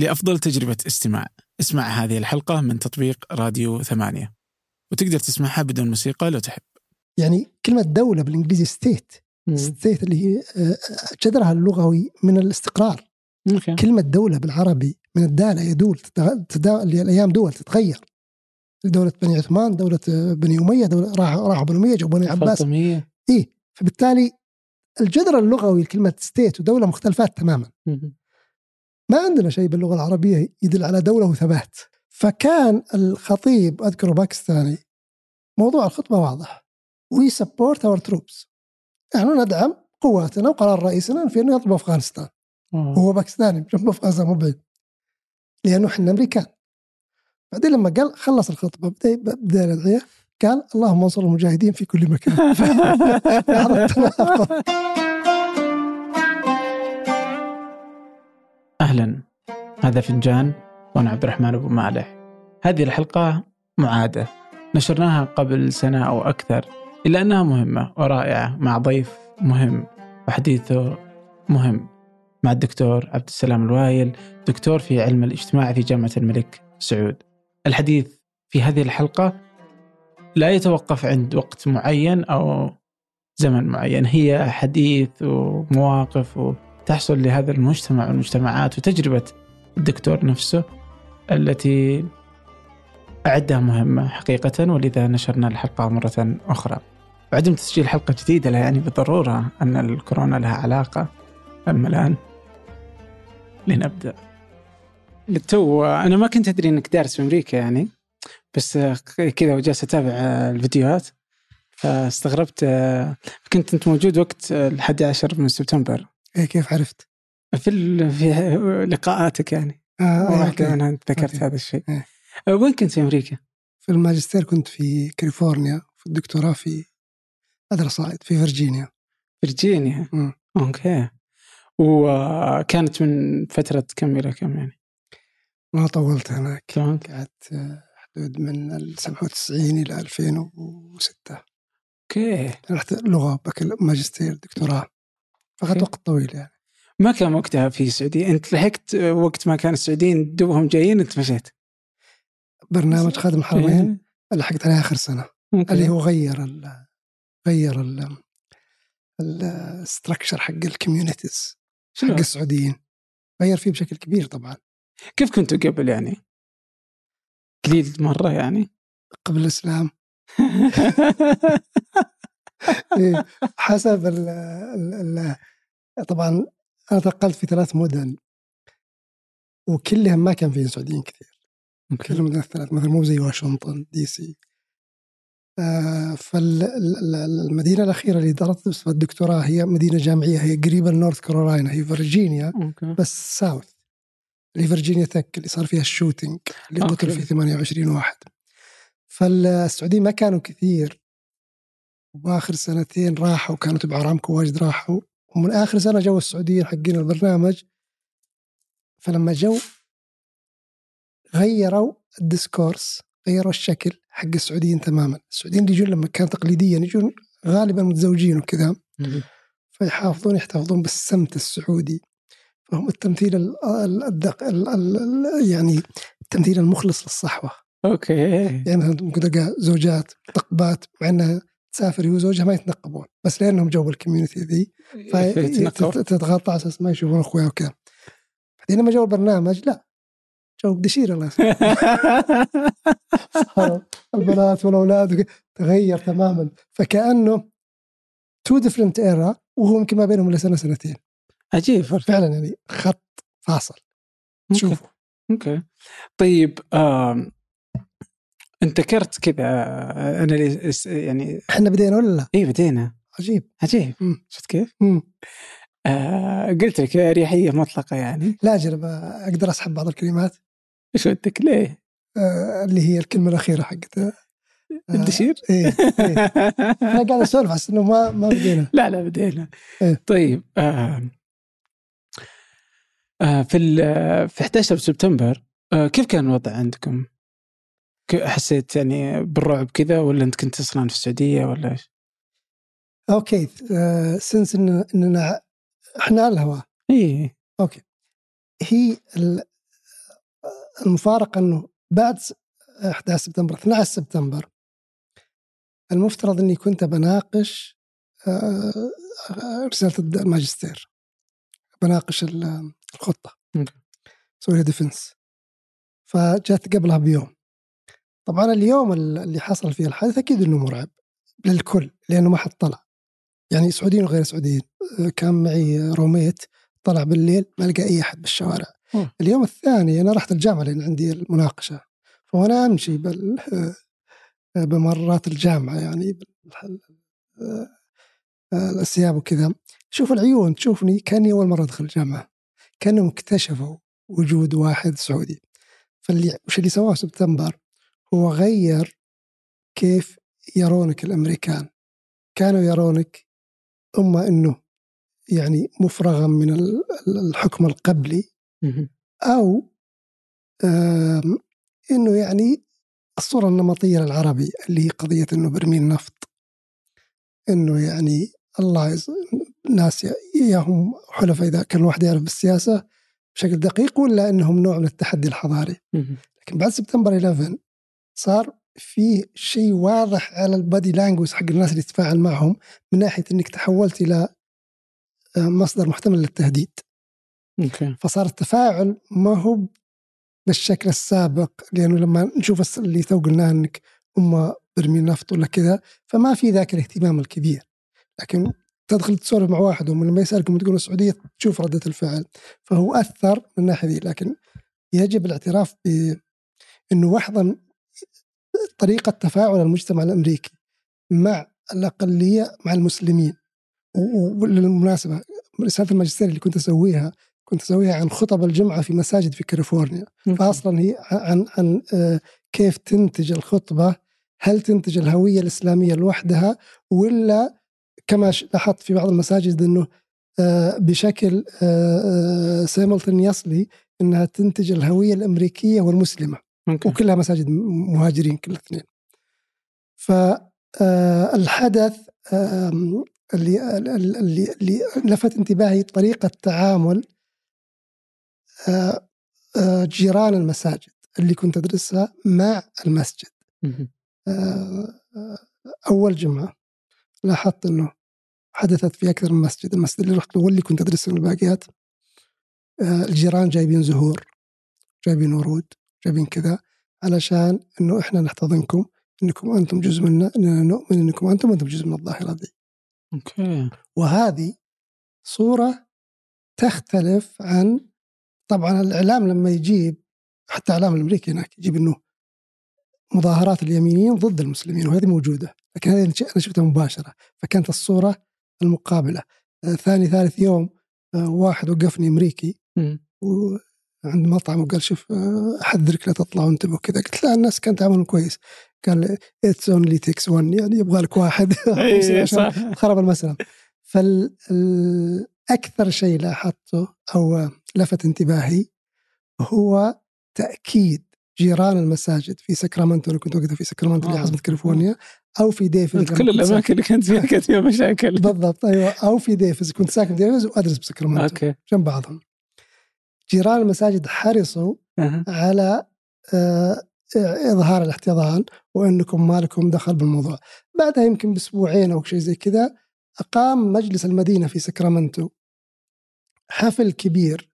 لأفضل تجربة استماع. اسمع هذه الحلقة من تطبيق راديو ثمانية. وتقدر تسمعها بدون موسيقى لو تحب. يعني كلمة دولة بالإنجليزي state state اللي هي آه، جذرها اللغوي من الاستقرار. okay. كلمة دولة بالعربي من الدالة يدول تتغ- تدا... الأيام دول تتغير. دولة بني عثمان دولة آه، بني أمية دولة راح راحوا بني أمية جابوا بني عباس. إيه فبالتالي الجذر اللغوي لكلمة state ودولة مختلفات تماما. ما عندنا شيء باللغة العربية يدل على دولة وثبات. فكان الخطيب أذكره باكستاني موضوع الخطبة واضح. we support our troops نحن ندعم قواتنا وقرار رئيسنا في أنه يضرب أفغانستان. وهو باكستاني جنب أفغانستان مو بعيد لأنه إحنا أمريكان. بعدين لما قال خلص الخطبة بدا بدأ الادعيه قال اللهم انصر المجاهدين في كل مكان. أهلا. هذا فنجان وأنا عبد الرحمن أبو مالح. هذه الحلقة معادة. نشرناها قبل سنة أو أكثر إلا أنها مهمة ورائعة مع ضيف مهم وحديثه مهم مع الدكتور عبد السلام الوايل دكتور في علم الاجتماع في جامعة الملك سعود. الحديث في هذه الحلقة لا يتوقف عند وقت معين أو زمن معين. هي حديث ومواقف وتحصل لهذا المجتمع والمجتمعات وتجربة الدكتور نفسه التي أعدها مهمة حقيقة ولذا نشرنا الحلقة مرة أخرى. وعدم تسجيل حلقة جديدة لا يعني بالضرورة أن الكورونا لها علاقة. أما الآن لنبدأ. تو أنا ما كنت أدري أنك دارس في أمريكا يعني بس كذا وجالس أتابع الفيديوهات فاستغربت كنت أنت موجود وقت الحادي عشر من سبتمبر. إيه كيف عرفت؟ في في لقاءاتك يعني آه آه واحدة okay. منها ذكرت okay. هذا الشيء إيه. وين كنت في أمريكا؟ في الماجستير كنت في كاليفورنيا في الدكتوراه في other side في فيرجينيا فيرجينيا مم. okay وكانت من فترة كم إلى كم يعني؟ ما طولت هناك قعدت آه، حدود من ال 97 إلى 2006 okay رحت لغة بكال ماجستير دكتوراه فأخذت okay. وقت طويل يعني ما كان وقتها في السعودية أنت لحقت وقت ما كان السعوديين دوبهم جايين أنت مشيت برنامج خادم الحرمين إيه. لحقت عليه آخر سنة okay. اللي هو غير ال غير ال ال structure حق ال communities حق؟ السعوديين غير فيه بشكل كبير طبعا كيف كنتوا قبل يعني؟ قليل مرة يعني قبل الإسلام إيه، حسب ال ال ال طبعا أنا تنقلت في ثلاث مدن. وكلهم ما كان فيهم سعوديين كثير. كل المدن الثلاث مثلا مو زي واشنطن دي سي. فالمدينة الأخيرة اللي درست فيها الدكتوراه هي مدينة جامعية هي قريبة لنورث كارولاينا هي فيرجينيا okay. بس south اللي فيرجينيا تك اللي صار فيها ال shooting اللي okay. قتل فيه 28 واحد. فالسعوديين ما كانوا كثير. وآخر سنتين راحوا كانوا تبع ارامكو واجد راحوا. ومن آخر سنة جو السعوديين حقين البرنامج فلما جو غيروا ال discourse غيروا الشكل حق السعوديين تماما. السعوديين اللي يجون لما كان تقليديا يجون غالبا متزوجين وكذا. فيحافظون يحتفظون بالسمت السعودي. فهم التمثيل ال- ال- الدق ال- ال- ال- يعني التمثيل المخلص للصحوة. okay. يعني مثلا زوجات متنقبات مع إنها تسافر هي وزوجها ما يتنقبون بس لأنهم جو ال community ذي. فتتغطى على أساس ما يشوفون أخويا وكذا بعدين لما جو البرنامج لا جو الدشير الله يسلمك. البنات والأولاد. تغير تماما فكأنه two different era وهو يمكن ما بينهم إلا سنة سنتين عجيب فعلا يعني خط فاصل تشوفه okay طيب آم. انت ذكرت كذا آه، أنا اللي يعني إحنا بدينا ولا لا؟ اي بدينا عجيب عجيب. شفت كيف؟ مم. آه قلت لك أريحية مطلقة يعني لا أجل أقدر أسحب بعض الكلمات إيش ودك ليه؟ آه، اللي هي الكلمة الأخيرة حقتها آه، الدشير؟ إيه إيه أنا قاعد أسولف على إنه ما ما بدينا لا لا بدينا إيه. طيب آه آه في في 11 سبتمبر آه كيف كان الوضع عندكم؟ حسيت يعني بالرعب كذا ولا انت كنت أصلا في السعودية ولا إيش؟ okay آه since إن اننا إحنا على الهواء. إي okay. هي ال- المفارقة إنه بعد 11 سبتمبر 12 سبتمبر المفترض إني كنت بناقش آه، رسالة الماجستير. بناقش الخطة. سوي defense فجات قبلها بيوم. طبعا اليوم اللي حصل فيه الحادث أكيد إنه مرعب للكل لأنه ما حد طلع. يعني سعوديين وغير سعوديين كان معي روميت طلع بالليل ما لقى أي أحد بالشوارع. م. اليوم الثاني أنا رحت الجامعة لأن عندي المناقشة فانا أمشي بال بممرات الجامعة يعني الثياب وكذا. شوف العيون تشوفني كأني أول مرة أدخل الجامعة كأنهم اكتشفوا وجود واحد سعودي. فاللي وش اللي سواه سبتمبر؟ هو غير كيف يرونك الأمريكان. كانوا يرونك اما إنه يعني مفرغا من الحكم القبلي أو إنه يعني الصورة النمطية للعربي اللي هي قضية إنه برميل نفط. إنه يعني الله يز... ناس ياهم حلفاء إذا كان الواحد يعرف بالسياسة بشكل دقيق ولا إنهم نوع من التحدي الحضاري. لكن بعد سبتمبر 11 صار في شيء واضح على ال body language حق الناس اللي تتفاعل معهم من ناحية إنك تحولت إلى آه، مصدر محتمل للتهديد. okay. فصار التفاعل ما هو بالشكل السابق لأنه لما نشوف اللي تو قلناه إنك هم برميل نفط ولا كذا فما في ذاك الاهتمام الكبير لكن تدخل تسولف مع واحد ومن لما يسألكم تقول السعودية تشوف ردة الفعل فهو أثر من الناحية دي لكن يجب الاعتراف بانه واحدا طريقة تفاعل المجتمع الأمريكي مع الأقلية مع المسلمين. وبالمناسبة رسالة الماجستير اللي كنت أسويها كنت أسويها عن خطب الجمعة في مساجد في كاليفورنيا. فأصلا هي عن عن آه، كيف تنتج الخطبة هل تنتج الهوية الإسلامية لوحدها ولا كما لاحظت في بعض المساجد أنه آه، بشكل سيملتن آه، يصلي أنها تنتج الهوية الأمريكية والمسلمة. ممكن. وكلها مساجد مهاجرين كل الاثنين. فالحدث اللي اللي اللي لفت انتباهي طريقة تعامل جيران المساجد اللي كنت أدرسها مع المسجد. أول جمعة لاحظت إنه حدثت في أكثر من مسجد. المسجد اللي رحت له واللي كنت ادرس الباقيات الجيران جايبين زهور جايبين ورود. جايبين كذا علشان إنه إحنا نحتضنكم إنكم أنتم جزء منا إننا نؤمن إنكم أنتم أنتم جزء من الظاهرة دي. أوكي. وهذه صورة تختلف عن طبعا الإعلام لما يجيب حتى الاعلام الأمريكي هناك يجيب إنه مظاهرات اليمينيين ضد المسلمين وهذه موجودة لكن هذه أنا شفتها مباشرة فكانت الصورة المقابلة آه ثاني ثالث يوم آه واحد وقفني أمريكي عند مطعم وقال شوف آه، أحذرك لا تطلع وانتبه كذا. قلت لا الناس كانت تعاملهم كويس. قال it's only takes one يعني يبغى لك واحد. إيه، خرب المسألة. فالاكثر شيء لاحظته أو لفت انتباهي هو تأكيد جيران المساجد في ساكرامنتو. أنا كنت وقتها في ساكرامنتو اللي عاصمه كاليفورنيا. أو في ديفيز كل الأماكن اللي كانت فيها كانت فيها مشاكل. بالضبط أيوه. أو في ديفيز كنت ساكن في ديفيز وأدرس بساكرامنتو okay. جنب بعضهم. جيران المساجد حرصوا أه. على إظهار الاحتضان وإنكم ما لكم دخل بالموضوع. بعدها يمكن بأسبوعين أو شيء زي كذا أقام مجلس المدينة في سكرامنتو حفل كبير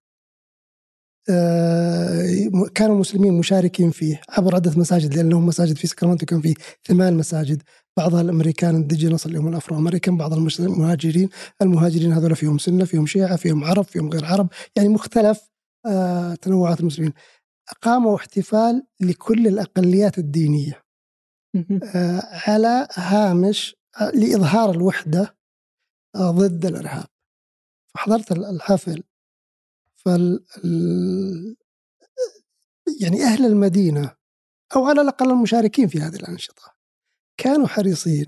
آه كانوا المسلمين مشاركين فيه عبر عدة مساجد لأن لهم مساجد في سكرامنتو كان فيه ثمان مساجد بعضها الأمريكان indigenous اللي هم ال Afro-American بعض المهاجرين المهاجرين هذول فيهم سنة فيهم شيعة فيهم عرب فيهم غير عرب يعني مختلف تنوعات المسلمين. أقاموا احتفال لكل الأقليات الدينية. آه، على هامش آه، لإظهار الوحدة ضد الإرهاب. فحضرت الحفل. فال يعني أهل المدينة أو على الأقل المشاركين في هذه الأنشطة كانوا حريصين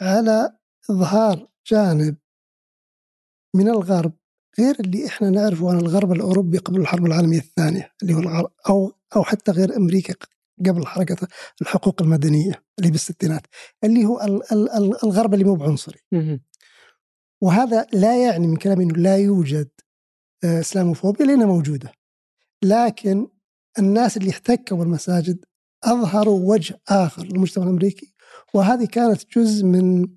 على إظهار جانب من الغرب غير اللي إحنا نعرفه عن الغرب الأوروبي قبل الحرب العالمية الثانية اللي هو الغرب أو أو حتى غير أمريكا قبل حركة الحقوق المدنية اللي بالستينات اللي هو الغرب اللي مو بعنصري. وهذا لا يعني من كلامي إنه لا يوجد آه، إسلاموفوبيا لأنها موجودة. لكن الناس اللي احتكوا بالمساجد أظهروا وجه آخر للمجتمع الأمريكي وهذه كانت جزء من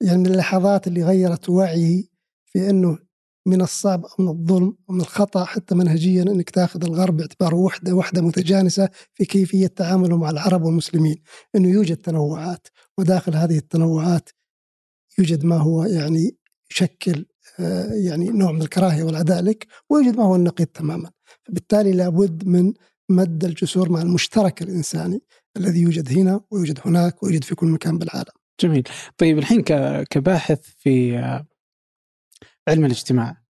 يعني من اللحظات اللي غيرت وعيي في إنه من الصعب أو من الظلم ومن الخطأ حتى منهجيا إنك تأخذ الغرب باعتباره وحدة وحدة متجانسة في كيفية تعامله مع العرب والمسلمين، إنه يوجد تنوعات وداخل هذه التنوعات يوجد ما هو يعني يشكل آه، يعني نوع من الكراهية والعداء لك ويوجد ما هو النقيض تماما فبالتالي لابد من مد الجسور مع المشترك الإنساني الذي يوجد هنا ويوجد هناك ويوجد في كل مكان بالعالم. جميل. طيب الحين كباحث في علم الاجتماع.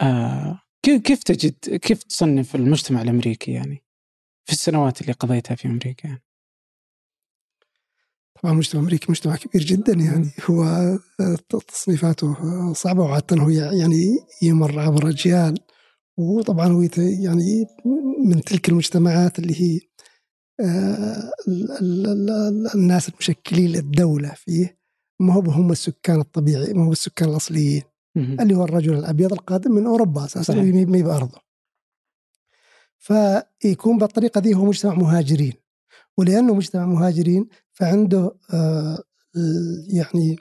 آه، كيف تجد كيف تصنف المجتمع الأمريكي يعني؟ في السنوات اللي قضيتها في أمريكا يعني؟ طبعا المجتمع الامريكي مجتمع كبير جدا يعني. هو آه، تصنيفاته صعبة وعادة. هو يعني يمر عبر اجيال وطبعا هو يعني من تلك المجتمعات اللي هي آه، الناس المشكلين للدولة فيه. ما هو هم السكان الطبيعي ما هو السكان الأصليين. اللي هو الرجل الأبيض القادم من أوروبا أساسا ما بأرضه فيكون بالطريقة دي هو مجتمع مهاجرين ولأنه مجتمع مهاجرين فعنده آه يعني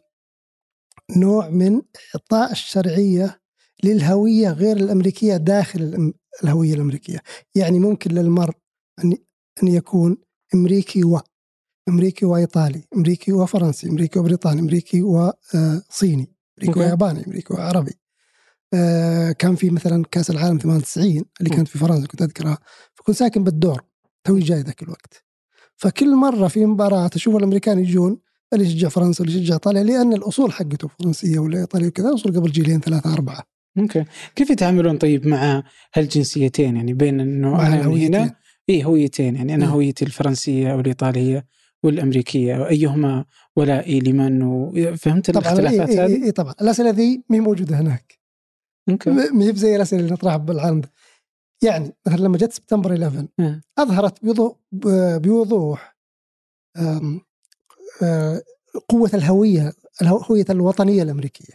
نوع من إعطاء الشرعية للهوية غير الأمريكية داخل الهوية الأمريكية. يعني ممكن للمرء أن أن يكون أمريكي و أمريكي وإيطالي أمريكي وفرنسي أمريكي وبريطاني أمريكي وصيني أمريكي وياباني أمريكي وعربي. آه، كان في مثلا كأس العالم 98 اللي كانت في فرنسا كنت أذكرها. فكنت ساكن بالدور توي جاي ذاك الوقت. فكل مرة في مباراة أشوف الأمريكان يجون اللي يشجع فرنسا؟ واللي يشجع إيطاليا؟ لأن الأصول حقته فرنسية ولا إيطالية وكذا أصول قبل جيلين ثلاثة أربعة. okay، كيف يتعاملون طيب مع هالجنسيتين؟ يعني بين انه أنا هنا؟ اي هويتين. يعني أنا هويتي الفرنسية أو الايطاليه والأمريكية. أيهما ولائي لمن فهمت الاختلافات إيه هذه؟ اي طبعا الأسئلة ذي ما موجودة هناك. okay ما هي زي الأسئلة اللي نطرحها بالعالم يعني مثلا لما جت سبتمبر 11 م. أظهرت بوضوح بوضوح قوة الهوية الهوية الوطنية الأمريكية.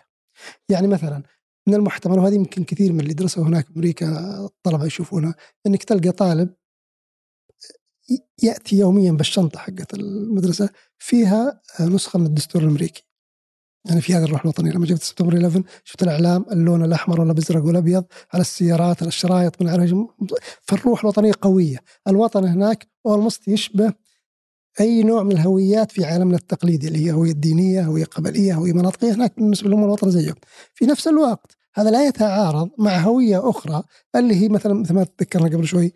يعني مثلا من المحتمل وهذه يمكن كثير من اللي درسوا هناك في أمريكا الطلبة يشوفونها إنك تلقى طالب يأتي يوميا بالشنطة حقت المدرسة فيها نسخة من الدستور الأمريكي. يعني في هذه الروح الوطنيه لما جبت سبتمبر 11 شفت الإعلام اللون الأحمر والازرق والأبيض على السيارات على الشرايط من عرج فالروح الوطنية قوية، الوطن هناك almost يشبه أي نوع من الهويات في عالمنا التقليدي اللي هي هوية دينية، هوية قبلية، هوية مناطقية هناك بالنسبة لهم الوطن زيه. في نفس الوقت هذا لا يتعارض مع هوية أخرى اللي هي مثلا مثل ما تذكرنا قبل شوي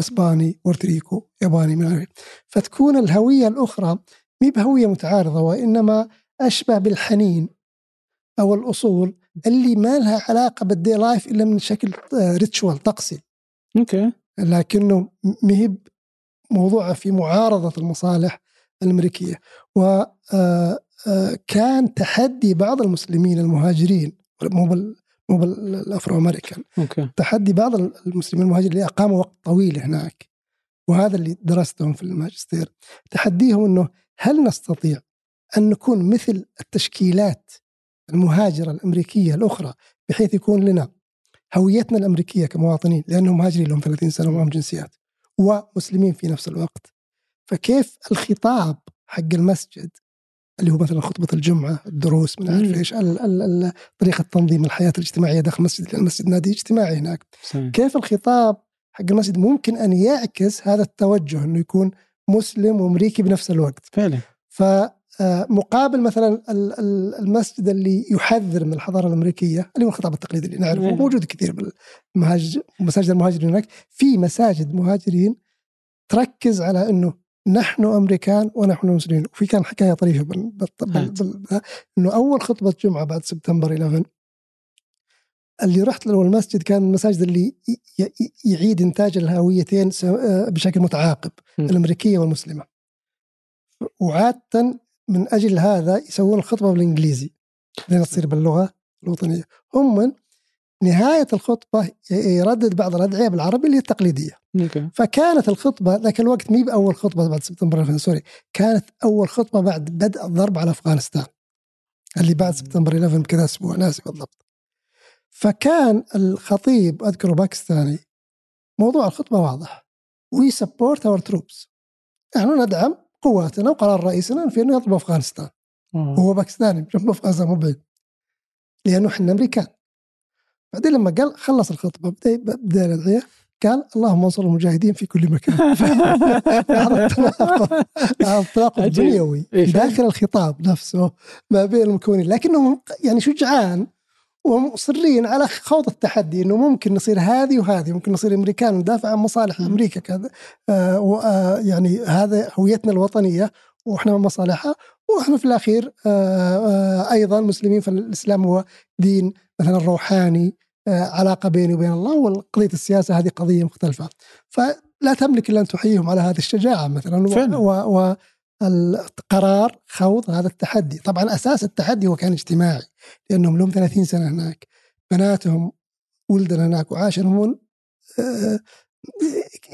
إسباني بورتريكو ياباني من عارف. فتكون الهوية الأخرى مي بهوية متعارضة وإنما أشبه بالحنين أو الأصول اللي ما لها علاقة بال daily life إلا من شكل ritual طقسي. okay. لكنه مهب موضوع في معارضة المصالح الأمريكية وكان آه، آه، تحدي بعض المسلمين المهاجرين مو مو بال Afro-American okay. تحدي بعض المسلمين المهاجرين اللي اقاموا وقت طويل هناك وهذا اللي درستهم في الماجستير تحديهم إنه هل نستطيع أن نكون مثل التشكيلات المهاجرة الأمريكية الأخرى بحيث يكون لنا هويتنا الأمريكية كمواطنين لأنهم مهاجرين لهم 30 سنة ومعهم جنسيات ومسلمين في نفس الوقت؟ فكيف الخطاب حق المسجد اللي هو مثلا خطبة الجمعة الدروس من عارف إيش طريقة تنظيم الحياة الاجتماعية داخل المسجد المسجد نادي اجتماعي هناك. صحيح. كيف الخطاب حق المسجد ممكن أن يعكس هذا التوجه إنه يكون مسلم وأمريكي بنفس الوقت؟ فعلا. فمقابل مثلا المسجد اللي يحذر من الحضارة الأمريكية اللي هو الخطاب التقليدي اللي نعرفه موجود كثير بالمساجد المهاجرين هناك في مساجد مهاجرين تركز على إنه نحن أمريكان ونحن مسلمين. وفي كان حكاية طريفة بال... بال... بال... إنه أول خطبة جمعة بعد سبتمبر 11 اللي رحت له المسجد كان المساجد اللي يعيد إنتاج الهويتين آه، بشكل متعاقب م. الأمريكية والمسلمة. وعادة من أجل هذا يسوون الخطبة بالإنجليزي لين تصير باللغة الوطنية. هم نهاية الخطبة يردد بعض الأدعية بالعربي اللي هي التقليدية. فكانت الخطبة ذاك الوقت مي بأول خطبة بعد سبتمبر sorry كانت أول خطبة بعد بدء الضرب على أفغانستان اللي بعد سبتمبر 11 بكذا أسبوع ناسي بالضبط. فكان الخطيب أذكره باكستاني موضوع الخطبة واضح. we support our troops نحن ندعم قواتنا وقرار رئيسنا في إنه يضرب أفغانستان. وهو باكستاني جنب أفغانستان مو بعيد. لأنه إحنا أمريكان. بعدين لما قال خلص الخطبة بدا بدا الأدعية قال اللهم انصر المجاهدين في كل مكان هذا التناقض هذا التناقض. داخل الخطاب نفسه ما بين المكونين لكنهم يعني شجعان ومصرين على خوض التحدي إنه ممكن نصير هذه وهذه ممكن نصير أمريكان وندافع عن مصالح. أمريكا كذا آه آه يعني هذا هويتنا الوطنية وإحنا مصالحها وإحنا في الأخير آه آه أيضا مسلمين فالإسلام هو دين مثلا روحاني آه علاقة بيني وبين الله وقضية السياسة هذه قضية مختلفة. فلا تملك إلا أن تحييهم على هذه الشجاعة مثلا فعلا. و, و القرار خوض هذا التحدي. طبعا أساس التحدي هو كان اجتماعي لأنهم لهم 30 سنة هناك. بناتهم ولدن هناك وعاشرهم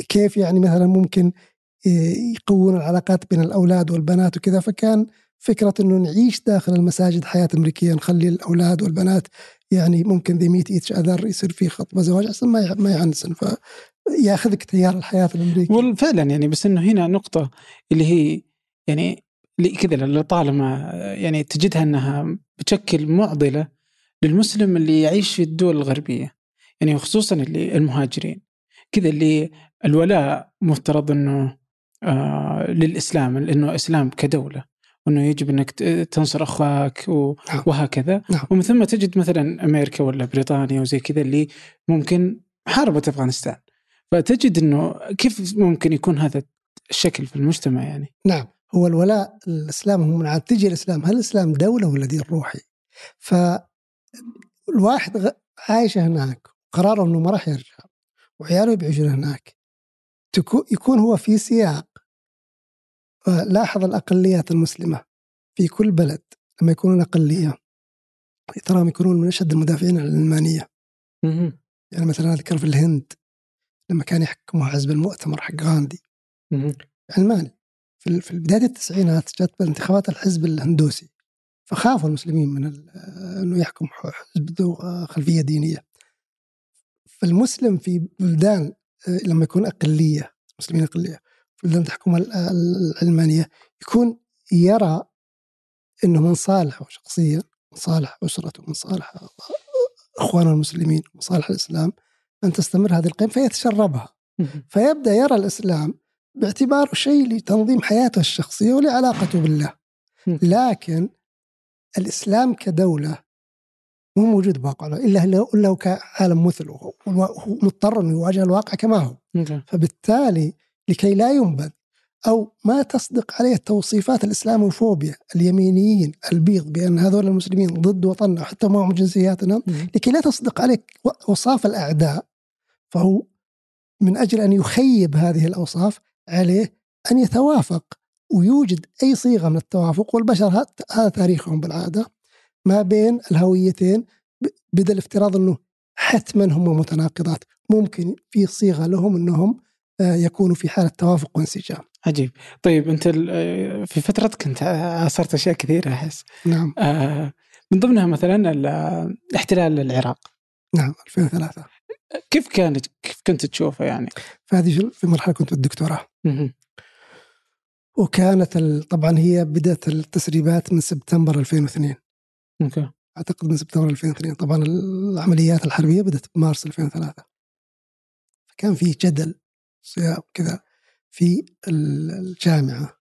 كيف يعني مثلا ممكن يقوون العلاقات بين الأولاد والبنات وكذا. فكان فكرة إنه نعيش داخل المساجد حياة أمريكية نخلي الأولاد والبنات يعني ممكن ذي ميت ايتش اذر يصير في خطبه زواج أحسن ما ما يعنسن. فياخذك تيار الحياة الامريكي وفعلا يعني بس إنه هنا نقطة اللي هي يعني كذا لطالما يعني تجدها إنها بتشكل معضلة للمسلم اللي يعيش في الدول الغربية يعني خصوصا اللي المهاجرين. كذا اللي الولاء مفترض إنه آه للإسلام لأنه إسلام كدولة. وإنه يجب إنك تنصر أخوك و- نعم. وهكذا نعم. ومن ثم تجد مثلا أمريكا ولا بريطانيا وزي كذا اللي ممكن حاربت أفغانستان فتجد إنه كيف ممكن يكون هذا الشكل في المجتمع يعني نعم هو الولاء الإسلام هو من عاد تجي الإسلام هل الإسلام دولة ولا دين روحي؟ فالواحد غ- عايش هناك قراره إنه ما راح يرجع وعياله بيعيشون هناك تكو- يكون هو في سياق لاحظ الأقليات المسلمة في كل بلد لما يكونون أقلية. تراهم يكونون من أشد المدافعين عن العلمانيه يعني مثلا اذكر في الهند لما كان يحكمها حزب المؤتمر حق غاندي. علماني في في بدايه التسعينات جت انتخابات الحزب الهندوسي. فخافوا المسلمين من إنه يحكم حزب ذو خلفية دينية. فالمسلم في بلدان آه، لما يكون أقلية مسلمين في بلدان تحكمها ال- العلمانيه يكون يرى إنه من صالحه شخصيا من صالح أسرته من صالح إخوانه المسلمين من صالح الإسلام أن تستمر هذه القيم فيتشربها. فيبدأ يرى الإسلام باعتباره شيء لتنظيم حياته الشخصية ولعلاقته بالله. لكن الإسلام كدولة مو موجود بواقع إلا لو إلا كعالم مثل وهو هو مضطر إنه يواجه الواقع كما هو. فبالتالي لكي لا ينبذ أو ما تصدق عليه توصيفات الإسلاموفوبيا اليمينيين البيض بأن هذول المسلمين ضد وطننا حتى معهم جنسياتنا لكي لا تصدق عليك اوصاف الأعداء فهو من أجل أن يخيب هذه الأوصاف عليه أن يتوافق ويوجد أي صيغة من التوافق والبشر هذا تاريخهم بالعادة ما بين الهويتين بدل افتراض إنه حتما هم متناقضات ممكن في صيغة لهم إنهم آه، يكونوا في حالة توافق وانسجام. عجيب. طيب أنت ال- في فترتك انت عاصرت أشياء كثيرة أحس. نعم. آه، من ضمنها مثلا ال- احتلال العراق. نعم 2003 كيف كانت كيف كنت تشوفه يعني؟ فهذه في مرحلة كنت بالدكتوراه. وكانت طبعا هي بدأت التسريبات من سبتمبر 2002 أوكي. أعتقد من سبتمبر 2002 طبعا العمليات الحربية بدأت بمارس 2003 فكان في جدل صياغ كذا في ال- الجامعة.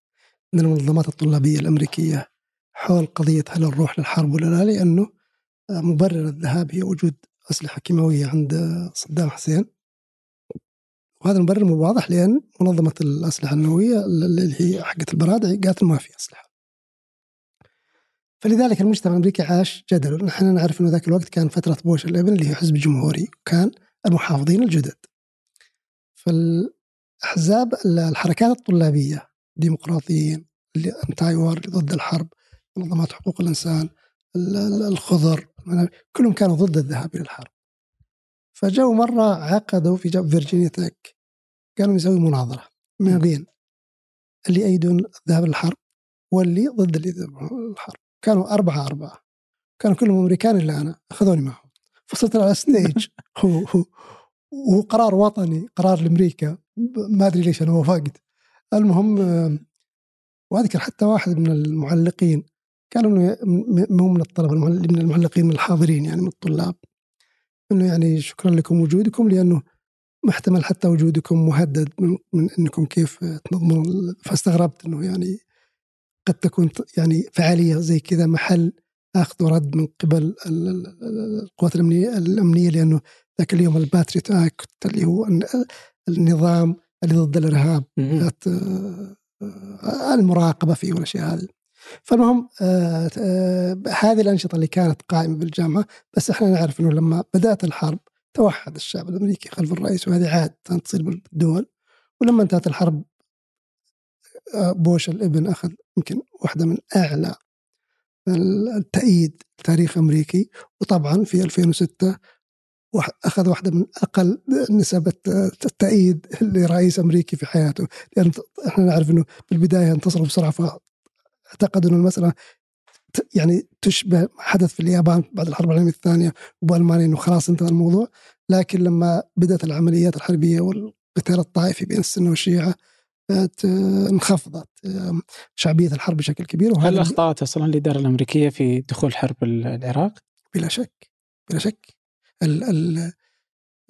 من المنظمات الطلابية الأمريكية. حول قضية هل نروح للحرب ولا لا؟ لأنه مبرر الذهاب هي وجود أسلحة كيماوية عند صدام حسين. وهذا المبرر مو واضح لأن منظمة الأسلحة النووية اللي هي حقت البرادعي قالت ما في أسلحة. فلذلك المجتمع الأمريكي عاش جدل. نحن نعرف إنه ذاك الوقت كان فترة بوش الإبن اللي هي حزب جمهوري وكان المحافظين الجدد. فالأحزاب الحركات الطلابية ديمقراطيين اللي وار ضد الحرب منظمات حقوق الإنسان ال- ال- الخضر كلهم كانوا ضد الذهاب إلى الحرب. فجو مرة عقدوا في جو فيرجينيا تك كانوا يسوي مناظرة ما بين اللي يأيدون الذهاب للحرب واللي ضد اللي للحرب كانوا أربعة أربعة. كانوا كلهم أمريكان إلا أنا أخذوني معهم. فصرت على ستيج هو هو. وهو قرار وطني قرار لأمريكا ما أدري ليش أنا وافقت. المهم وأذكر حتى واحد من المعلقين قال إنه مو من الطلبه من المعلقين من الحاضرين يعني من الطلاب انه يعني شكرا لكم وجودكم لأنه محتمل حتى وجودكم مهدد من, من انكم كيف تنظمون فاستغربت انه يعني قد تكون يعني فعاليه زي كذا محل اخذ ورد من قبل القوات الامنيه الامنيه لأنه ذاك اليوم الباتريت اكت اللي هو النظام اللي ضد الإرهاب آه، المراقبة فيه والاشياء هذه فالمهم آه آه هذه الأنشطة اللي كانت قائمة بالجامعة بس إحنا نعرف إنه لما بدأت الحرب توحد الشعب الأمريكي خلف الرئيس وهذه عادة تصير بالدول. ولما انتهت الحرب آه بوش الإبن أخذ يمكن واحدة من أعلى التأييد تاريخ أمريكي. وطبعا في 2006 أخذ واحدة من أقل نسب التأييد لرئيس أمريكي في حياته لأن إحنا نعرف أنه بالبداية انتصروا بسرعة فاعتقدوا أنه المسألة يعني تشبه ما حدث في اليابان بعد الحرب العالمية الثانية وبألمانيا أنه خلاص انتهى الموضوع لكن لما بدأت العمليات الحربية والقتال الطائفي بين السنة والشيعة انخفضت شعبية الحرب بشكل كبير هل أخطأت أصلا الإدارة الأمريكية في دخول حرب العراق؟ بلا شك بلا شك ال ال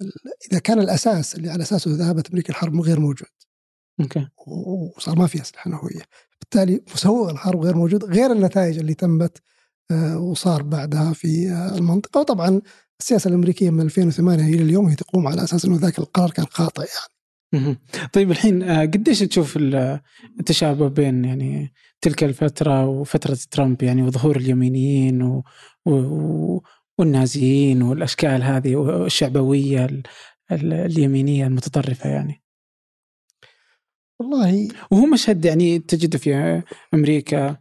ال إذا كان الأساس اللي على أساسه ذهبت أمريكا الحرب غير موجود. أوكي. وصار ما في أسلحة نووية. بالتالي مسوغ الحرب غير موجود غير النتائج اللي تمت آه، وصار بعدها في آه، المنطقة. وطبعا السياسة الأمريكية من 2008 إلى اليوم هي تقوم على أساس أنه ذاك القرار كان خاطئ يعني. طيب الحين آه، قديش تشوف التشابه بين يعني تلك الفترة وفترة ترامب يعني وظهور اليمينيين و... و... والنازيين والأشكال هذه والشعبوية اليمينية المتطرفة يعني. والله وهو مشهد يعني تجده في أمريكا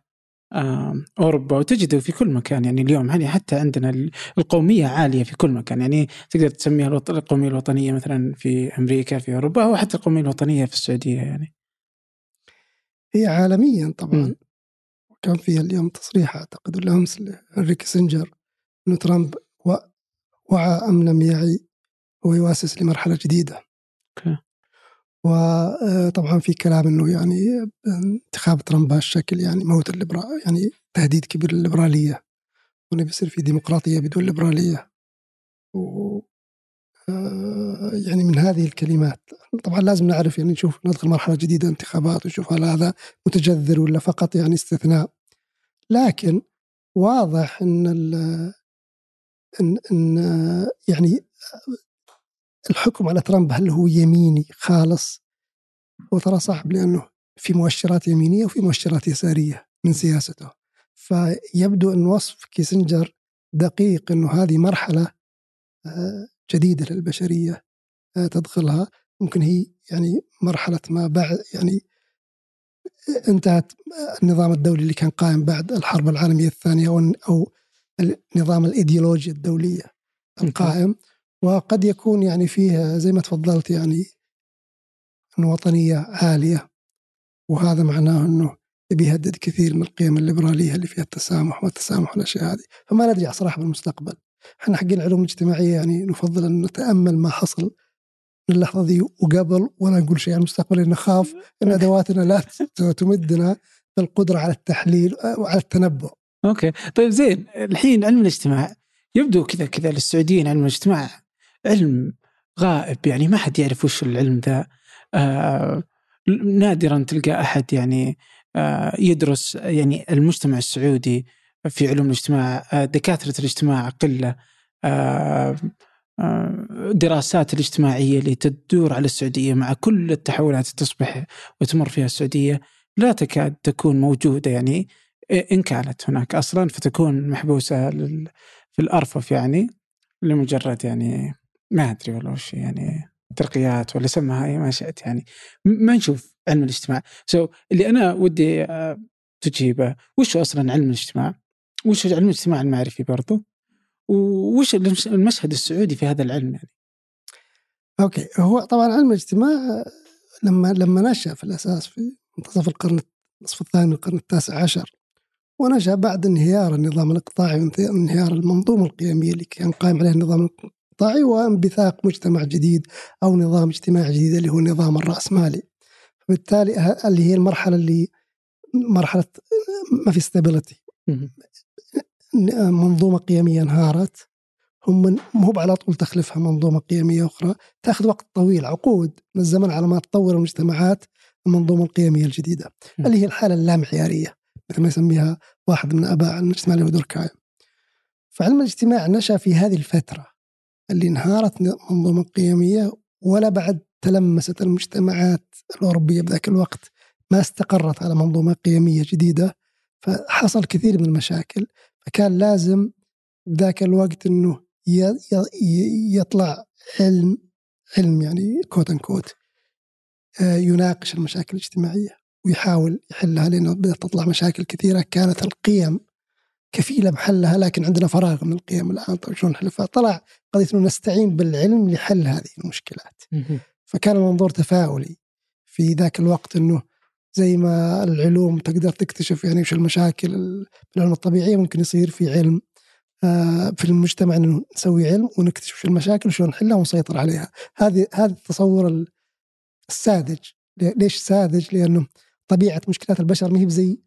أوروبا وتجده في كل مكان يعني اليوم. يعني حتى عندنا القومية عالية في كل مكان. يعني تقدر تسميها القومية الوطنية مثلا في أمريكا في أوروبا أو حتى القومية الوطنية في السعودية يعني. هي عالميا طبعا. م. كان فيها اليوم تصريح أعتقد ولا أمس لهنري كيسنجر إنه ترامب وعى أمن مياعي ويواسس لمرحلة جديدة. أوكي. وطبعا في كلام إنه يعني انتخاب ترامب بهالشكل يعني موت الليبرا يعني تهديد كبير للليبرالية وانه بيصير في ديمقراطية بدون ليبرالية و آه، يعني من هذه الكلمات طبعا لازم نعرف يعني نشوف ندخل مرحلة جديدة انتخابات ونشوف هل هذا متجذر ولا فقط يعني استثناء لكن واضح إن إن إن يعني الحكم على ترامب هل هو يميني؟ خالص. هو ترى صعب لأنه في مؤشرات يمينية وفي مؤشرات يسارية من سياسته. فيبدو أن وصف كيسنجر دقيق أنه هذه مرحلة آه، جديدة للبشرية آه، تدخلها. ممكن هي يعني مرحلة ما بعد يعني انتهت النظام الدولي اللي كان قائم بعد الحرب العالمية الثانية أو النظام الإيديولوجيا الدولية القائم وقد يكون يعني فيه زي ما تفضلت يعني أنه وطنية عالية وهذا معناه أنه بيهدد كثير من القيم الليبرالية اللي فيها التسامح والتسامح والأشياء هذه. فما ندري صراحة بالمستقبل. إحنا حقين العلوم الاجتماعية يعني نفضل أن نتأمل ما حصل من اللحظة دي وقبل ولا نقول شيء عن المستقبل لأن نخاف أن أدواتنا لا تمدنا بالقدرة على التحليل وعلى التنبؤ. okay. طيب زين الحين علم الاجتماع. يبدو كذا كذا للسعوديين علم الاجتماع علم غائب يعني ما حد يعرف وش العلم ذا. آه نادرا تلقى أحد يعني آه يدرس يعني المجتمع السعودي في علوم الاجتماع آه دكاترة الاجتماع قلة آه آه دراسات الاجتماعية اللي تدور على السعودية مع كل التحولات اللي تصبح وتمر فيها السعودية لا تكاد تكون موجودة يعني. إن كانت هناك أصلا فتكون محبوسة في الأرفف يعني لمجرد يعني ما أدري والله وش يعني ترقيات ولا سمها ما شئت يعني. ما نشوف علم الاجتماع. سو so, اللي أنا ودي تجيبه وش أصلا علم الاجتماع؟ وش علم الاجتماع المعرفي برضو؟ وش المشهد السعودي في هذا العلم يعني؟ okay. هو طبعا علم الاجتماع لما لما نشأ في الأساس في منتصف القرن النصف الثاني من القرن التاسع عشر ونشأ بعد انهيار النظام الإقطاعي وانهيار المنظومة القيمية اللي كان قائم عليها النظام الإقطاعي وانبثاق مجتمع جديد أو نظام اجتماعي جديد اللي هو النظام الرأسمالي. فبالتالي اللي هي المرحلة اللي مرحلة ما في stability منظومة قيمية انهارت. هم من مو على طول تخلفها منظومة قيمية أخرى. تأخذ وقت طويل عقود. من الزمن على ما تطور المجتمعات المنظومة القيمية الجديدة. م. اللي هي الحالة اللامعيارية. مثل ما يسميها واحد من اباء علم الاجتماع اللي هو. فعلم الاجتماع نشأ في هذه الفترة اللي انهارت منظومة قيمية ولا بعد تلمست المجتمعات الأوروبية بذاك الوقت ما استقرت على منظومة قيمية جديدة فحصل كثير من المشاكل فكان لازم ذاك الوقت إنه يطلع علم علم يعني كوت ان كوت يناقش المشاكل الاجتماعية ويحاول يحلها لأنه بدأت تطلع مشاكل كثيرة. كانت القيم كفيلة بحلها لكن عندنا فراغ من القيم الآن. طيب شلون نحلها؟ فطلع قضية إنه نستعين بالعلم لحل هذه المشكلات. فكان المنظور تفاؤلي في ذاك الوقت إنه زي ما العلوم تقدر تكتشف يعني وش المشاكل في العلوم الطبيعيه ممكن يصير في علم آه، في المجتمع إنه نسوي علم ونكتشف شو المشاكل وشلون نحلها ونسيطر عليها. هذه هذا التصور الساذج. ليش ساذج؟ لأنه طبيعة مشكلات البشر ما هي زي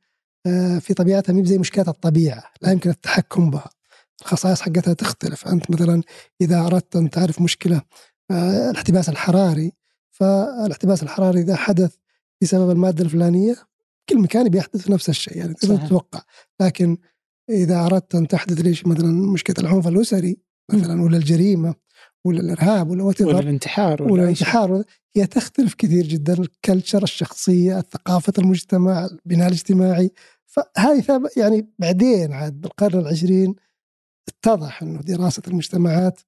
آه، في طبيعتها ما هي زي مشكلات الطبيعة لا يمكن التحكم بها. الخصائص حقتها تختلف. أنت مثلا إذا أردت أن تعرف مشكلة آه، الاحتباس الحراري فالاحتباس الحراري إذا حدث بسبب المادة الفلانية كل مكان بيحدث نفس الشيء يعني تقدر تتوقع. لكن إذا أردت أن تحدث ليش مثلا مشكلة العنف الأسري مثلا ولا الجريمة ولا الإرهاب ولا ولا الانتحار ولا, ولا الانتحار هي تختلف كثير جدا الكلتشر الشخصية ثقافه المجتمع البناء الاجتماعي. فهذه يعني بعدين عاد بالقرن العشرين اتضح إنه دراسة المجتمعات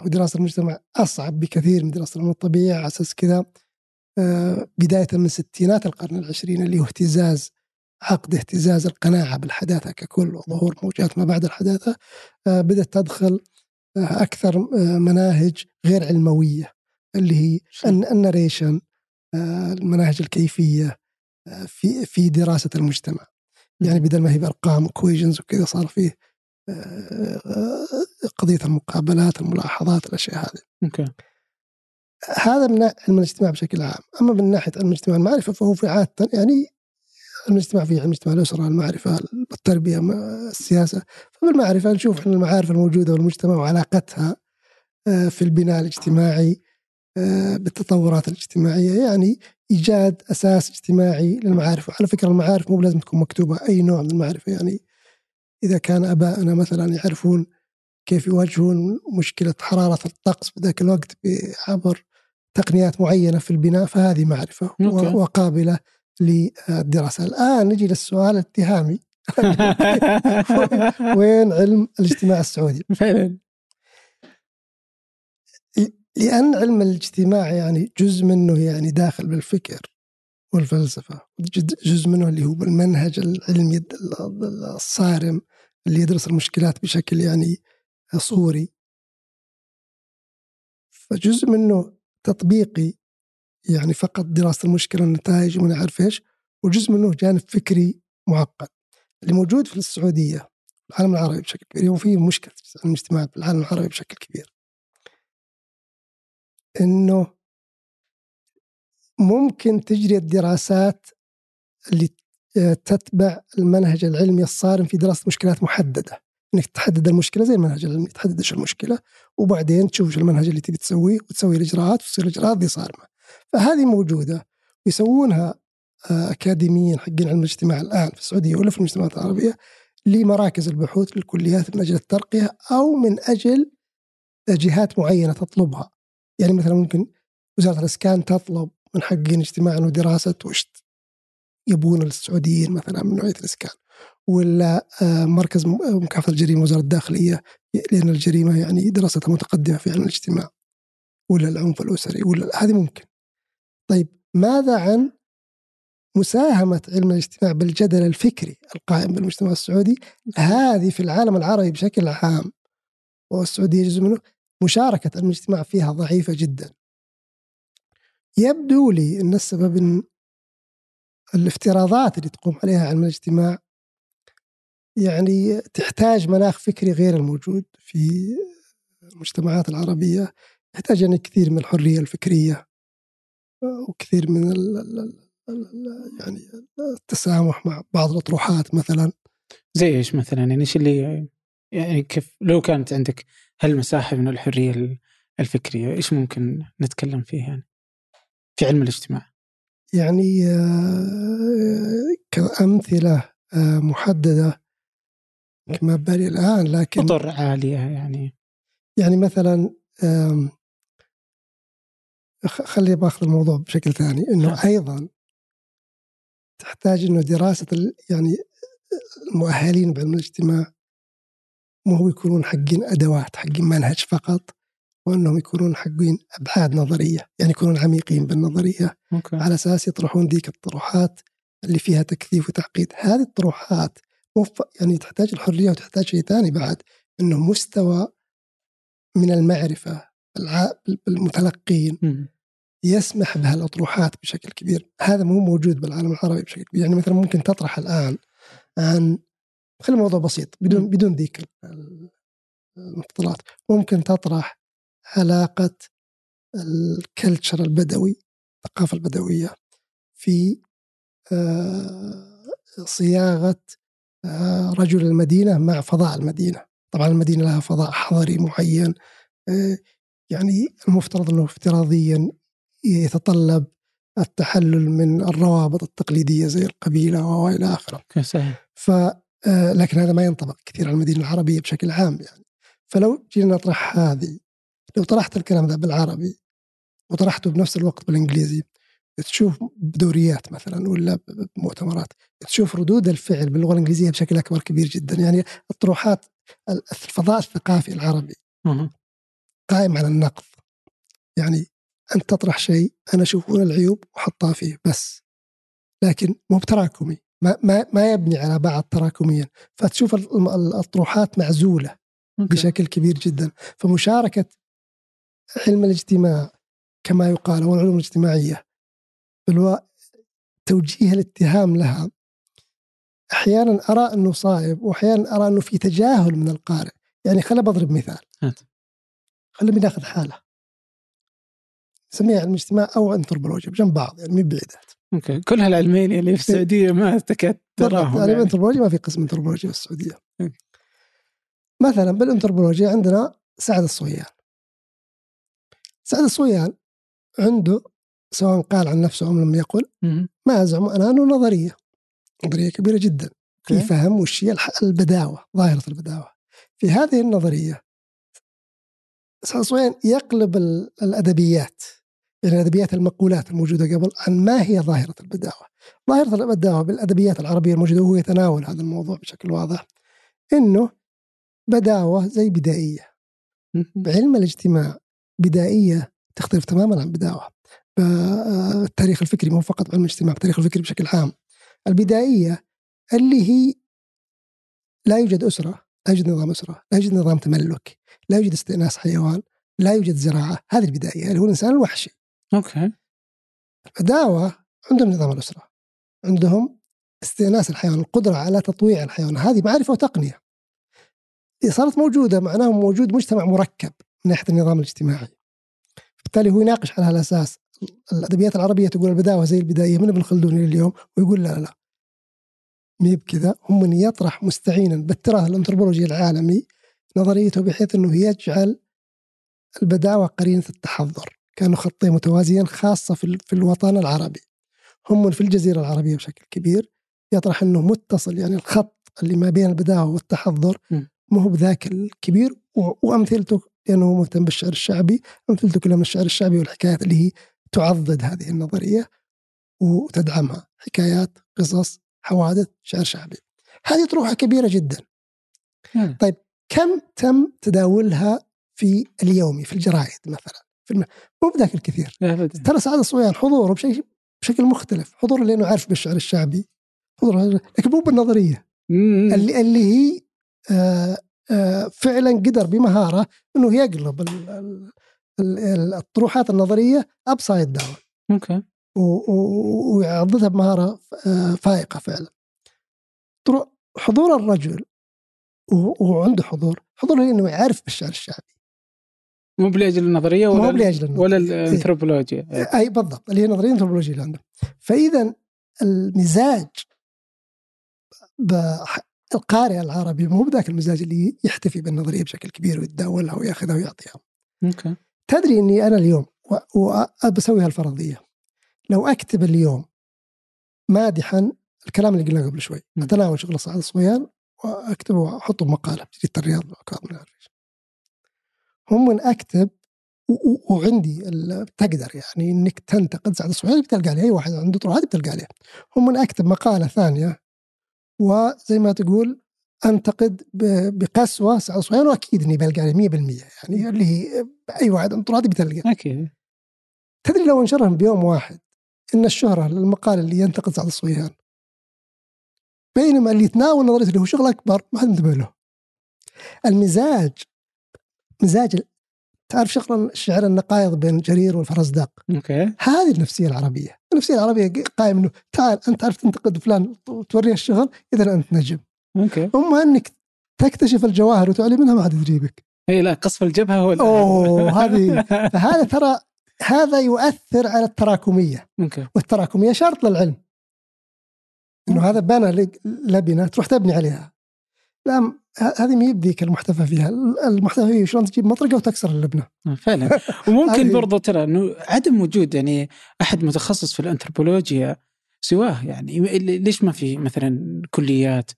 أو دراسة المجتمع أصعب بكثير من دراسة العلوم الطبيعية على أساس كذا. آه، بداية من ستينات القرن العشرين اللي هو اهتزاز عقد اهتزاز القناعة بالحداثة ككل وظهور موجات ما بعد الحداثة. آه، بدأت تدخل آه، أكثر آه، مناهج غير علموية اللي هي النريشن المناهج الكيفية في في دراسة المجتمع. يعني بدل ما هي بأرقام وكويجنز وكذا صار فيه قضية المقابلات الملاحظات الأشياء هذه. أوكي. هذا من علم الاجتماع بشكل عام. أما من ناحية علم الاجتماع المعرفة فهو في عادة يعني المجتمع فيه المجتمع الأسرة المعرفة التربية السياسة. فبالمعرفة نشوف إحنا المعارف الموجودة والمجتمع وعلاقتها آه، في البناء الاجتماعي آه، بالتطورات الاجتماعية. يعني إيجاد أساس اجتماعي للمعارف. وعلى فكرة المعارف مو لازم تكون مكتوبة أي نوع من المعرفة. يعني إذا كان أبائنا مثلا يعرفون كيف يواجهون مشكلة حرارة الطقس بذاك الوقت عبر تقنيات معينة في البناء فهذه معرفة وقابلة للدراسة. الآن نجي للسؤال الاتهامي. وين علم الاجتماع السعودي؟ فعلا. لأن علم الاجتماع يعني جزء منه يعني داخل بالفكر والفلسفة جزء منه اللي هو المنهج العلمي الصارم اللي يدرس المشكلات بشكل يعني صوري. فجزء منه تطبيقي يعني فقط دراسة المشكلة والنتائج وما نعرف إيش وجزء منه جانب فكري معقد اللي موجود في السعودية العالم العربي بشكل كبير. يوم في مشكلة المجتمع في العالم العربي بشكل كبير. إنه ممكن تجري الدراسات اللي تتبع المنهج العلمي الصارم في دراسة مشكلات محددة. إنك تحدد المشكلة زي المنهج العلمي تحدد إيش المشكلة وبعدين تشوف المنهج اللي تبي تسويه وتسوي الإجراءات وتصير الإجراءات دي صارمة. فهذه موجودة ويسوونها آه، أكاديميين حقين علم الاجتماع الآن في السعودية ولا في المجتمعات العربية لمراكز البحوث للكليات من أجل الترقية أو من أجل جهات معينة تطلبها. يعني مثلا ممكن وزارة الإسكان تطلب من حقين اجتماع إنه دراسة وش يبون السعوديين مثلا من نوعية الإسكان. ولا آه، مركز مكافحة الجريمة وزارة الداخلية لأن الجريمة يعني دراستها متقدمة في علم الاجتماع. ولا العنف الأسري ولا هذه ممكن. طيب ماذا عن مساهمة علم الاجتماع بالجدل الفكري القائم بالمجتمع السعودي؟ هذه في العالم العربي بشكل عام والسعودية جزء منه مشاركة علم الاجتماع فيها ضعيفة جدا. يبدو لي أن السبب أن الافتراضات اللي تقوم عليها علم الاجتماع يعني تحتاج مناخ فكري غير الموجود في المجتمعات العربية يحتاج يعني كثير من الحرية الفكرية. وكثير من ال ال يعني التسامح مع بعض الأطروحات مثلا. زي إيش مثلا؟ يعني إيش اللي يعني كيف لو كانت عندك هالمساحة من الحرية الفكرية إيش ممكن نتكلم فيه يعني في علم الاجتماع؟ يعني آه، كأمثلة آه، محددة ما بالي الآن لكن أطر عالية يعني. يعني مثلا خلي بأخذ الموضوع بشكل ثاني. إنه أيضا تحتاج إنه دراسة يعني المؤهلين بعلم الاجتماع مو هو يكونون حقين أدوات حقين منهج فقط وإنهم يكونون حقين أبعاد نظرية يعني يكونون عميقين بالنظرية. مكي. على أساس يطرحون ذيك الطروحات اللي فيها تكثيف وتعقيد. هذه الطروحات يعني تحتاج الحرية وتحتاج شيء ثاني بعد إنه مستوى من المعرفة بالمتلقين يسمح بهالأطروحات بشكل كبير. هذا مو موجود بالعالم العربي بشكل كبير. يعني مثلا ممكن تطرح الآن عن خلي الموضوع بسيط بدون بدون ذيك المفضلات ممكن تطرح علاقة الكلتشر البدوي الثقافة البدوية في آه، صياغة آه، رجل المدينة مع فضاء المدينة. طبعا المدينة لها فضاء حضري معين آه، يعني المفترض أنه افتراضيا يتطلب التحلل من الروابط التقليدية زي القبيلة وإلى آخره. ف لكن هذا ما ينطبق كثير على المدينة العربية بشكل عام يعني. فلو جينا نطرح هذه لو طرحت الكلام ذا بالعربي وطرحته بنفس الوقت بالإنجليزي تشوف بدوريات مثلا ولا بمؤتمرات تشوف ردود الفعل باللغة الإنجليزية بشكل أكبر كبير جدا. يعني الطروحات الفضاء الثقافي العربي قائم على النقد يعني انت تطرح شيء أنا أشوف العيوب واحطها فيه بس. لكن مو بتراكمي. ما ما ما يبني على بعض تراكميا. فتشوف الطروحات معزولة بشكل كبير جدا. فمشاركة علم الاجتماع كما يقال هو العلوم الاجتماعية بالو... توجيه الاتهام لها. أحيانا أرى أنه صائب واحيانا أرى أنه في تجاهل من القارئ. يعني خليني بضرب مثال. خلينا ناخذ حالة. نسميها علم اجتماع أو انثروبولوجيا بجنب بعض يعني مو بعيدات أوكي. كل هالعلمين اللي في السعودية ما تكاد تراهم يعني الانثروبولوجيا ما في قسم انثروبولوجيا في السعودية. مثلا بالانثروبولوجيا عندنا سعد الصويان. سعد الصويان عنده سواء قال عن نفسه أو لم يقل ما أزعم أنا أنه نظرية نظرية كبيرة جدا في فهم وش هي البداوة ظاهرة البداوة. في هذه النظرية سعد الصويان يقلب الأدبيات. الأدبيات المقولات الموجودة قبل عن ما هي ظاهرة البداوة. ظاهرة البداوة بالأدبيات العربية الموجودة وهو يتناول هذا الموضوع بشكل واضح إنه بداوة زي بدائية. بعلم الاجتماع بدائية تختلف تماما عن بداوة. التاريخ الفكري مو فقط علم الاجتماع التاريخ الفكري بشكل عام. البدائية اللي هي لا يوجد أسرة لا يوجد نظام أسرة لا يوجد نظام تملك لا يوجد استئناس حيوان لا يوجد زراعة هذه البدائية اللي هو الإنسان الوحشي. أوكي. البداوه عندهم نظام الأسرة. عندهم استئناس الحيوان القدرة على تطويع الحيوان. هذه معرفة وتقنية. صارت موجودة معناه موجود مجتمع مركب من ناحية النظام الاجتماعي. بالتالي هو يناقش على هالأساس الأدبيات العربية تقول البداوة زي البداية من ابن خلدون إلى اليوم؟ ويقول لا لا لا. مي بكذا هم من يطرح مستعينا بالتراث الأنثروبولوجي العالمي نظريته بحيث إنه يجعل البداوة قرينة التحضر. كانوا خطين متوازيين خاصة في, في الوطن العربي. هم في الجزيرة العربية بشكل كبير. يطرح إنه متصل يعني الخط اللي ما بين البداوة والتحضر ما هو بذاك الكبير. وأمثلته لأنه مهتم بالشعر الشعبي. امثلته كلها من الشعر الشعبي والحكايات اللي هي تعضد هذه النظرية وتدعمها. حكايات قصص حوادث شعر شعبي. هذه طروحه كبيرة جدا. طيب كم تم تداولها في اليومي في الجرائد مثلا؟ في الم... مو بذاك الكثير. ترى سعد الصويان حضوره بشيء بشكل مختلف. حضوره لأنه عارف بالشعر الشعبي. حضوره لكن مو بالنظرية. اللي اللي هي آه آه، فعلا قدر بمهارة إنه يقلب الطروحات النظرية upside down أوكي. ويعضدها بمهارة آه، فائقة فعلا. حضور الرجل وعنده حضور حضور انه يعرف بالشعر الشعبي. مو لاجل النظرية ولا مو لاجل النظرية ولا الانثروبولوجيا إيه. أي بالضبط اللي هي نظرية الانثروبولوجيا اللي عندهم فإذا المزاج القارئ العربي مو بذاك المزاج اللي يحتفي بالنظرية بشكل كبير ويتداولها ويأخذها ويعطيها. أوكي. تدري إني أنا اليوم وبسوي هالفرضيه لو أكتب اليوم مادحا الكلام اللي قلناه قبل شوي أتناول شغل سعد الصويان وأكتبه وأحطه بمقاله بجريده الرياض هم من أكتب وعندي تقدر يعني إنك تنتقد سعد الصويان بتلقى عليه أي واحد عنده طروحات بتلقى عليه هم من أكتب مقالة ثانية وزي ما تقول أنتقد بقسوة سعد الصويان واكيد إني بلقى عليه 100% يعني اللي هي أي واحد عنده طروحات بتلقى. أكيد. تدري لو انشرهم بيوم واحد إن الشهرة للمقال اللي ينتقد سعد الصويان بينما اللي يتناول نظريه اللي هو شغل أكبر ما حد انتبه له. المزاج مزاج تعرف شغل شعر النقايض بين جرير والفرزدق okay. هذه النفسية العربية. النفسية العربية قائم إنه تعال أنت تعرف تنتقد فلان وتوريه الشغل إذا أنت نجم. okay. أما إنك تكتشف الجواهر وتعلي منها ما حد يدريبك اي لا قصف الجبهة هو أوه هذه فهذا ترى هذا يؤثر على التراكمية. أوكي. والتراكمية شرط للعلم. إنه هذا بنى لبنة تروح تبني عليها. لا هذه ما يبديك المحتفى فيها. المحتفى فيه شلون تجيب مطرقة وتكسر اللبنة. آه، فعلا. وممكن برضو ترى إنه عدم وجود يعني أحد متخصص في الأنثروبولوجيا سواه. يعني ليش ما في مثلا كليات؟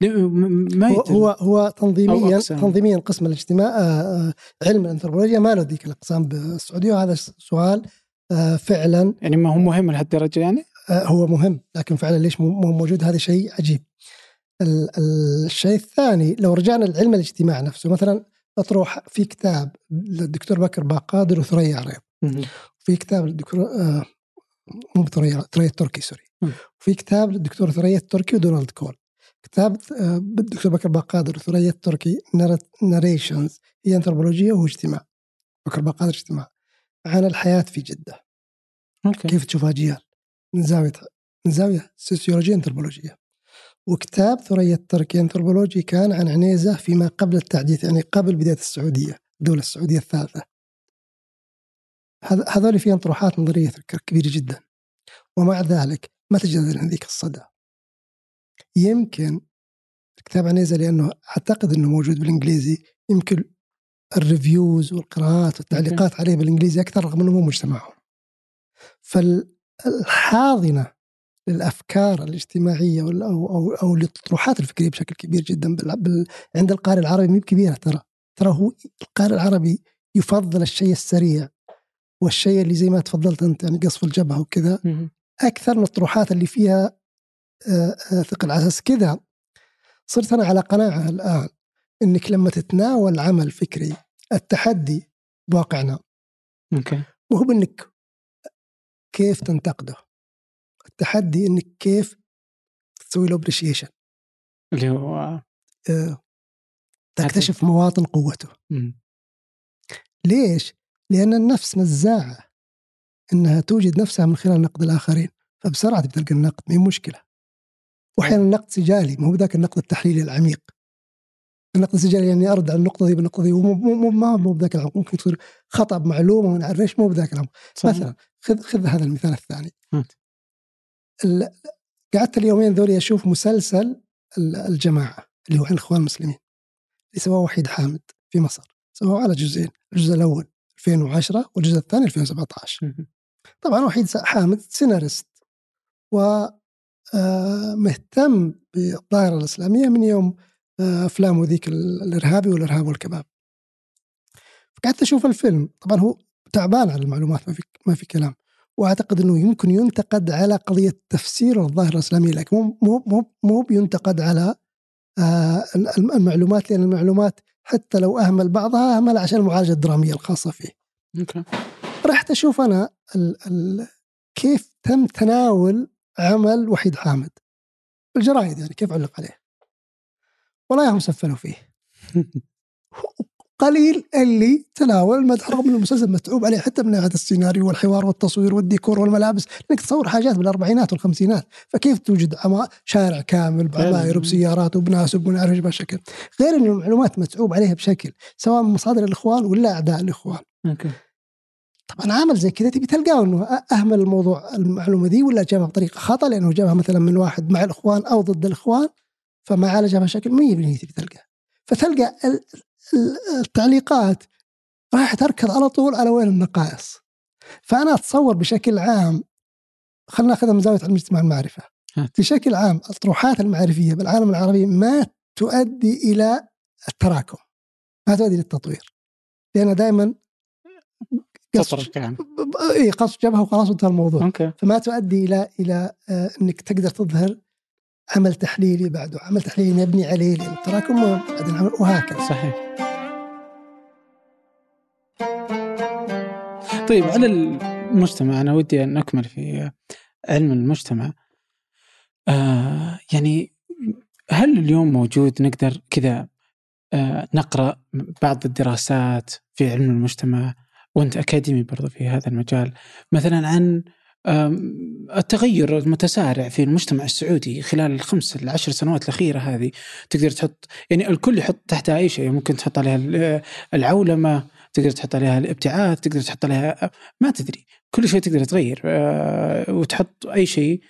ما هو هو تنظيميا تنظيميا قسم الاجتماع آه، آه، علم الأنثروبولوجيا. ما له ذيك الأقسام بالسعودية. وهذا سؤال فعلا. يعني ما هو مهم لهالدرجة يعني؟ هو مهم لكن فعلا ليش مو موجود؟ هذا شيء عجيب. الشيء الثاني لو رجعنا لعلم الاجتماع نفسه مثلا أطروح في كتاب للدكتور بكر باقادر وثريا عريض. في كتاب للدكتور آه مو ثريا ثريا التركي سوري. وفي كتاب للدكتور ثريا التركي ودونالد كول. كتاب آه الدكتور بكر باقادر وثريا التركي narrations هي انثروبولوجيا واجتماع بكر باقادر اجتماع. عن الحياة في جدة. okay. كيف تشوف اجيال من زاوية من زاوية سوسيولوجيه انثروبولوجيه وكتاب ثريا التركي انثروبولوجي كان عن عنيزة فيما قبل التحديث يعني قبل بداية السعودية الدولة السعودية الثالثة. هذول فيهم طروحات نظرية كبيرة جدا. ومع ذلك ما تجد ذيك الصدى. يمكن كتاب عنيزة لأنه أعتقد أنه موجود بالإنجليزي يمكن الريفيوز والقراءات والتعليقات عليه بالإنجليزي أكثر رغم أنه مو مجتمعهم. فالحاضنة للأفكار الاجتماعية أو أو أو للطروحات الفكرية بشكل كبير جدا بال... عند القارئ العربي مو كبيرة ترى. ترى هو القارئ العربي يفضل الشيء السريع والشيء اللي زي ما تفضلت أنت يعني قصف الجبهة وكذا. أكثر من الطروحات اللي فيها آه، آه، ثقل على أساس كذا. صرت أنا على قناعة الآن إنك لما تتناول عمل فكري التحدي بواقعنا okay. وهو انك كيف تنتقده؟ التحدي إنك كيف تسوي له appreciation اللي هو آه. تكتشف مواطن قوته. ليش؟ لأن النفس نزاعة إنها توجد نفسها من خلال نقد الآخرين فبسرعة تلقى النقد ما مشكلة. وأحيانا النقد سجالي ما هو ذاك النقد التحليلي العميق. النقد السجالي يعني أرد على النقطة دي بالنقطة دي ومو مو ما مو بذاك العمق ممكن تصير خطأ بمعلومة وما نعرف إيش مو بذاك العمق. مثلا خذ خذ هذا المثال الثاني. قعدت اليومين ذولي أشوف مسلسل الجماعة اللي هو عن الاخوان المسلمين اللي سواه وحيد حامد في مصر. سواه على جزئين الجزء الأول 2010 والجزء الثاني 2017 طبعا وحيد حامد سيناريست و آه، مهتم بالظاهرة الإسلامية من يوم آه، أفلامه ذيك الإرهابي والإرهاب والكباب. فقعدت أشوف الفيلم. طبعا هو تعبان على المعلومات ما في ما في كلام. وأعتقد إنه يمكن ينتقد على قضية تفسير الظاهرة الإسلامية لكن مو مو مو مو بينتقد على آه، المعلومات لأن المعلومات حتى لو أهمل بعضها أهمل عشان المعالجة الدرامية الخاصة فيه. أوكي. رحت أشوف أنا ال ال كيف تم تناول عمل وحيد حامد الجرايد يعني كيف علق عليه. والله هم سفلوا فيه. قليل اللي تناول المدح رغم المسلسل متعوب عليه حتى من ناحية السيناريو والحوار والتصوير والديكور والملابس إنك تصور حاجات بالأربعينات والخمسينات فكيف توجد شارع كامل بعماير وبسيارات وبناس وبنعرف بشكل غير إنه المعلومات متعوب عليها بشكل سواء من مصادر الإخوان ولا أعداء الإخوان. أوكي. طبعا عامل زي كذا تبي تلقاه إنه أهمل الموضوع المعلومة دي ولا جابها بطريقة خطا لأنه جابها مثلا من واحد مع الإخوان أو ضد الإخوان فما عالجها بشكل 100% تبي تلقاه فتلقى التعليقات راح تركض على طول على وين النقائص. فأنا أتصور بشكل عام خلينا نأخذها من زاوية علم الاجتماع المعرفة. بشكل عام الطروحات المعرفية بالعالم العربي ما تؤدي إلى التراكم ما تؤدي للتطوير لأن دائما قص يعني. اي قص جبهة وخلاص انتهى الموضوع. أوكي. فما تؤدي إلى إلى آه، إنك تقدر تظهر عمل تحليلي بعده عمل تحليلي مبني عليه لأن التراكم وهكذا. صحيح. طيب على المجتمع أنا ودي أن أكمل في علم المجتمع. آه يعني هل اليوم موجود نقدر كذا آه نقرأ بعض الدراسات في علم المجتمع وأنت أكاديمي برضو في هذا المجال مثلا عن التغير المتسارع في المجتمع السعودي خلال الخمس العشر سنوات الأخيرة هذه تقدر تحط يعني الكل يحط تحتها أي شيء ممكن تحط عليها العولمة تقدر تحط عليها الابتعاث تقدر تحط عليها ما تدري كل شيء تقدر تغير آه، وتحط أي شيء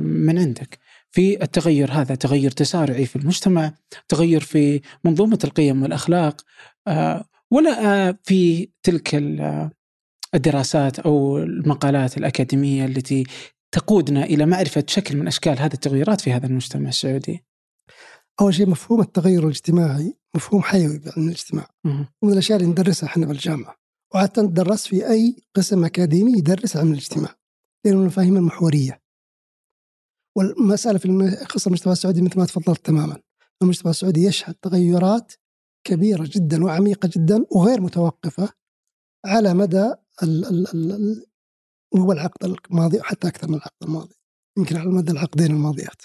من عندك. في التغير هذا تغير تسارعي في المجتمع تغير في منظومة القيم والأخلاق آه، ولا في تلك الدراسات أو المقالات الأكاديمية التي تقودنا إلى معرفة شكل من أشكال هذه التغيرات في هذا المجتمع السعودي؟ أول شيء مفهوم التغير الاجتماعي مفهوم حيوي بعلم الاجتماع. ومن الأشياء اللي ندرسها إحنا بالجامعة. وعاده ندرس في أي قسم أكاديمي يدرس علم الاجتماع. لأنه المفاهيم المحورية. والمسألة في قصة المجتمع السعودي مثل ما تفضلت تماما. المجتمع السعودي يشهد تغيرات كبيرة جدا وعميقة جدا وغير متوقفة على مدى ال ال ال هو العقد الماضي وحتى أكثر من العقد الماضي يمكن على مدى العقدين الماضيات.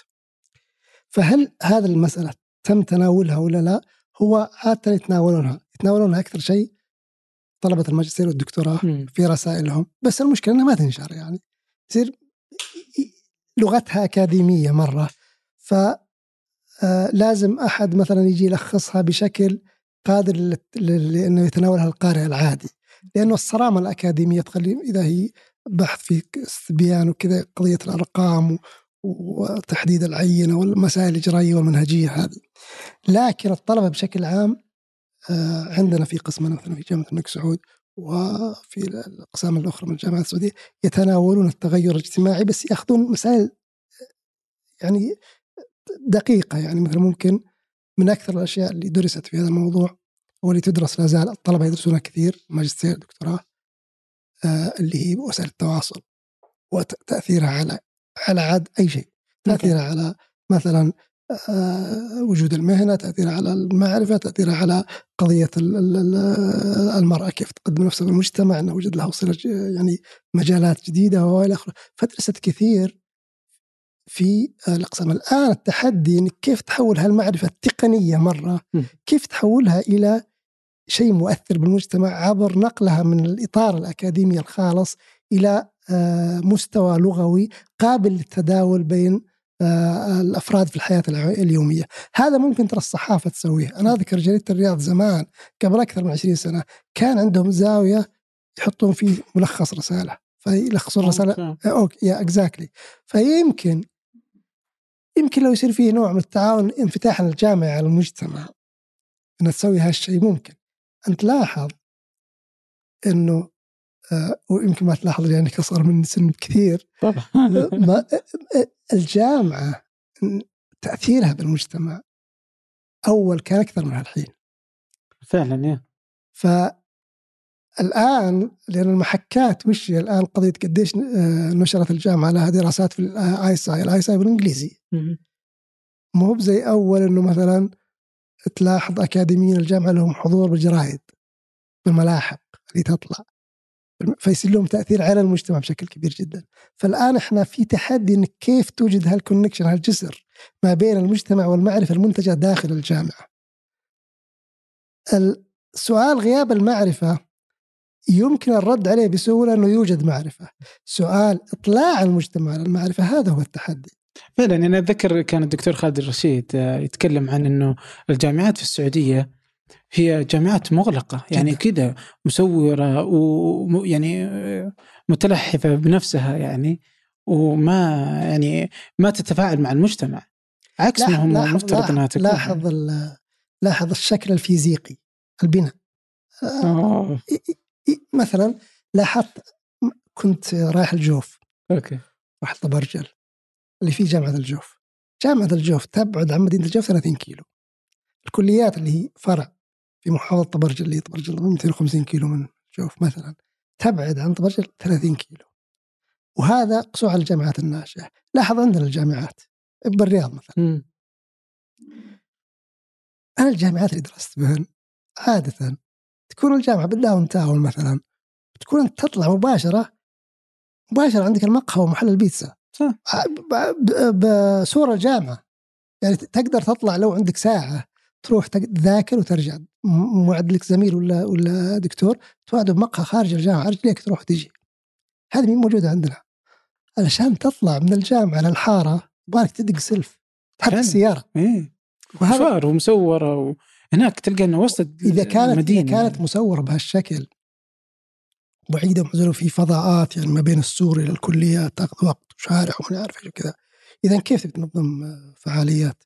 فهل هذه المسألة تم تناولها ولا لا؟ هو عادة يتناولونها يتناولونها أكثر شيء طلبة الماجستير والدكتوراه في رسائلهم بس المشكلة أنها ما تنشر يعني يصير لغتها أكاديمية مرة ف آه، لازم أحد مثلا يجي يلخصها بشكل قادر لأنه يتناولها القارئ العادي. لأنه الصرامة الأكاديمية تخلي إذا هي بحث في استبيان وكذا قضية الأرقام وتحديد العينة والمسائل الإجرائية والمنهجية هذه. لكن الطلبة بشكل عام آه، عندنا في قسمنا مثلا في جامعة الملك سعود وفي الأقسام الأخرى من الجامعات السعودية يتناولون التغير الاجتماعي بس يأخذون مسائل يعني دقيقة يعني مثلا ممكن من أكثر الأشياء اللي درست في هذا الموضوع واللي تدرس لا زال الطلبة يدرسونها كثير ماجستير دكتوراه آه اللي هي وسائل التواصل وتأثيرها على على عاد أي شيء. تأثيرها على مثلا آه وجود المهنة تأثيرها على المعرفة تأثيرها على قضية المرأة كيف تقدم نفسها في المجتمع إنه وجد لها صلة يعني مجالات جديدة وإلى آخره. فدرست كثير في الأقسام. الآن التحدي انك كيف تحول هالمعرفة التقنية مرة كيف تحولها إلى شيء مؤثر بالمجتمع عبر نقلها من الإطار الأكاديمي الخالص إلى آه، مستوى لغوي قابل للتداول بين آه، الأفراد في الحياة اليومية، هذا ممكن ترى الصحافة تسويه، أنا أذكر جريدة الرياض زمان قبل أكثر من 20 سنة كان عندهم زاوية يحطون فيه ملخص رسالة، فيلخصون رسالة okay yeah exactly فيمكن يمكن لو يصير فيه نوع من التعاون انفتاح الجامعة على المجتمع انها تسوي هالشيء ممكن. أن تلاحظ أنه آه ويمكن ما تلاحظ لأنك أصغر من سن بكثير طبعا. ما الجامعة تأثيرها بالمجتمع أول كان أكثر من الحين فعلا yeah. فالآن لأن المحكات وش الآن قضية قديش آه، نشرت الجامعة لها دراسات في ال ISI ال ISI بالإنجليزي. مو بزي أول إنه مثلا تلاحظ أكاديميين الجامعة لهم حضور بالجرايد بالملاحق اللي تطلع فيصير لهم تأثير على المجتمع بشكل كبير جدا. فالآن إحنا في تحدي إنك كيف توجد هالكونكشن هالجسر ما بين المجتمع والمعرفة المنتجة داخل الجامعة؟ سؤال غياب المعرفة يمكن الرد عليه بسهولة أنه يوجد معرفة. سؤال إطلاع المجتمع على المعرفة هذا هو التحدي. فعلا أنا أتذكر كان الدكتور خالد الرشيد آه، يتكلم عن إنه الجامعات في السعودية هي جامعات مغلقة يعني كذا مسوره ويعني آه، متلحفة بنفسها يعني وما يعني ما تتفاعل مع المجتمع. عكس ما هم المفترض إنها تكون. لاحظ لاحظ الشكل الفيزيقي البناء. أوه. مثلا لاحظت كنت رايح الجوف. أوكي. رحت طبرجل اللي فيه جامعة الجوف. جامعة الجوف تبعد عن مدينة الجوف 30 كيلو. الكليات اللي هي فرع في محافظة طبرجل اللي طبرجل 250 كيلو من الجوف مثلا تبعد عن طبرجل 30 كيلو. وهذا قسوه على الجامعات الناشئه لاحظ عندنا الجامعات بالرياض مثلا. م. أنا الجامعات اللي درست بهن عادة تكون الجامعة بالداون تاون مثلا تكون انت تطلع مباشرة مباشرة عندك المقهى ومحل البيتزا. صح. بصورة الجامعة يعني تقدر تطلع لو عندك ساعة تروح تذاكر وترجع. موعد لك زميل ولا ولا دكتور توعده بمقهى خارج الجامعة رجليك تروح وتجي هذه مين موجودة عندنا. علشان تطلع من الجامعة للحارة يبغالك تدق سلف تحرك السيارة. إيه. مشوار ومسورة وهناك تلقى إنه وسط إذا كانت المدينة. اذا كانت مسورة بهالشكل بعيدة ومعزولة في فضاءات يعني ما بين السور إلى الكليات تاخذ وقت وشارع وما عارف إيش وكذا اذا كيف تنظم فعاليات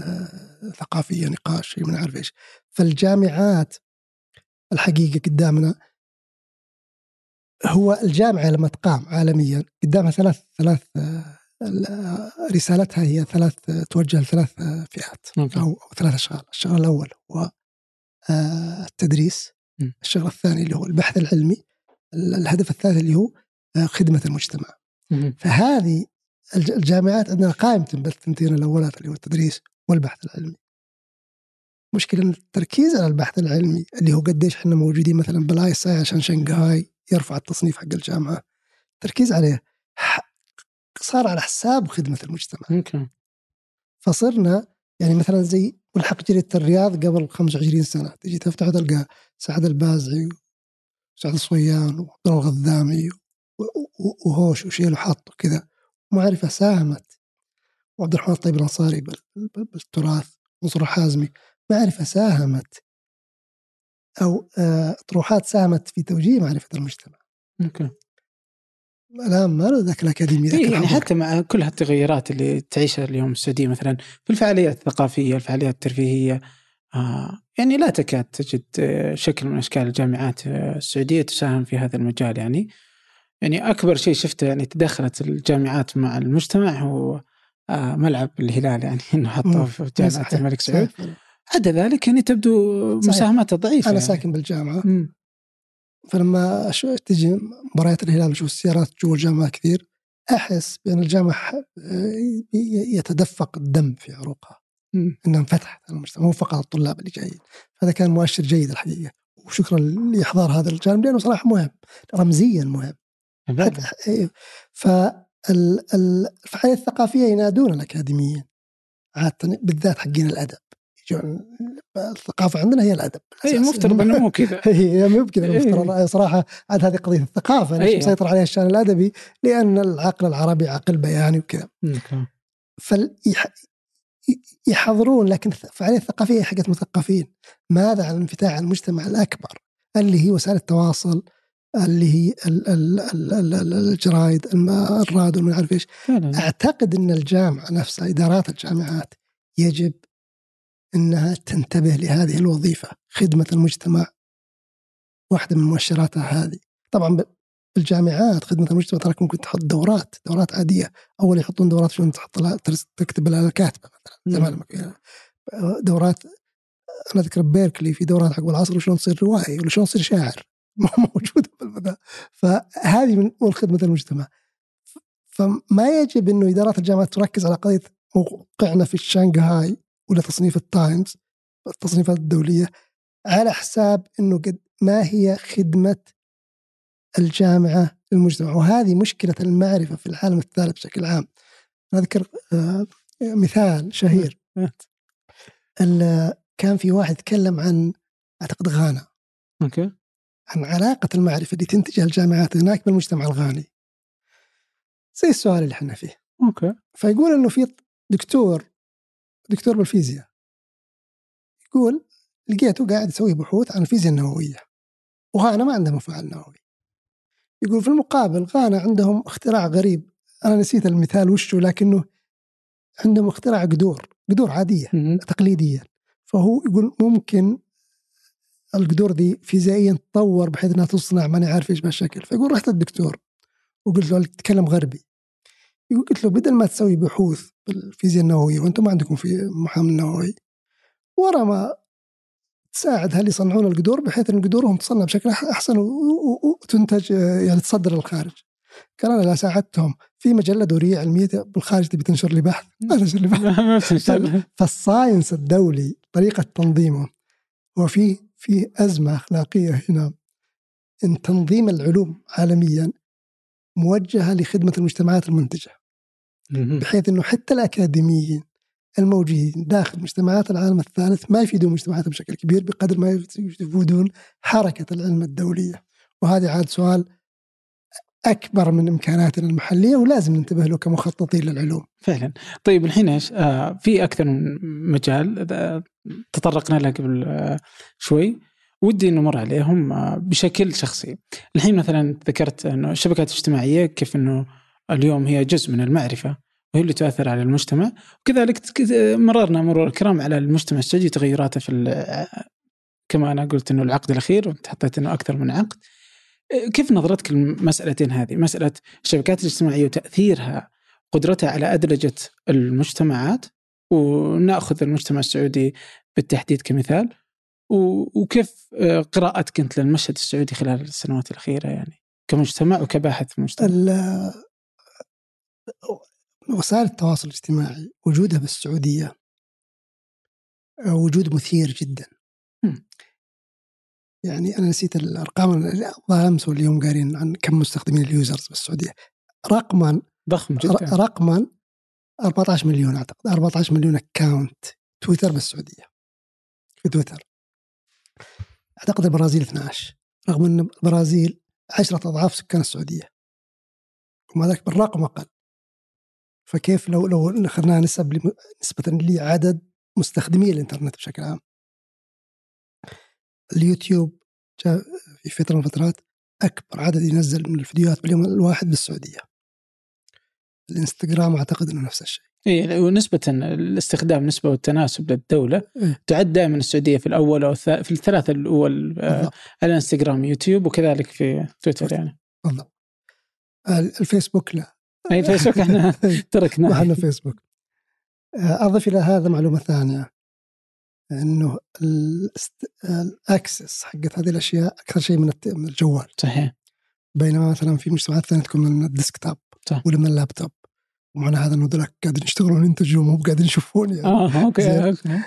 آه، ثقافية نقاش ما عارف إيش. فالجامعات الحقيقة قدامنا هو الجامعة لما تقام عالميا قدامها ثلاث ثلاث آه، رسالتها هي ثلاث توجه لثلاث فئات أو ثلاث أشغال، الشغل الأول هو آه، التدريس، الشغل الثاني اللي هو البحث العلمي، الهدف الثالث اللي هو آه، خدمة المجتمع. فهذه الجامعات عندنا قائمة بالثنتين الأولات اللي هو التدريس والبحث العلمي. مشكلة التركيز على البحث العلمي اللي هو قديش إحنا موجودين مثلا بال ISI عشان شنغهاي يرفع التصنيف حق الجامعة التركيز عليه صار على حساب خدمة المجتمع. فصرنا يعني مثلا زي ملحق جريدة الرياض قبل 25 سنة تجي تفتح تلقى سعد البازعي وسعد الصويان وعبد الغذامي وهوش وشيل وحط وكذا. معرفة ساهمت وعبد الرحمن الطيب الأنصاري بالتراث منصور الحازمي معرفة ساهمت أو آه، طروحات ساهمت في توجيه معرفة المجتمع. ممكن. الآن ما له ذاك الأكاديمي ذاك إيه يعني حتى مع كل هالتغيرات اللي تعيشها اليوم السعودية مثلا في الفعاليات الثقافية، الفعاليات الترفيهية. آه يعني لا تكاد تجد آه، شكل من أشكال الجامعات آه، السعودية تساهم في هذا المجال يعني. يعني أكبر شيء شفته يعني تدخلت الجامعات مع المجتمع هو آه ملعب الهلال يعني إنه حطوه في جامعة الملك سعود. عدا ذلك يعني تبدو مساهماته ضعيفة أنا يعني. ساكن بالجامعة. م. فلما تجي مباريات الهلال وشوف السيارات جوا الجامعة كثير أحس بأن الجامعة يتدفق الدم في عروقها انها انفتحت المجتمع مو فقط الطلاب اللي جايين. هذا كان مؤشر جيد الحقيقة. وشكرا لإحضار هذا الجانب لأنه صراحة مهم رمزيا مهم. إيه. فالفعاليات الثقافية ينادون الأكاديميين عادة بالذات حقين الأدب. الثقافة عندنا هي الأدب. اي المفترض إنه مو كذا. هي مو بكذا. المفترض إيه. صراحة عاد هذه قضية الثقافة ليش مسيطر عليها الشأن الأدبي لأن العقل العربي عقل بياني وكذا. يحضرون لكن الفعاليه الثقافية حقت مثقفين ماذا عن انفتاح المجتمع الأكبر؟ اللي هي وسائل التواصل اللي هي الجرايد الراد وما أعرف إيش. أعتقد إن الجامعة نفسها إدارات الجامعات يجب إنها تنتبه لهذه الوظيفة خدمة المجتمع واحدة من مؤشراتها هذه. طبعا الجامعات خدمة المجتمع. تراك ممكن تحط دورات دورات عادية. أول يحطون دورات شلون تحط لها تكتب لها الكاتبه مثلا زمان دورات أنا أذكر بيركلي في دورات حق العصر وشلون تصير روائي ولا شلون تصير شاعر. موجودة بالمدى فهذه من خدمة المجتمع. فما يجب إنه إدارات الجامعات تركز على قضية موقعنا في شنغهاي ولا تصنيف التايمز التصنيفات الدولية على حساب إنه قد ما هي خدمة الجامعة للمجتمع وهذه مشكلة المعرفة في العالم الثالث بشكل عام. اذكر آه، مثال شهير. كان في واحد يتكلم عن أعتقد غانا. okay. عن علاقة المعرفة اللي تنتجها الجامعات هناك بالمجتمع الغاني. زي السؤال اللي إحنا فيه. أوكي. فيقول إنه في دكتور دكتور بالفيزياء. يقول لقيته قاعد يسوي بحوث عن الفيزياء النووية. وغانا ما عندها مفاعل نووي. يقول في المقابل غانا عندهم اختراع غريب. أنا نسيت المثال وشه لكنه عندهم اختراع قدور قدور عادية مهم. تقليدية. فهو يقول ممكن القدور دي فيزيائيا تطور بحيث إنها تصنع ماني عارف إيش بهالشكل. فيقول رحت للدكتور وقلت له تتكلم غربي. يقول قلت له بدل ما تسوي بحوث بالفيزياء النووية وأنتم ما عندكم في محامل نووي ورا ما تساعد هل يصنعون القدور بحيث إن قدورهم تصنع بشكل أحسن وتنتج آه، يعني تصدر للخارج. قال أنا لا ساعدتهم في مجلة دورية علمية بالخارج تبي تنشر لي بحث ما تنشر لي بحث. فال science الدولي طريقة تنظيمه وفي في أزمة أخلاقية هنا إن تنظيم العلوم عالميا موجهة لخدمة المجتمعات المنتجة مهم. بحيث أنه حتى الأكاديميين الموجودين داخل مجتمعات العالم الثالث ما يفيدون مجتمعاتهم بشكل كبير بقدر ما يفيدون حركة العلم الدولية. وهذا عاد سؤال أكبر من إمكاناتنا المحلية ولازم ننتبه له كمخططين للعلوم. فعلا. طيب الحين إيش؟ آه في أكثر من مجال آه، تطرقنا له قبل آه شوي. ودي نمر عليهم آه بشكل شخصي. الحين مثلا ذكرت إنه الشبكات الاجتماعية كيف إنه اليوم هي جزء من المعرفة. وهي اللي تؤثر على المجتمع. وكذلك مررنا مرور الكرام على المجتمع السعودي تغيراته في كما أنا قلت إنه العقد الأخير وأنت حطيت إنه أكثر من عقد. كيف نظرتك للمسألتين هذه؟ مسألة الشبكات الاجتماعية وتأثيرها قدرتها على أدلجة المجتمعات ونأخذ المجتمع السعودي بالتحديد كمثال. وكيف قراءتك أنت للمشهد السعودي خلال السنوات الأخيرة يعني كمجتمع وكباحث ال- وسائل التواصل الاجتماعي وجودها بالسعودية وجود مثير جدا. يعني أنا نسيت الأرقام الظاهر أمس واليوم قارين عن كم مستخدمين اليوزرز بالسعودية. رقما ضخم جدا. رقما 14 مليون أعتقد 14 مليون أكاونت تويتر بالسعودية. في تويتر. أعتقد البرازيل 12 رغم أن البرازيل عشرة أضعاف سكان السعودية. ومع ذلك بالرقم أقل. فكيف لو لو اخذناها نسب نسبة لعدد مستخدمي الإنترنت بشكل عام؟ اليوتيوب جاء في فترة من الفترات أكبر عدد ينزل من الفيديوهات باليوم الواحد بالسعودية. الإنستغرام أعتقد أنه نفس الشيء. اي ونسبة الاستخدام نسبة والتناسب للدولة إيه. تعد دائما السعودية في الأول أو في الثلاثة الأول آه، بالضبط. على إنستغرام يوتيوب وكذلك في تويتر يعني. بالضبط. ال- الفيسبوك لا. أي فيسبوك إحنا ما تركناه. عندنا فيسبوك. آه، أضف إلى هذا معلومة ثانية. أنه الاست- ال access حقت هذه الأشياء أكثر شيء من الجوال. صحيح. بينما مثلا في مجتمعات ثانية تكون من ال desktop صح. ولا من اللابتوب. ومعنى هذا إنه ذولاك قاعدين يشتغلون ينتجوا مو قاعدين يشوفون يعني. آه okay. okay.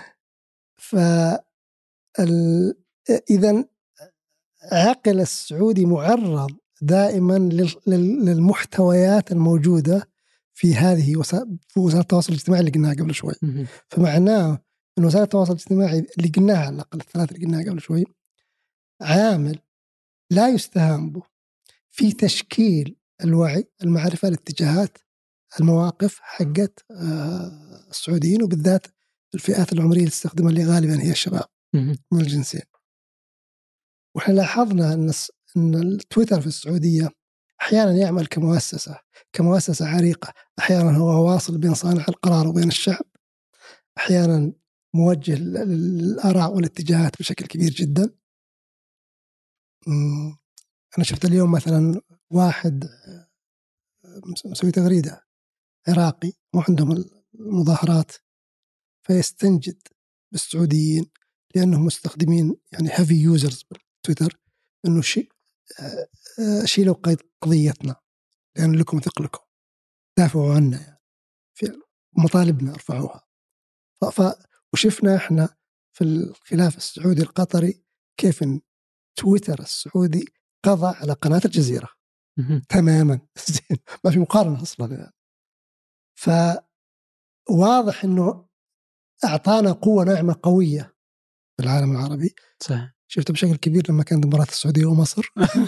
ف اذا عقل السعودي معرض دائما لل- لل- للمحتويات الموجودة في هذه وسائل في وسائل التواصل الاجتماعي اللي قلناها قبل شوي. فمعناه إن وسائل التواصل الاجتماعي اللي قلناها على الأقل الثلاث اللي قلناها قبل شوي عامل لا يستهان به في تشكيل الوعي المعرفة الاتجاهات المواقف حقت آه، السعوديين وبالذات الفئات العمرية اللي تستخدمها اللي غالبا هي الشباب. من الجنسين. وإحنا لاحظنا إن إن التويتر في السعودية أحيانا يعمل كمؤسسة كمؤسسة عريقة، أحيانا هو واصل بين صانع القرار وبين الشعب. أحيانا موجه لل- للآراء والاتجاهات بشكل كبير جدا. أنا شفت اليوم مثلا واحد مس- مسوي تغريدة عراقي وعندهم المظاهرات فيستنجد بالسعوديين لأنهم مستخدمين يعني heavy users بالتويتر إنه شيء شيلوا قيد قضيتنا لأن لكم ثقلكم دافعوا عنا يعني. في مطالبنا ارفعوها. ف, وشفنا إحنا في الخلاف السعودي القطري كيف إن تويتر السعودي قضى على قناة الجزيرة. مهم. تماما. زين. ما في مقارنة أصلا يعني. فواضح إنه أعطانا قوة ناعمة قوية في العالم العربي. صح شفته بشكل كبير لما كانت مباراة السعودية ومصر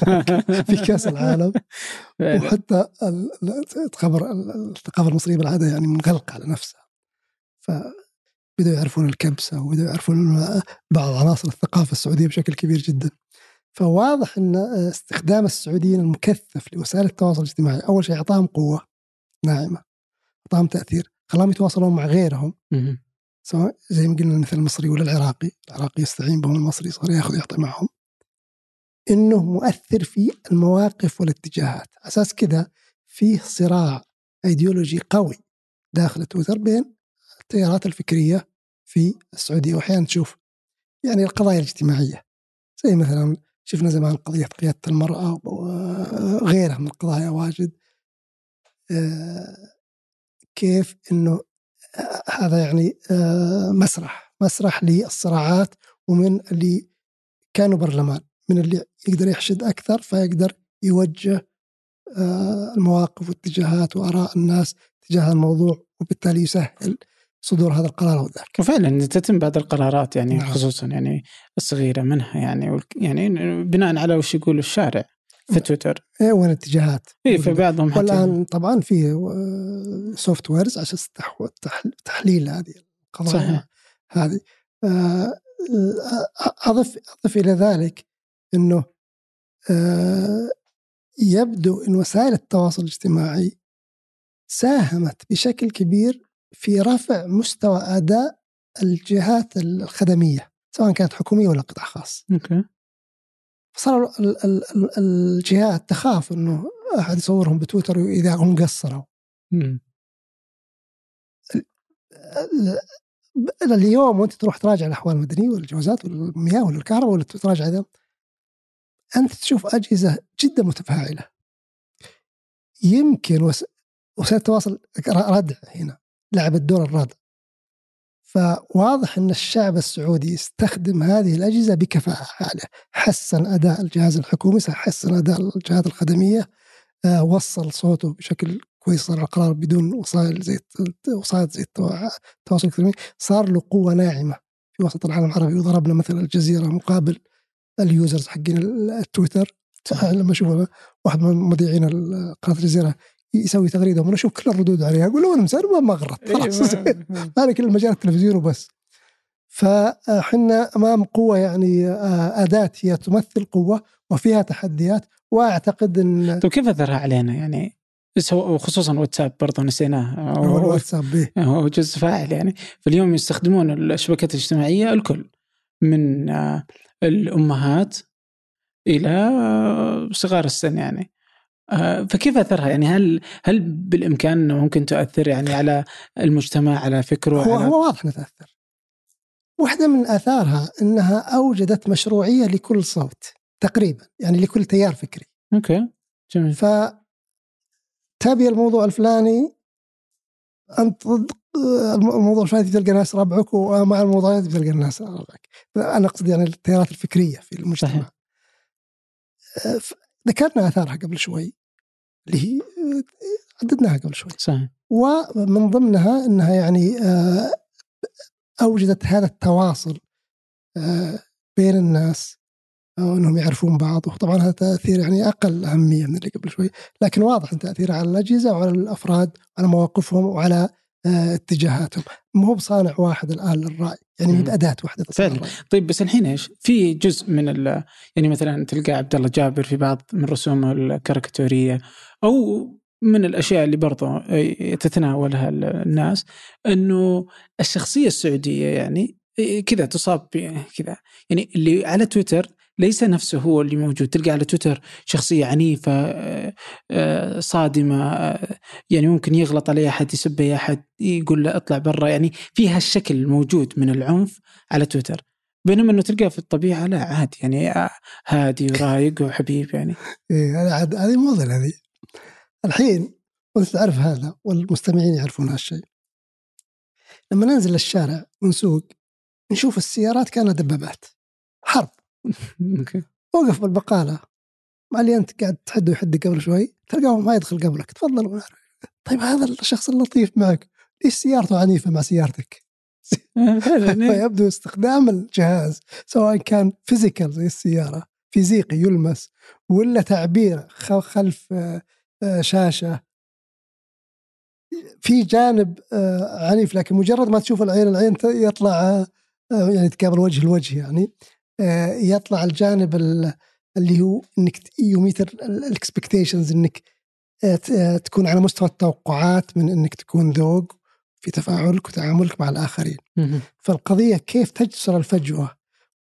في كأس العالم. وحتى خبر الثقافة المصرية بالعادة يعني منغلقة على نفسها. فبدأوا يعرفون الكبسة وبدأوا يعرفون بعض عناصر الثقافة السعودية بشكل كبير جدا. فواضح إن استخدام السعوديين المكثف لوسائل التواصل الاجتماعي أول شيء أعطاهم قوة ناعمة أعطاهم تأثير خلاهم يتواصلون مع غيرهم. سواء زي ما قلنا مثل المصري ولا العراقي العراقي يستعين بهم المصري صار ياخذ يعطي معهم. إنه مؤثر في المواقف والاتجاهات. أساس كذا فيه صراع ايديولوجي قوي داخل تويتر بين التيارات الفكرية في السعودية. وأحيانا تشوف يعني القضايا الاجتماعية. زي مثلا شفنا زمان قضية قيادة المرأة وغيرها من القضايا واجد. آه، كيف إنه هذا يعني آه، مسرح مسرح للصراعات ومن اللي كانوا برلمان من اللي يقدر يحشد أكثر فيقدر يوجه آه، المواقف واتجاهات وآراء الناس تجاه الموضوع وبالتالي يسهل صدور هذا القرار أو ذاك. وفعلا تتم بعض القرارات يعني نعم. خصوصا يعني الصغيرة منها يعني يعني بناء على وش يقول الشارع. في تويتر إيه وين الاتجاهات اي في بعضهم والآن طبعا في softwares عشان تحليل هذه القضايا صحيح. هذه آه، أضف أضف إلى ذلك إنه آه، يبدو إن وسائل التواصل الاجتماعي ساهمت بشكل كبير في رفع مستوى أداء الجهات الخدمية سواء كانت حكومية ولا قطاع خاص. okay. صار الجهات تخاف إنه أحد يصورهم بتويتر إذا هم قصروا. اليوم وأنت تروح تراجع الأحوال المدنية والجوازات والمياه والكهرباء ولا تراجع ذا أنت تشوف أجهزة جدا متفاعلة. يمكن وسائل التواصل ردع هنا لعبت دور الردع فواضح أن الشعب السعودي يستخدم هذه الأجهزة بكفاءة عاليه، حسن أداء الجهاز الحكومي، حسن أداء الجهات الخدمية، آه، وصل صوته بشكل كويس صار القرار بدون وسائل زي وسائل زي التواصل الاجتماعي، صار له قوة ناعمة في وسط العالم العربي. وضربنا مثلا الجزيرة مقابل اليوزرز حقين التويتر. لما أشوف واحد من مذيعين قناة الجزيرة يسوي تغريدة وأنا أشوف كل الردود عليها. أقول له أنا مسار ما غرت. إيه، خلاص. هذا كل مجال التلفزيون وبس. فحنا أمام قوة يعني آه، أداة هي تمثل قوة وفيها تحديات. وأعتقد إن طيب كيف أثرها علينا؟ يعني وخصوصا واتساب برضه نسيناه. هو الواتساب به هو جزء فاعل يعني. فاليوم يستخدمون الشبكات الاجتماعية الكل من آه، الأمهات إلى آه، صغار السن يعني. فكيف أثرها؟ يعني هل هل بالإمكان إنه ممكن تؤثر يعني على المجتمع على فكره هو على... هو واضح إنها تأثر. واحدة من آثارها إنها أوجدت مشروعية لكل صوت تقريبا يعني لكل تيار فكري. أوكي جميل. ف تبي الموضوع الفلاني أنت ضد الموضوع الفلاني تلقى ناس ربعك ومع الموضوع تلقى الناس ربعك. أنا أقصد يعني التيارات الفكرية في المجتمع. صحيح. آه، ذكرنا آثارها قبل شوي. اللي هي عددناها قبل شوي. صحيح. ومن ضمنها إنها يعني آه، أوجدت هذا التواصل آه، بين الناس وانهم يعرفون بعض. وطبعا هذا تأثير يعني أقل أهمية من اللي قبل شوي. لكن واضح تاثيره على الأجهزة وعلى الأفراد وعلى مواقفهم وعلى آه، اتجاهاتهم. مو هو بصانع واحد الآن للرأي يعني هي اداه واحدة فعلا. طيب بس الحين إيش؟ في جزء من يعني مثلا تلقى عبد الله جابر في بعض من رسومه الكاريكاتورية. أو من الأشياء اللي برضه تتناولها الناس إنه الشخصية السعودية يعني كذا تصاب كذا يعني اللي على تويتر ليس نفسه هو اللي موجود تلقى على تويتر شخصية عنيفة آه، آه، صادمة آه، يعني ممكن يغلط عليه أحد يسب أي أحد يقول له اطلع برا يعني في هالشكل الموجود من العنف على تويتر بينما إنه تلقاه في الطبيعة لا عادي يعني هادي ورايق وحبيب يعني. إيه هذه هذه موضه هذه. الحين وأنت تعرف هذا والمستمعين يعرفون هالشيء. لما ننزل الشارع ونسوق نشوف السيارات كأنها دبابات. حرب. وقف بالبقالة مع اللي أنت قاعد تحد ويحد قبل شوي تلقاه ما يدخل قبلك تفضل طيب هذا الشخص اللطيف معك ليش سيارته عنيفة مع سيارتك؟ فيبدو استخدام الجهاز سواء كان physical زي السيارة فيزيقي يلمس ولا تعبير خلف آه، شاشة في جانب آه، عنيف لكن مجرد ما تشوف العين العين يطلع يعني تقابل وجه لوجه يعني يطلع الجانب اللي هو إنك you meet ال expectations إنك تكون على مستوى التوقعات من إنك تكون ذوق في تفاعلك وتعاملك مع الآخرين. فالقضية كيف تجسر الفجوة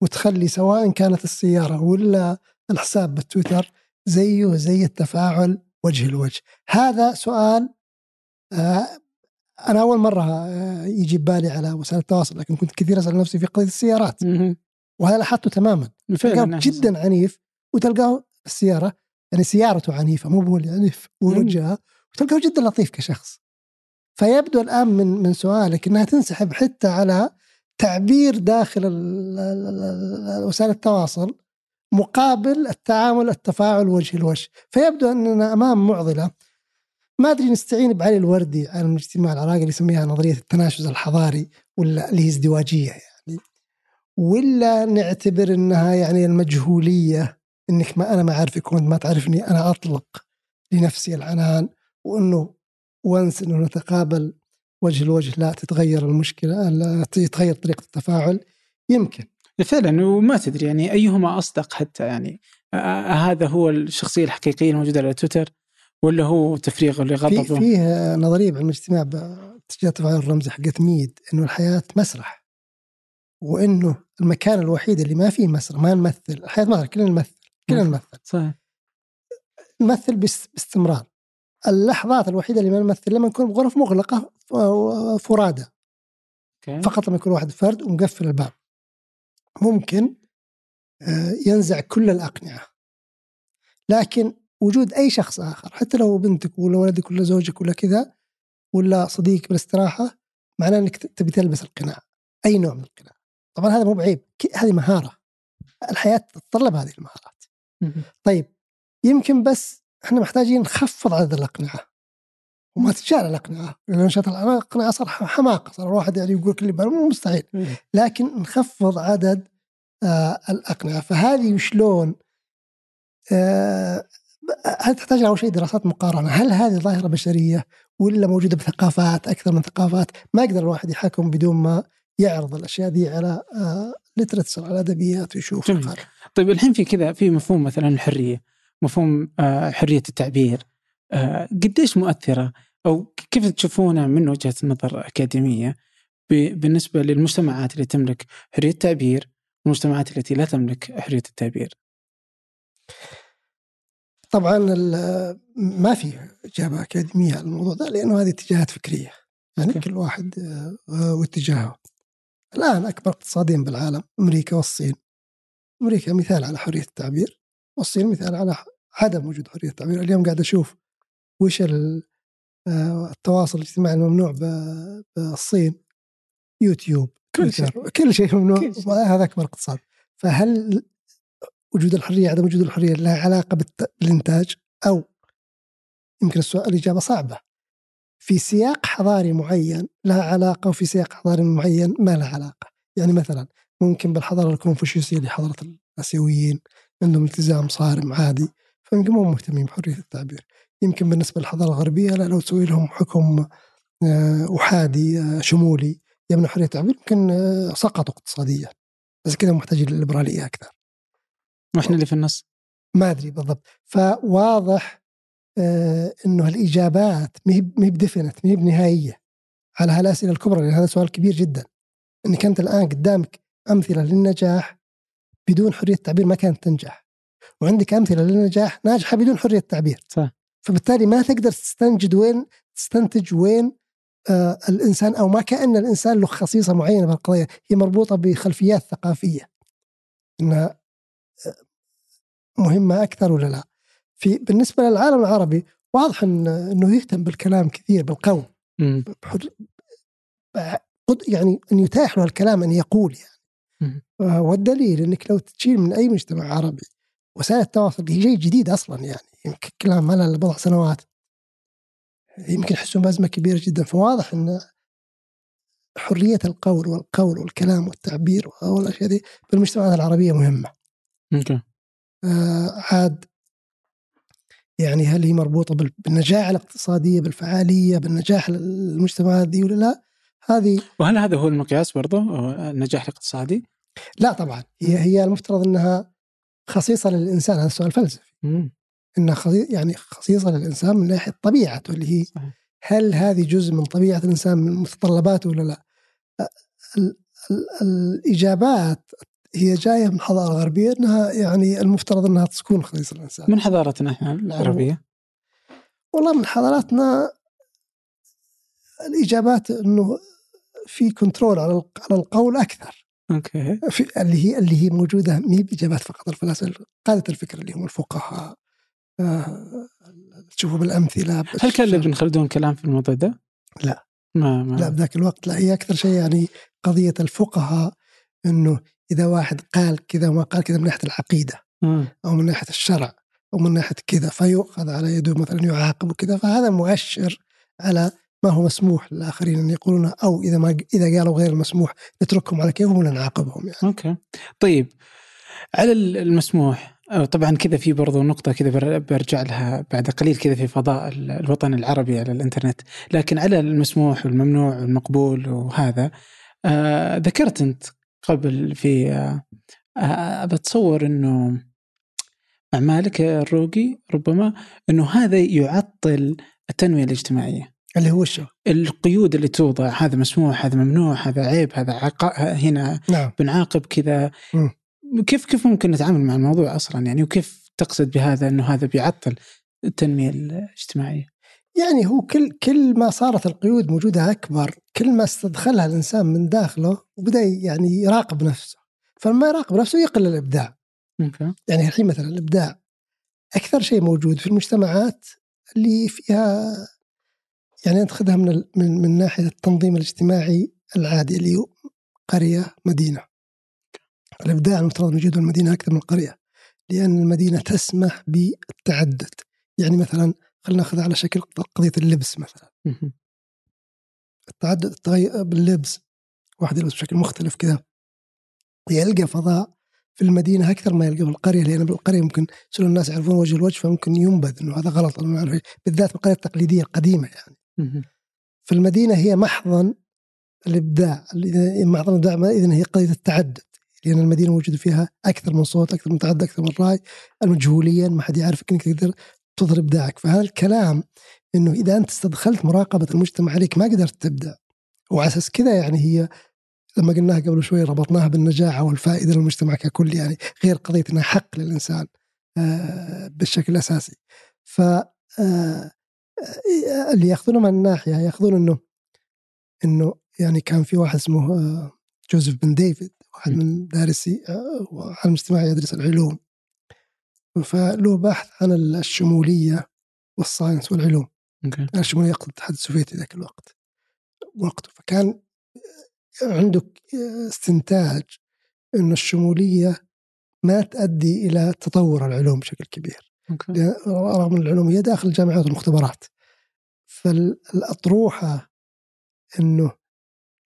وتخلي سواء كانت السيارة ولا الحساب بالتويتر زيه زي التفاعل وجه لوجه. هذا سؤال آه، أنا أول مرة آه، يجي ببالي على وسائل التواصل لكن كنت كثير أسأل نفسي في قضية السيارات. وهذا لاحظته تماما. تلقاه جدا عنيف وتلقاه السيارة يعني سيارته عنيفة مو هو عنيف ووجهها وتلقاه جدا لطيف كشخص. فيبدو الآن من من سؤالك إنها تنسحب حتى على تعبير داخل وسائل التواصل مقابل التعامل التفاعل وجه لوجه. فيبدو أننا أمام معضلة. ما أدري نستعين بعلي الوردي عالم الاجتماع العراقي اللي يسميها نظرية التناشز الحضاري ولا اللي هي ازدواجية يعني. ولا نعتبر إنها يعني المجهولية إنك ما أنا ما أعرفك وأنت ما تعرفني أنا أطلق لنفسي العنان وإنه وانس إنه نتقابل وجه لوجه لا تتغير المشكلة لا تتغير طريقة التفاعل. يمكن. فعلا وما تدري يعني أيهما أصدق حتى يعني هذا هو الشخصية الحقيقية الموجودة على تويتر ولا هو تفريغ لغضبه؟ في فيه نظرية بعلم الاجتماع باتجاه التفاعل الرمزي حقت ميد إنه الحياة مسرح وإنه المكان الوحيد اللي ما فيه مسرح ما نمثل الحياة مسرح كلنا نمثل كلنا نمثل. صحيح. نمثل باستمرار. اللحظات الوحيدة اللي ما نمثل لما نكون بغرف مغلقة فرادى. فقط لما يكون واحد فرد ومقفل الباب. ممكن آه، ينزع كل الأقنعة. لكن وجود أي شخص آخر حتى لو بنتك ولا ولدك ولا زوجك ولا كذا ولا صديقك بالاستراحة معناه أنك تبي تلبس القناع أي نوع من القناع. طبعا هذا مو بعيب هذه مهارة. الحياة تتطلب هذه المهارات. طيب يمكن بس إحنا محتاجين نخفض عدد الأقنعة. وما تتشال الأقنعة لأن نشاط الأقنعة صار حماقة. صار الواحد يعني يقول كل مو مستحيل. لكن نخفض عدد آه الأقنعة. فهذه شلون آه هل تحتاج أول شيء دراسات مقارنة؟ هل هذه ظاهرة بشرية ولا موجودة بثقافات أكثر من ثقافات؟ ما يقدر الواحد يحكم بدون ما يعرض الأشياء دي على آه لترتسر على الأدبيات ويشوف طيب الحين في كذا في مفهوم مثلا الحرية مفهوم آه حرية التعبير. قديش مؤثرة؟ أو كيف تشوفونها من وجهة نظر أكاديمية بالنسبة للمجتمعات اللي تملك حرية التعبير والمجتمعات التي لا تملك حرية التعبير؟ طبعا ما في إجابة أكاديمية على الموضوع ده لأنه هذه اتجاهات فكرية. يعني كل واحد آه، واتجاهه. الآن أكبر اقتصادين بالعالم أمريكا والصين. أمريكا مثال على حرية التعبير والصين مثال على عدم وجود حرية التعبير. اليوم قاعد أشوف وش آه، التواصل الاجتماعي الممنوع بالصين؟ يوتيوب كل شيء. كل شيء ممنوع هذا اكبر اقتصاد فهل وجود الحرية عدم وجود الحرية لها علاقة بالإنتاج؟ أو يمكن السؤال الإجابة صعبة. في سياق حضاري معين لها علاقة وفي سياق حضاري معين ما لها علاقة. يعني مثلا ممكن بالحضارة الكونفوشيوسيه اللي حضاره الآسيويين عندهم التزام صارم عادي فيمكن مو مهتمين بحرية التعبير. يمكن بالنسبة للحضارة الغربية لا لو تسوي لهم حكم آه، أحادي آه، شمولي يمنع حرية التعبير يمكن آه، سقطوا اقتصاديا. بس كذا محتاجين للليبرالية أكثر. وإحنا اللي في النص. ما أدري بالضبط. فواضح إنه الاجابات ما هي بدفنت ما هي بنهائية على هالأسئلة الكبرى لأن هذا سؤال كبير جدا. إنك أنت الآن قدامك أمثلة للنجاح بدون حرية التعبير ما كانت تنجح. وعندك أمثلة للنجاح ناجحة بدون حرية التعبير. صح. فبالتالي ما تقدر تستنجد وين تستنتج وين آه الإنسان أو ما كأن الإنسان له خصيصة معينة بالقضية هي مربوطة بخلفيات ثقافية. إنها آه، مهمة أكثر ولا لا؟ في بالنسبة للعالم العربي واضح إن إنه يهتم بالكلام كثير بالقول يعني إن يتاح له الكلام أن يقول يعني. والدليل إنك لو تشيل من أي مجتمع عربي وسائل التواصل هي شيء جديد أصلا يعني. يمكن كلام ما له بضع سنوات يمكن يحسون بأزمة كبيرة جدا فواضح أن حرية القول والقول والكلام والتعبير والأشياء دي بالمجتمعات العربية مهمة. أوكي. آه عاد يعني هل هي مربوطة بالنجاعه الاقتصادية بالفعالية بالنجاح المجتمعات دي ولا لا؟ هذه وهل هذا هو المقياس برضه النجاح الاقتصادي؟ لا طبعا هي هي المفترض إنها خصيصة للإنسان هذا سؤال فلسفي. مم. انها خصيص يعني خصيصه للانسان من ناحية طبيعته اللي هي صحيح. هل هذه جزء من طبيعة الإنسان من متطلباته ولا لا؟ ال ال الإجابات هي جاية من الحضاره الغربيه إنها يعني المفترض إنها تكون خصيصه للانسان. من حضارتنا إحنا العربية؟ والله من حضاراتنا الإجابات إنه في control على على القول أكثر. okay. في اللي هي اللي هي موجودة ما هي بإجابات فقط الفلاسفة قادة الفكر اللي هم الفقهاء تشوفوا بالأمثلة هل كان لابن خلدون كلام في الموضوع ده؟ لا. ما ما لا بذاك الوقت لا هي أكثر شيء يعني قضية الفقهاء إنه إذا واحد قال كذا وما قال كذا من ناحية العقيدة مم. أو من ناحية الشرع أو من ناحية كذا فيؤخذ على يده مثلا يعاقب وكذا فهذا مؤشر على ما هو مسموح للآخرين أن يقولونه أو إذا ما إذا قالوا غير المسموح نتركهم على كيفهم ولا نعاقبهم يعني. أوكي. طيب على المسموح طبعا كذا في برضو نقطة كذا بر- برجع لها بعد قليل كذا في فضاء ال- الوطن العربي على الإنترنت، لكن على المسموح والممنوع والمقبول وهذا آه ذكرت أنت قبل في آه آه بتصور إنه مع مالك الروقي ربما إنه هذا يعطل التنمية الاجتماعية. اللي هو الشو القيود اللي توضع هذا مسموح هذا ممنوع هذا عيب هذا عقا هنا نعم بنعاقب كذا. كيف كيف ممكن نتعامل مع الموضوع أصلا يعني؟ وكيف تقصد بهذا إنه هذا بيعطل التنمية الاجتماعية؟ يعني هو كل كل ما صارت القيود موجودة أكبر كل ما استدخلها الإنسان من داخله وبدأ يعني يراقب نفسه. فلما يراقب نفسه يقل الإبداع. أوكي. يعني الحين مثلا الإبداع أكثر شيء موجود في المجتمعات اللي فيها يعني أنت خذها من من من ناحية التنظيم الاجتماعي العادي اللي هو قرية مدينة. الإبداع المفترض موجود في المدينة أكثر من القرية لأن المدينة تسمح بالتعدد. يعني مثلا خلينا ناخذها على شكل قضية اللبس مثلا. التعدد التغير باللبس واحد يلبس بشكل مختلف كذا. يلقى فضاء في المدينة أكثر ما يلقى في القرية لأن بالقرية ممكن يصيروا الناس يعرفون وجه الوجه فممكن ينبذ انه هذا غلط أو ما أعرف. بالذات بالقريه التقليدية القديمة يعني. المدينة هي محضن الإبداع اللي- محضن الإبداع اذا هي قضية التعدد. لأن المدينة موجود فيها أكثر من صوت أكثر من تعدد أكثر من راي المجهوليا ما حد يعرفك إنك تقدر تظهر ابداعك فهذا الكلام إنه إذا أنت استدخلت مراقبة المجتمع عليك ما قدرت تبدع وعلى أساس كذا يعني هي لما قلناها قبل شوي ربطناها بالنجاعه والفائده للمجتمع ككل يعني غير قضية إنها حق للإنسان آه، بالشكل الأساسي. ف آه، آه، اللي يأخذونه من الناحية يأخذون إنه إنه يعني كان في واحد اسمه جوزيف بن ديفيد. واحد من دارسي آه، عالم اجتماعي يدرس العلوم. فله بحث عن الشمولية وال science والعلوم. okay. الشمولية يقصد الاتحاد السوفيتي ذاك الوقت. وقته فكان عنده استنتاج انه الشمولية ما تؤدي إلى تطور العلوم بشكل كبير. لأن- رغم العلوم هي داخل الجامعات والمختبرات فالأطروحة إنه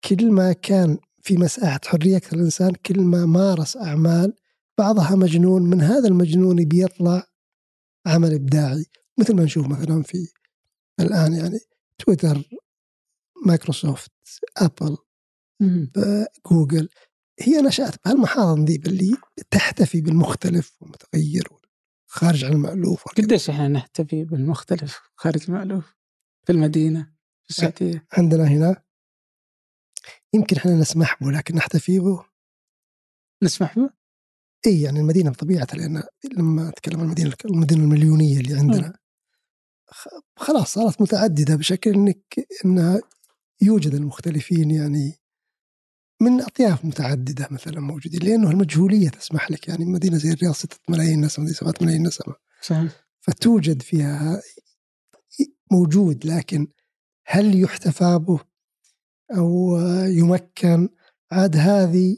كل ما كان في مساحة حرية أكثر الإنسان كل ما مارس أعمال بعضها مجنون من هذا المجنون بيطلع عمل إبداعي مثل ما نشوف مثلا في الآن يعني تويتر مايكروسوفت أبل مهم. جوجل هي نشأت بهالمحاضن دي اللي تحتفي بالمختلف والمتغير خارج عن المألوف. قديش إحنا نحتفي بالمختلف خارج المألوف في المدينة في السعودية عندنا هنا يمكن إحنا نسمح به لكن نحتفي به نسمح به؟ إي يعني المدينة بطبيعتها لأن لما أتكلم عن المدينة المدينة المليونية اللي عندنا خ- خلاص صارت متعددة بشكل انك إنها يوجد المختلفين يعني من أطياف متعددة مثلا موجودين لأنه المجهولية تسمح لك يعني مدينة زي الرياض 6 ملايين نسمة 7 ملايين نسمة. صحيح. فتوجد فيها موجود لكن هل يحتفى به؟ أو يمكن عاد هذه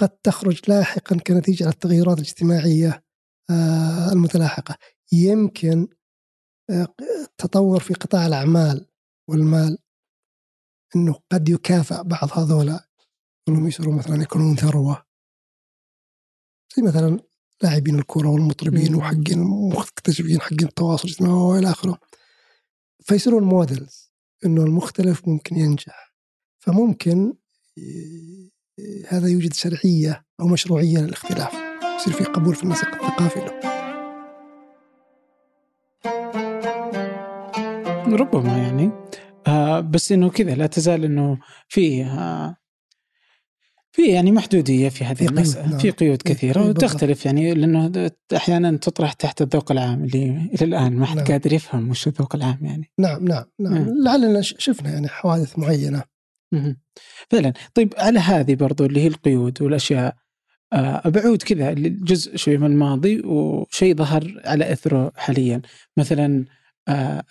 قد تخرج لاحقا كنتيجة على التغيرات الاجتماعية آه، المتلاحقة. يمكن آه، تطور في قطاع الأعمال والمال إنه قد يكافئ بعض هذولا انهم يصيروا مثلا يكونون ثروة. زي مثلا لاعبين الكرة والمطربين وحقين المكتشفين حقين التواصل الاجتماعي وإلى آخره. فيصيرون مودلز إنه المختلف ممكن ينجح. فممكن هذا يوجد شرعية أو مشروعية للاختلاف. يصير في قبول في النسق الثقافي له. ربما يعني. آه بس إنه كذا لا تزال إنه في آه في يعني محدودية في هذه المسألة. نعم. في قيود كثيرة وتختلف يعني لأنه أحيانا تطرح تحت الذوق العام اللي إلى الآن ما حد نعم. قادر يفهم وش الذوق العام يعني. نعم نعم نعم, نعم. لعلنا شفنا يعني حوادث معينة. فعلا. طيب على هذه برضو اللي هي القيود والأشياء آه، بعود كذا جزء شوي من الماضي وشيء ظهر على أثره حاليا. مثلا آه،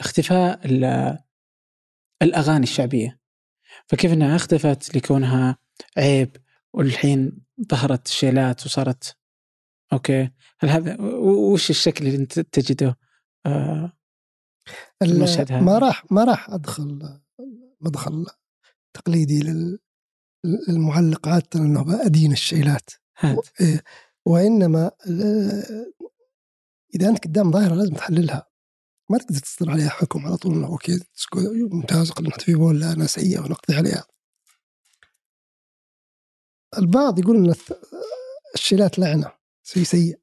اختفاء الأغاني الشعبية. فكيف أنها اختفت لكونها عيب والحين ظهرت شيلات وصارت أوكي. هل هذا وش الشكل اللي انت تجده؟ آه المشهد هذا. ما راح ما راح أدخل مدخل تقليدي للمعلق عادة انه أدين الشيلات. إيه، وإنما إذا أنت قدام ظاهرة لازم تحللها. ما تقدر تصدر عليها حكم على طول إنه أوكي ممتاز خلينا نحط فيه ولا أنا سيئه ونقضي عليها. البعض يقول إن الشيلات لعنة شيء سيء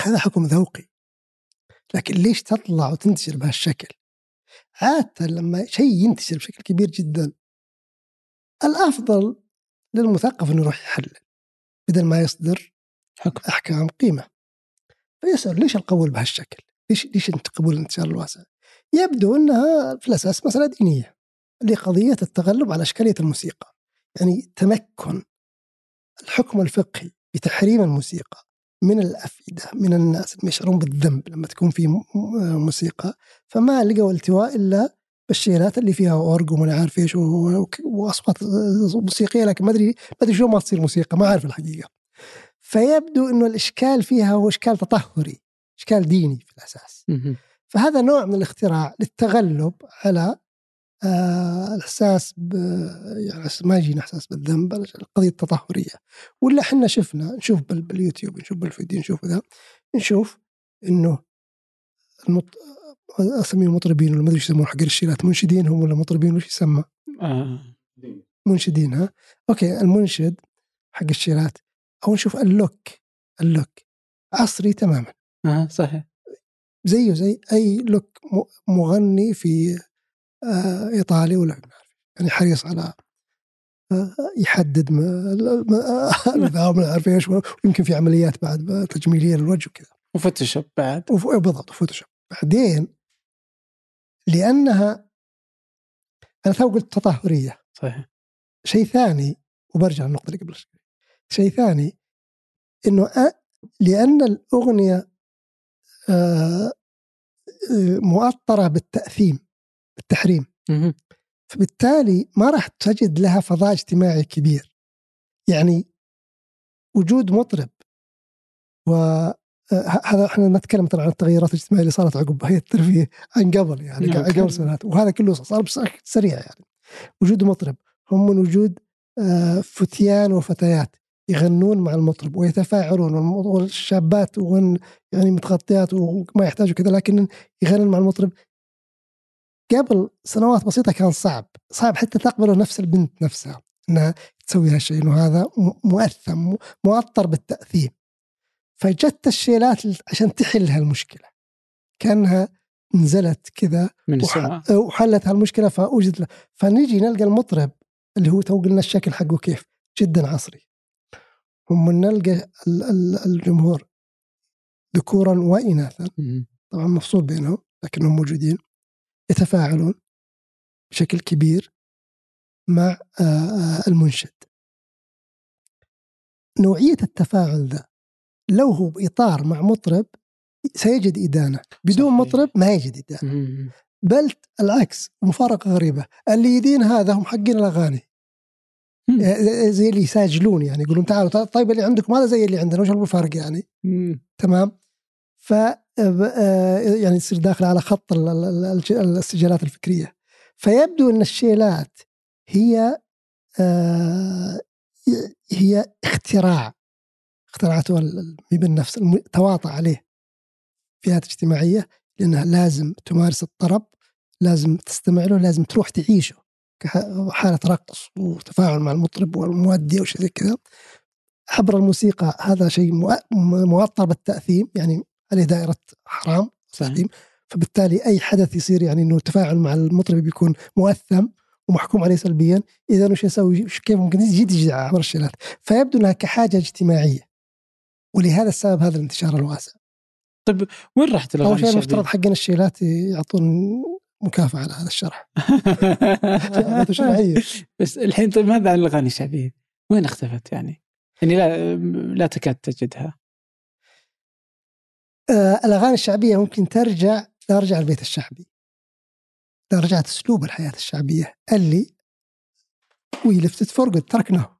هذا حكم ذوقي لكن ليش تطلع وتنتشر بهالشكل؟ عادة لما شيء ينتشر بشكل كبير جدا الأفضل للمثقف إنه يروح يحلل بدل ما يصدر حكم أحكام قيمة فيسأل ليش القبول بهالشكل؟ ليش ليش قبول الانتشار الواسع؟ يبدو إنها في الأساس مسألة دينية لقضية التغلب على إشكالية الموسيقى يعني تمكن الحكم الفقهي بتحريم الموسيقى من الأفئدة من الناس اللي يشعرون بالذنب لما تكون في موسيقى فما لقوا التواء إلا بالشيلات اللي فيها أورج وما عارف إيش وأصوات موسيقية لكن ما أدري ما أدري شو ما تصير موسيقى ما أعرف الحقيقة. فيبدو إنه الإشكال فيها هو إشكال تطهري، إشكال ديني في الأساس. فهذا نوع من الاختراع للتغلب على آه الإحساس ب يعني ما يجينا إحساس بالذنب القضية التطهرية ولا إحنا شفنا نشوف باليوتيوب نشوف بالفيديو نشوف ذا نشوف إنه المط... أسميهم مطربين ولا ما أدري إيش يسمون حق الشيلات منشدين هم ولا مطربين وش يسمى؟ آه. منشدين ها؟ okay المنشد حق الشيلات أو نشوف ال look ال look عصري تماما آه صحيح زيه زي أي look مغني في آه، إيطالي ولا يعني حريص على آه، يحدد ما عارف إيش ويمكن في عمليات بعد تجميلية للوجه وكذا. وفوتوشوب بعد. بالضبط وفوتوشوب بعدين لأنها أنا تو قلت تطهرية. صحيح. شيء ثاني وبرجع للنقطة اللي قبل شوي. شيء ثاني إنه لأن الأغنية مؤطرة بالتأثيم. التحريم. فبالتالي ما راح تجد لها فضاء اجتماعي كبير. يعني وجود مطرب. و آه، هذا إحنا نتكلم طبعا عن التغيرات الاجتماعية اللي صارت عقب هيئه الترفيه عن قبل يعني نعم، قبل سنوات وهذا كله صار بشكل سريع يعني. وجود مطرب. هم من وجود آه، فتيان وفتيات يغنون مع المطرب ويتفاعلون والشابات وهن يعني متغطيات وما يحتاجوا كذا لكن يغنون مع المطرب قبل سنوات بسيطة كان صعب صعب حتى تقبل نفس البنت نفسها إنها تسوي هالشيء إنه هذا مؤثم مؤطر بالتأثير. فجت الشيلات عشان تحل هالمشكلة. كأنها نزلت كذا من السماء. وحلت هالمشكلة فوجد له فنجي نلقى المطرب اللي هو تو قلنا الشكل حقه كيف؟ جدا عصري. هم نلقى الجمهور ذكورا واناثا. طبعا مفصول بينهم لكنهم موجودين. يتفاعلون بشكل كبير مع آه، آه، المنشد. نوعية التفاعل ذا لو هو بإطار مع مطرب سيجد إدانة. بدون صحيح. مطرب ما يجد إدانة. بل العكس مفارقة غريبة. اللي يدين هذا هم حقين الأغاني. آه، زي اللي يساجلون يعني يقولون تعالوا طيب اللي عندكم هذا زي اللي عندنا وش الفرق يعني؟ مم. تمام؟ ف يعني يصير داخل على خط السجلات الفكرية. فيبدو إن الشيلات هي آه هي اختراع اخترعته بالنفس تواطأ عليه. فئات اجتماعية لأنها لازم تمارس الطرب لازم تستمع له لازم تروح تعيشه كحاله رقص وتفاعل مع المطرب والمؤدي أو شيء زي كذا. عبر الموسيقى هذا شيء موطر بالتأثيم يعني عليه دائرة حرام؟ تأثيم فبالتالي أي حدث يصير يعني إنه التفاعل مع المطرب بيكون مؤثم ومحكوم عليه سلبيا إذا وش يسوي؟ كيف ممكن يجي عبر الشلات فيبدو إنها كحاجة اجتماعية. ولهذا السبب هذا الانتشار الواسع. طيب وين راحت الأغاني أول شيء المفترض حقنا الشيلات يعطون مكافأة على هذا الشرح. بس الحين طيب ماذا عن الأغاني الشعبية؟ وين اختفت يعني؟ يعني لا لا تكاد تجدها. آه الأغاني الشعبية ممكن ترجع ترجع البيت الشعبي. رجعت اسلوب الحياة الشعبية. اللي we left it for good تركناه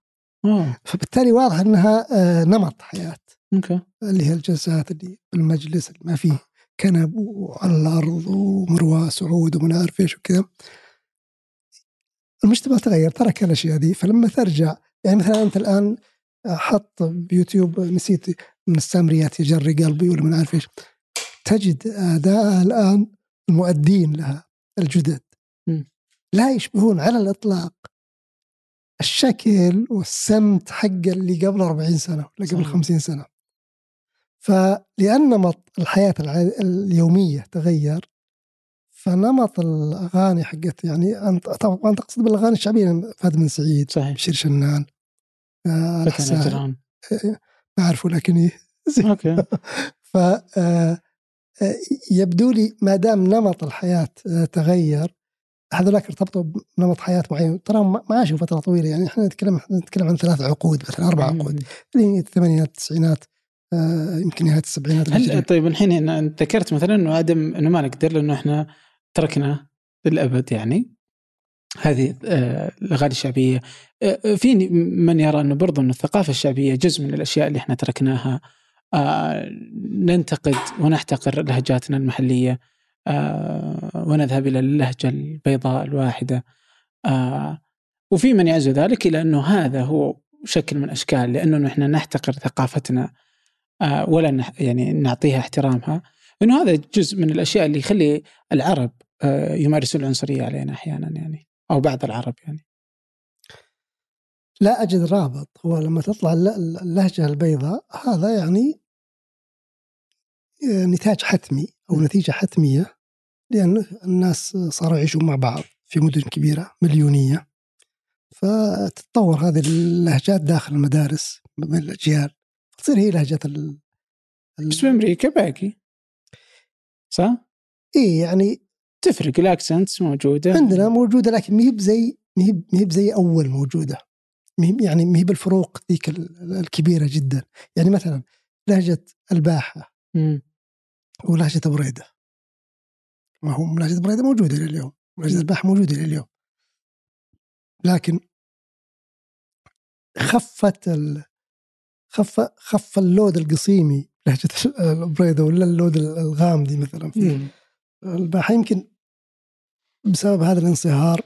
فبالتالي واضح إنها آه نمط حياة. okay. اللي هي الجلسات اللي بالمجلس اللي ما فيه كنب وعلى الأرض ومروة سعود وما عارف إيش وكذا. المجتمع تغير ترك الأشياء دي. فلما ترجع يعني مثلا أنت الآن حط بيوتيوب نسيت من السامريات يجري قلبي ولا ما عارف إيش. تجد أداء الآن المؤدين لها الجدد. لا يشبهون على الإطلاق. الشكل والسمت حق اللي قبل 40 سنة ولا قبل 50 سنة. فلأن نمط الحياة اليومية تغير فنمط الأغاني حقت يعني أنت طبعا تقصد بالأغاني الشعبية فهد بن سعيد صحيح. بشير شنان. آه ما اعرفه لكن. أوكي. ف آه، آه، يبدو لي ما دام نمط الحياة تغير هذولاك ارتبطوا بنمط حياة معين. ترى ما عاشوا فترة طويلة يعني إحنا نتكلم نتكلم عن ثلاث عقود مثلا أربع عقود. الثمانينات التسعينات يمكن نهاية السبعينات هل طيب الحين ذكرت مثلا إنه آدم إنه ما نقدر لأنه إحنا تركنا للأبد يعني. هذه آه، الأغاني الشعبية. آه، في من يرى أنه برضو انه الثقافة الشعبية جزء من الأشياء اللي إحنا تركناها. ننتقد ونحتقر لهجاتنا المحلية. ونذهب إلى اللهجة البيضاء الواحدة. وفي من يعزو ذلك إلى أنه هذا هو شكل من أشكال لأنه إحنا نحتقر ثقافتنا. آه، ولا يعني نعطيها احترامها. إنه هذا جزء من الأشياء اللي يخلي العرب آه، يمارسون العنصرية علينا أحيانا يعني. أو بعض العرب يعني. لا أجد رابط هو لما تطلع اللهجة البيضاء هذا يعني آه، نتاج حتمي أو نتيجة حتمية لأن الناس صاروا يعيشون مع بعض في مدن كبيرة مليونية. فتتطور هذه اللهجات داخل المدارس بين الأجيال. تصير هي لهجة ال... بس في أمريكا باقي. صح؟ اي يعني تفرق الاكسنتس موجودة. عندنا موجودة لكن ما هي بزي ما هي بزي أول موجودة. يعني ما هي بالفروق ذيك الكبيرة جدا. يعني مثلا لهجة الباحة ولهجة بريدة. ما هو لهجة بريدة موجودة لليوم ولهجه الباحة موجودة لليوم لكن خفت ال... خف خف اللود القصيمي لهجة البريدة ولا اللود الغامدي مثلا في الباحة. يمكن بسبب هذا الانصهار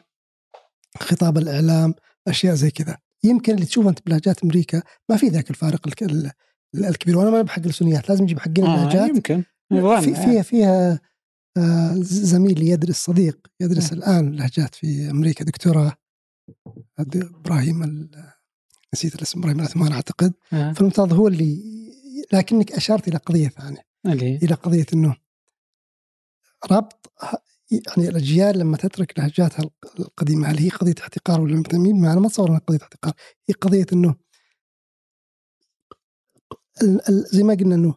خطاب الإعلام أشياء زي كذا. يمكن اللي تشوفه أنت بلهجات أمريكا ما في ذاك الفارق الكبير. وأنا ما بحق السنيات لازم نجيب حقين آه اللهجات يمكن. في فيها فيها آه زميلي يدرس صديق يدرس الآن لهجات في أمريكا دكتوراه إبراهيم نسيت الاسم إبراهيم العثمان أعتقد. آه. فالمفترض هو اللي لكنك أشرت إلى قضية ثانية اللي. إلى قضية إنه ربط يعني الأجيال لما تترك لهجاتها القديمة هل هي قضية احتقار ولا ما أنا ما اتصور انها قضية احتقار هي قضية إنه زي ما قلنا إنه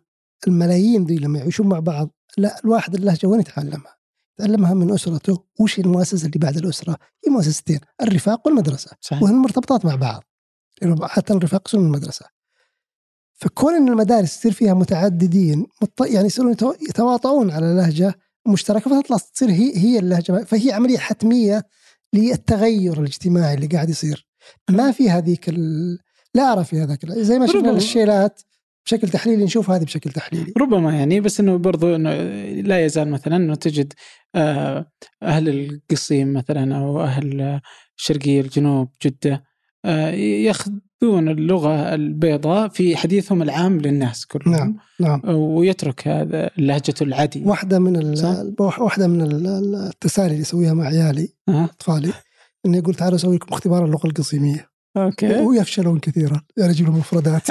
الملايين ذي لما يعيشون مع بعض لا الواحد اللهجة وين يتعلمها؟ يتعلمها من أسرته وش المؤسسة اللي بعد الأسرة؟ هي مؤسستين الرفاق والمدرسة صحيح. وهن مرتبطات مع بعض حتى الرفاق يصيرون من المدرسة فكون إن المدارس تصير فيها متعددين يعني يصيرون يتواطؤون على لهجة مشتركة فتطلع تصير هي هي اللهجة. فهي عملية حتمية للتغير الاجتماعي اللي قاعد يصير. ما في هذيك لا ارى في هذاك زي ما شفنا الشيلات بشكل تحليلي نشوف هذه بشكل تحليلي. ربما يعني بس إنه برضو إنه لا يزال مثلا إنه تجد آه، أهل القصيم مثلا أو أهل شرقي الجنوب جدة ياخذون اللغة البيضاء في حديثهم العام للناس كلهم. نعم نعم. ويترك هذا لهجته العاديه واحدة من واحدة من التسالي اللي اسويها مع عيالي أه. أطفالي إني أقول تعالوا أسوي لكم اختبار اللغة القصيميه أوكي. ويفشلون كثيرا يعني يجيبون مفردات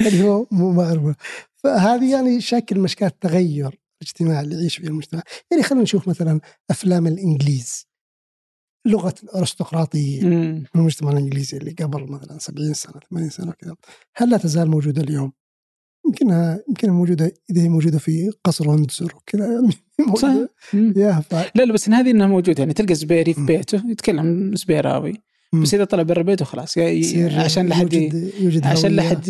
اللي هو مو معروفه فهذه يعني شكل من اشكال التغير الاجتماعي اللي يعيش فيه المجتمع. يعني خلينا نشوف مثلا أفلام الإنجليز. لغة الأرستقراطية في المجتمع الإنجليزي اللي قبل مثلا 70 سنة 80 سنة كذا هل لا تزال موجودة اليوم؟ يمكنها يمكن موجودة إذا هي موجودة في قصر ويندسور وكذا. يعني صح يا لا لا بس إن هذه إنها موجودة يعني تلقى زبيري في بيته يتكلم زبيراوي. بس إذا طلع برا بيته خلاص عشان لحد يوجد, يوجد عشان لحد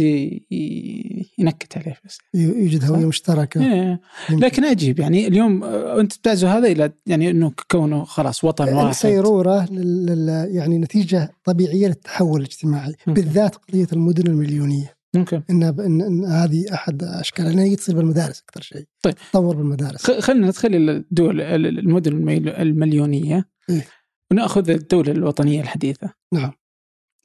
ينكت عليه بس. يوجد هوية مشتركة. إيه. لكن عجيب يعني اليوم أنت تعزو هذا إلى يعني إنه كونه خلاص وطن واحد. سيرورة لل يعني نتيجة طبيعية للتحول الاجتماعي. بالذات قضية المدن المليونية. ممكن. إن, إن, إن هذه أحد أشكال انها هي تصير بالمدارس أكثر شيء. طيب. تطور بالمدارس. خلينا ندخل الدول المدن المليونية. إيه؟ ونأخذ الدولة الوطنية الحديثة. نعم.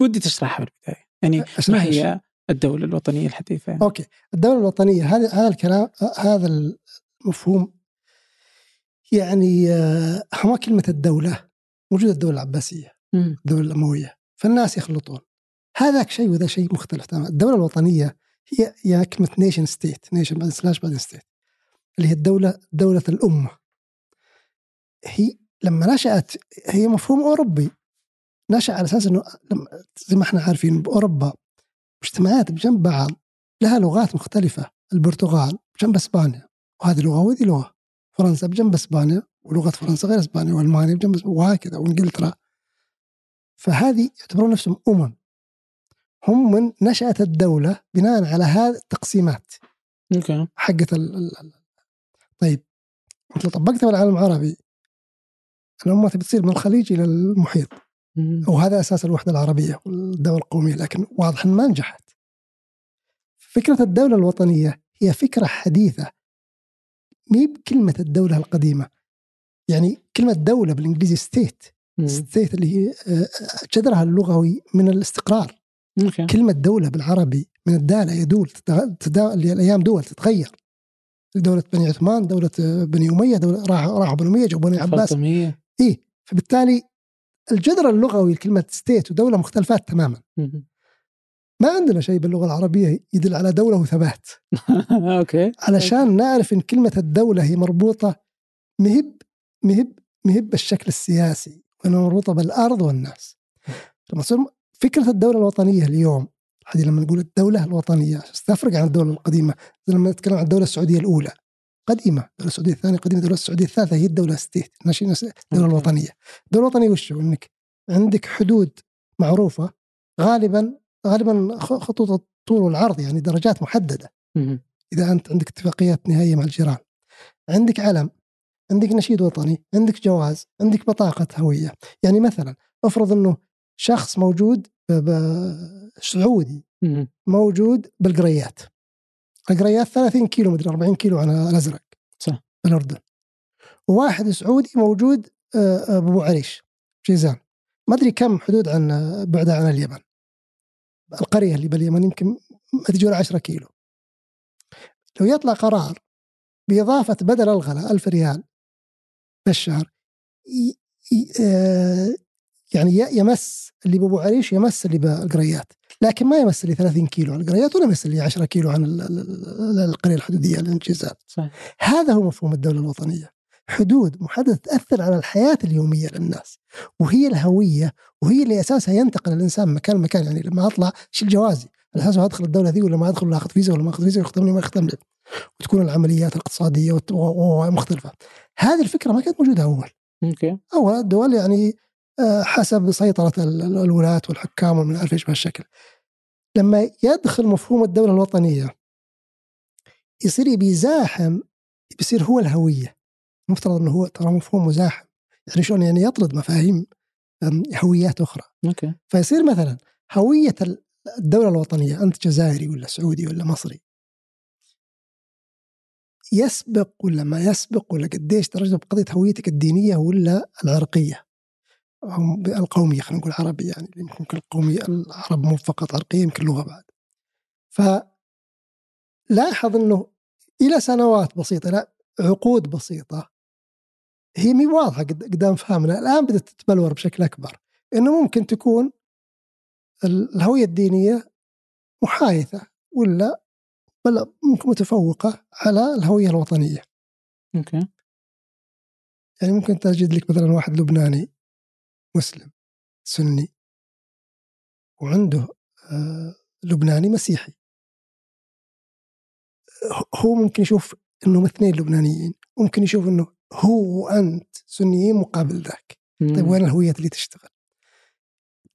ودي تشرحها في البدايه يعني ما هي الدولة الوطنية الحديثة؟ يعني؟ أوكي. الدولة الوطنية هذا هذا الكلام هذا المفهوم يعني هو كلمة الدولة موجودة الدولة العباسية الدولة الأموية فالناس يخلطون. هذاك شيء وذا شيء مختلف تماما. الدولة الوطنية هي هي كلمة nation state nation بعد slash بعدين state اللي هي الدولة دولة الأمة. هي لما نشأت هي مفهوم أوروبي. نشأ على أساس أنه زي ما إحنا عارفين بأوروبا مجتمعات بجنب بعض لها لغات مختلفة البرتغال بجنب إسبانيا وهذه لغة وهذه لغة. فرنسا بجنب إسبانيا ولغة فرنسا غير إسبانيا وألمانيا بجنب وهكذا وإنجلترا. فهذه يعتبرون نفسهم أمم. هم من نشأت الدولة بناء على هذه التقسيمات. أوكي. حقت ال طيب أنت لو طبقتها على العالم العربي الأمة بتصير من الخليج إلى المحيط. وهذا أساس الوحدة العربية والدولة القومية لكن واضح ما نجحت. فكرة الدولة الوطنية هي فكرة حديثة. مي بكلمة الدولة القديمة. يعني كلمة دولة بالإنجليزي state state اللي هي آه، جذرها اللغوي من الاستقرار. okay. كلمة دولة بالعربي من الدالة يدول تدا... الأيام دول تتغير. دولة بني عثمان دولة بني أمية دولة راحوا بني أمية جابوا بني عباس. فاطمية. إيه فبالتالي الجذر اللغوي لكلمة state ودولة مختلفات تماما. ما عندنا شيء باللغة العربية يدل على دولة وثبات. okay. علشان نعرف إن كلمة الدولة هي مربوطة مهب مهب مهب بالشكل السياسي وإنها مربوطة بالأرض والناس. لما تصير فكرة الدولة الوطنية اليوم هذه لما نقول الدولة الوطنية تفرق عن الدولة القديمة لما نتكلم عن الدولة السعودية الأولى. قديمة الدولة السعودية الثانية قديمة الدولة السعودية الثالثة هي الدولة state الدولة الوطنية. الدولة الوطنية وش؟ إنك عندك حدود معروفة غالبا غالبا خطوط الطول والعرض يعني درجات محددة. إذا أنت عندك اتفاقيات نهائية مع الجيران. عندك علم عندك نشيد وطني عندك جواز عندك بطاقة هوية. يعني مثلا افرض أنه شخص موجود سعودي موجود بالقريات. القريات 30 كيلو مدري 40 كيلو عن الأزرق. صح. بالاردن وواحد سعودي موجود آه، آه، بأبو عريش جيزان. ما أدري كم حدود عن بعدها عن اليمن. القرية اللي باليمن يمكن ما تجي 10 كيلو. لو يطلع قرار بإضافة بدل الغلاء ألف ريال بالشهر آه، يعني يمس اللي بأبو عريش يمس اللي بالقريات. لكن ما يمس لي 30 كيلو عن القريات ولا يمس لي 10 كيلو عن القريه الحدودية الانجازات صحيح. هذا هو مفهوم الدولة الوطنية. حدود محددة تأثر على الحياة اليومية للناس وهي الهوية وهي اللي أساسها ينتقل الإنسان من مكان. لمكان يعني لما أطلع شيل جوازي على أساس أدخل الدولة ذي ولا ما أدخل ولا آخذ فيزا ولا ما أخذ فيزا يختم لي ما يختم لي. وتكون العمليات الاقتصادية مختلفه هذه الفكرة ما كانت موجودة أول. أوكي. أول الدول يعني حسب سيطرة الولاة والحكام ومن عارف إيش بهالشكل. لما يدخل مفهوم الدولة الوطنية يصير بيزاحم بيصير هو الهوية. مفترض إنه هو ترى مفهوم مزاحم. يعني شلون؟ يعني يطرد مفاهيم هويات أخرى. أوكي. فيصير مثلا هوية الدولة الوطنية أنت جزائري ولا سعودي ولا مصري يسبق ولا ما يسبق ولا قديش ترجم بقضية هويتك الدينية ولا العرقية القومية خلينا نقول عربي يعني يمكن القومية العرب مو فقط عرقية يمكن لغة بعد. فلاحظ أنه إلى سنوات بسيطة لا عقود بسيطة هي مي واضحة قدام فهمنا. الآن بدأت تتبلور بشكل أكبر أنه ممكن تكون الهوية الدينية محايثة ولا بل ممكن متفوقة على الهوية الوطنية. أوكي. يعني ممكن تجد لك مثلا واحد لبناني مسلم سني. وعنده آه، لبناني مسيحي. هو ممكن يشوف إنهم اثنين لبنانيين ممكن يشوف إنه هو وأنت سنيين مقابل ذاك. طيب وين الهوية اللي تشتغل؟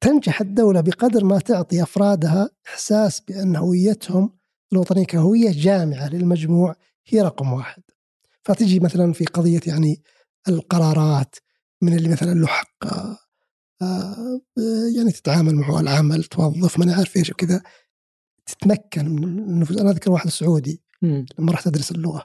تنجح الدولة بقدر ما تعطي أفرادها إحساس بأن هويتهم الوطنية كهوية جامعة للمجموع هي رقم واحد. فتجي مثلا في قضية يعني القرارات من اللي مثلا له حق آه، يعني تتعامل معه العمل توظف ما عارف إيش وكذا تتمكن من النفوذ. أنا أذكر واحد سعودي لما رحت أدرس اللغة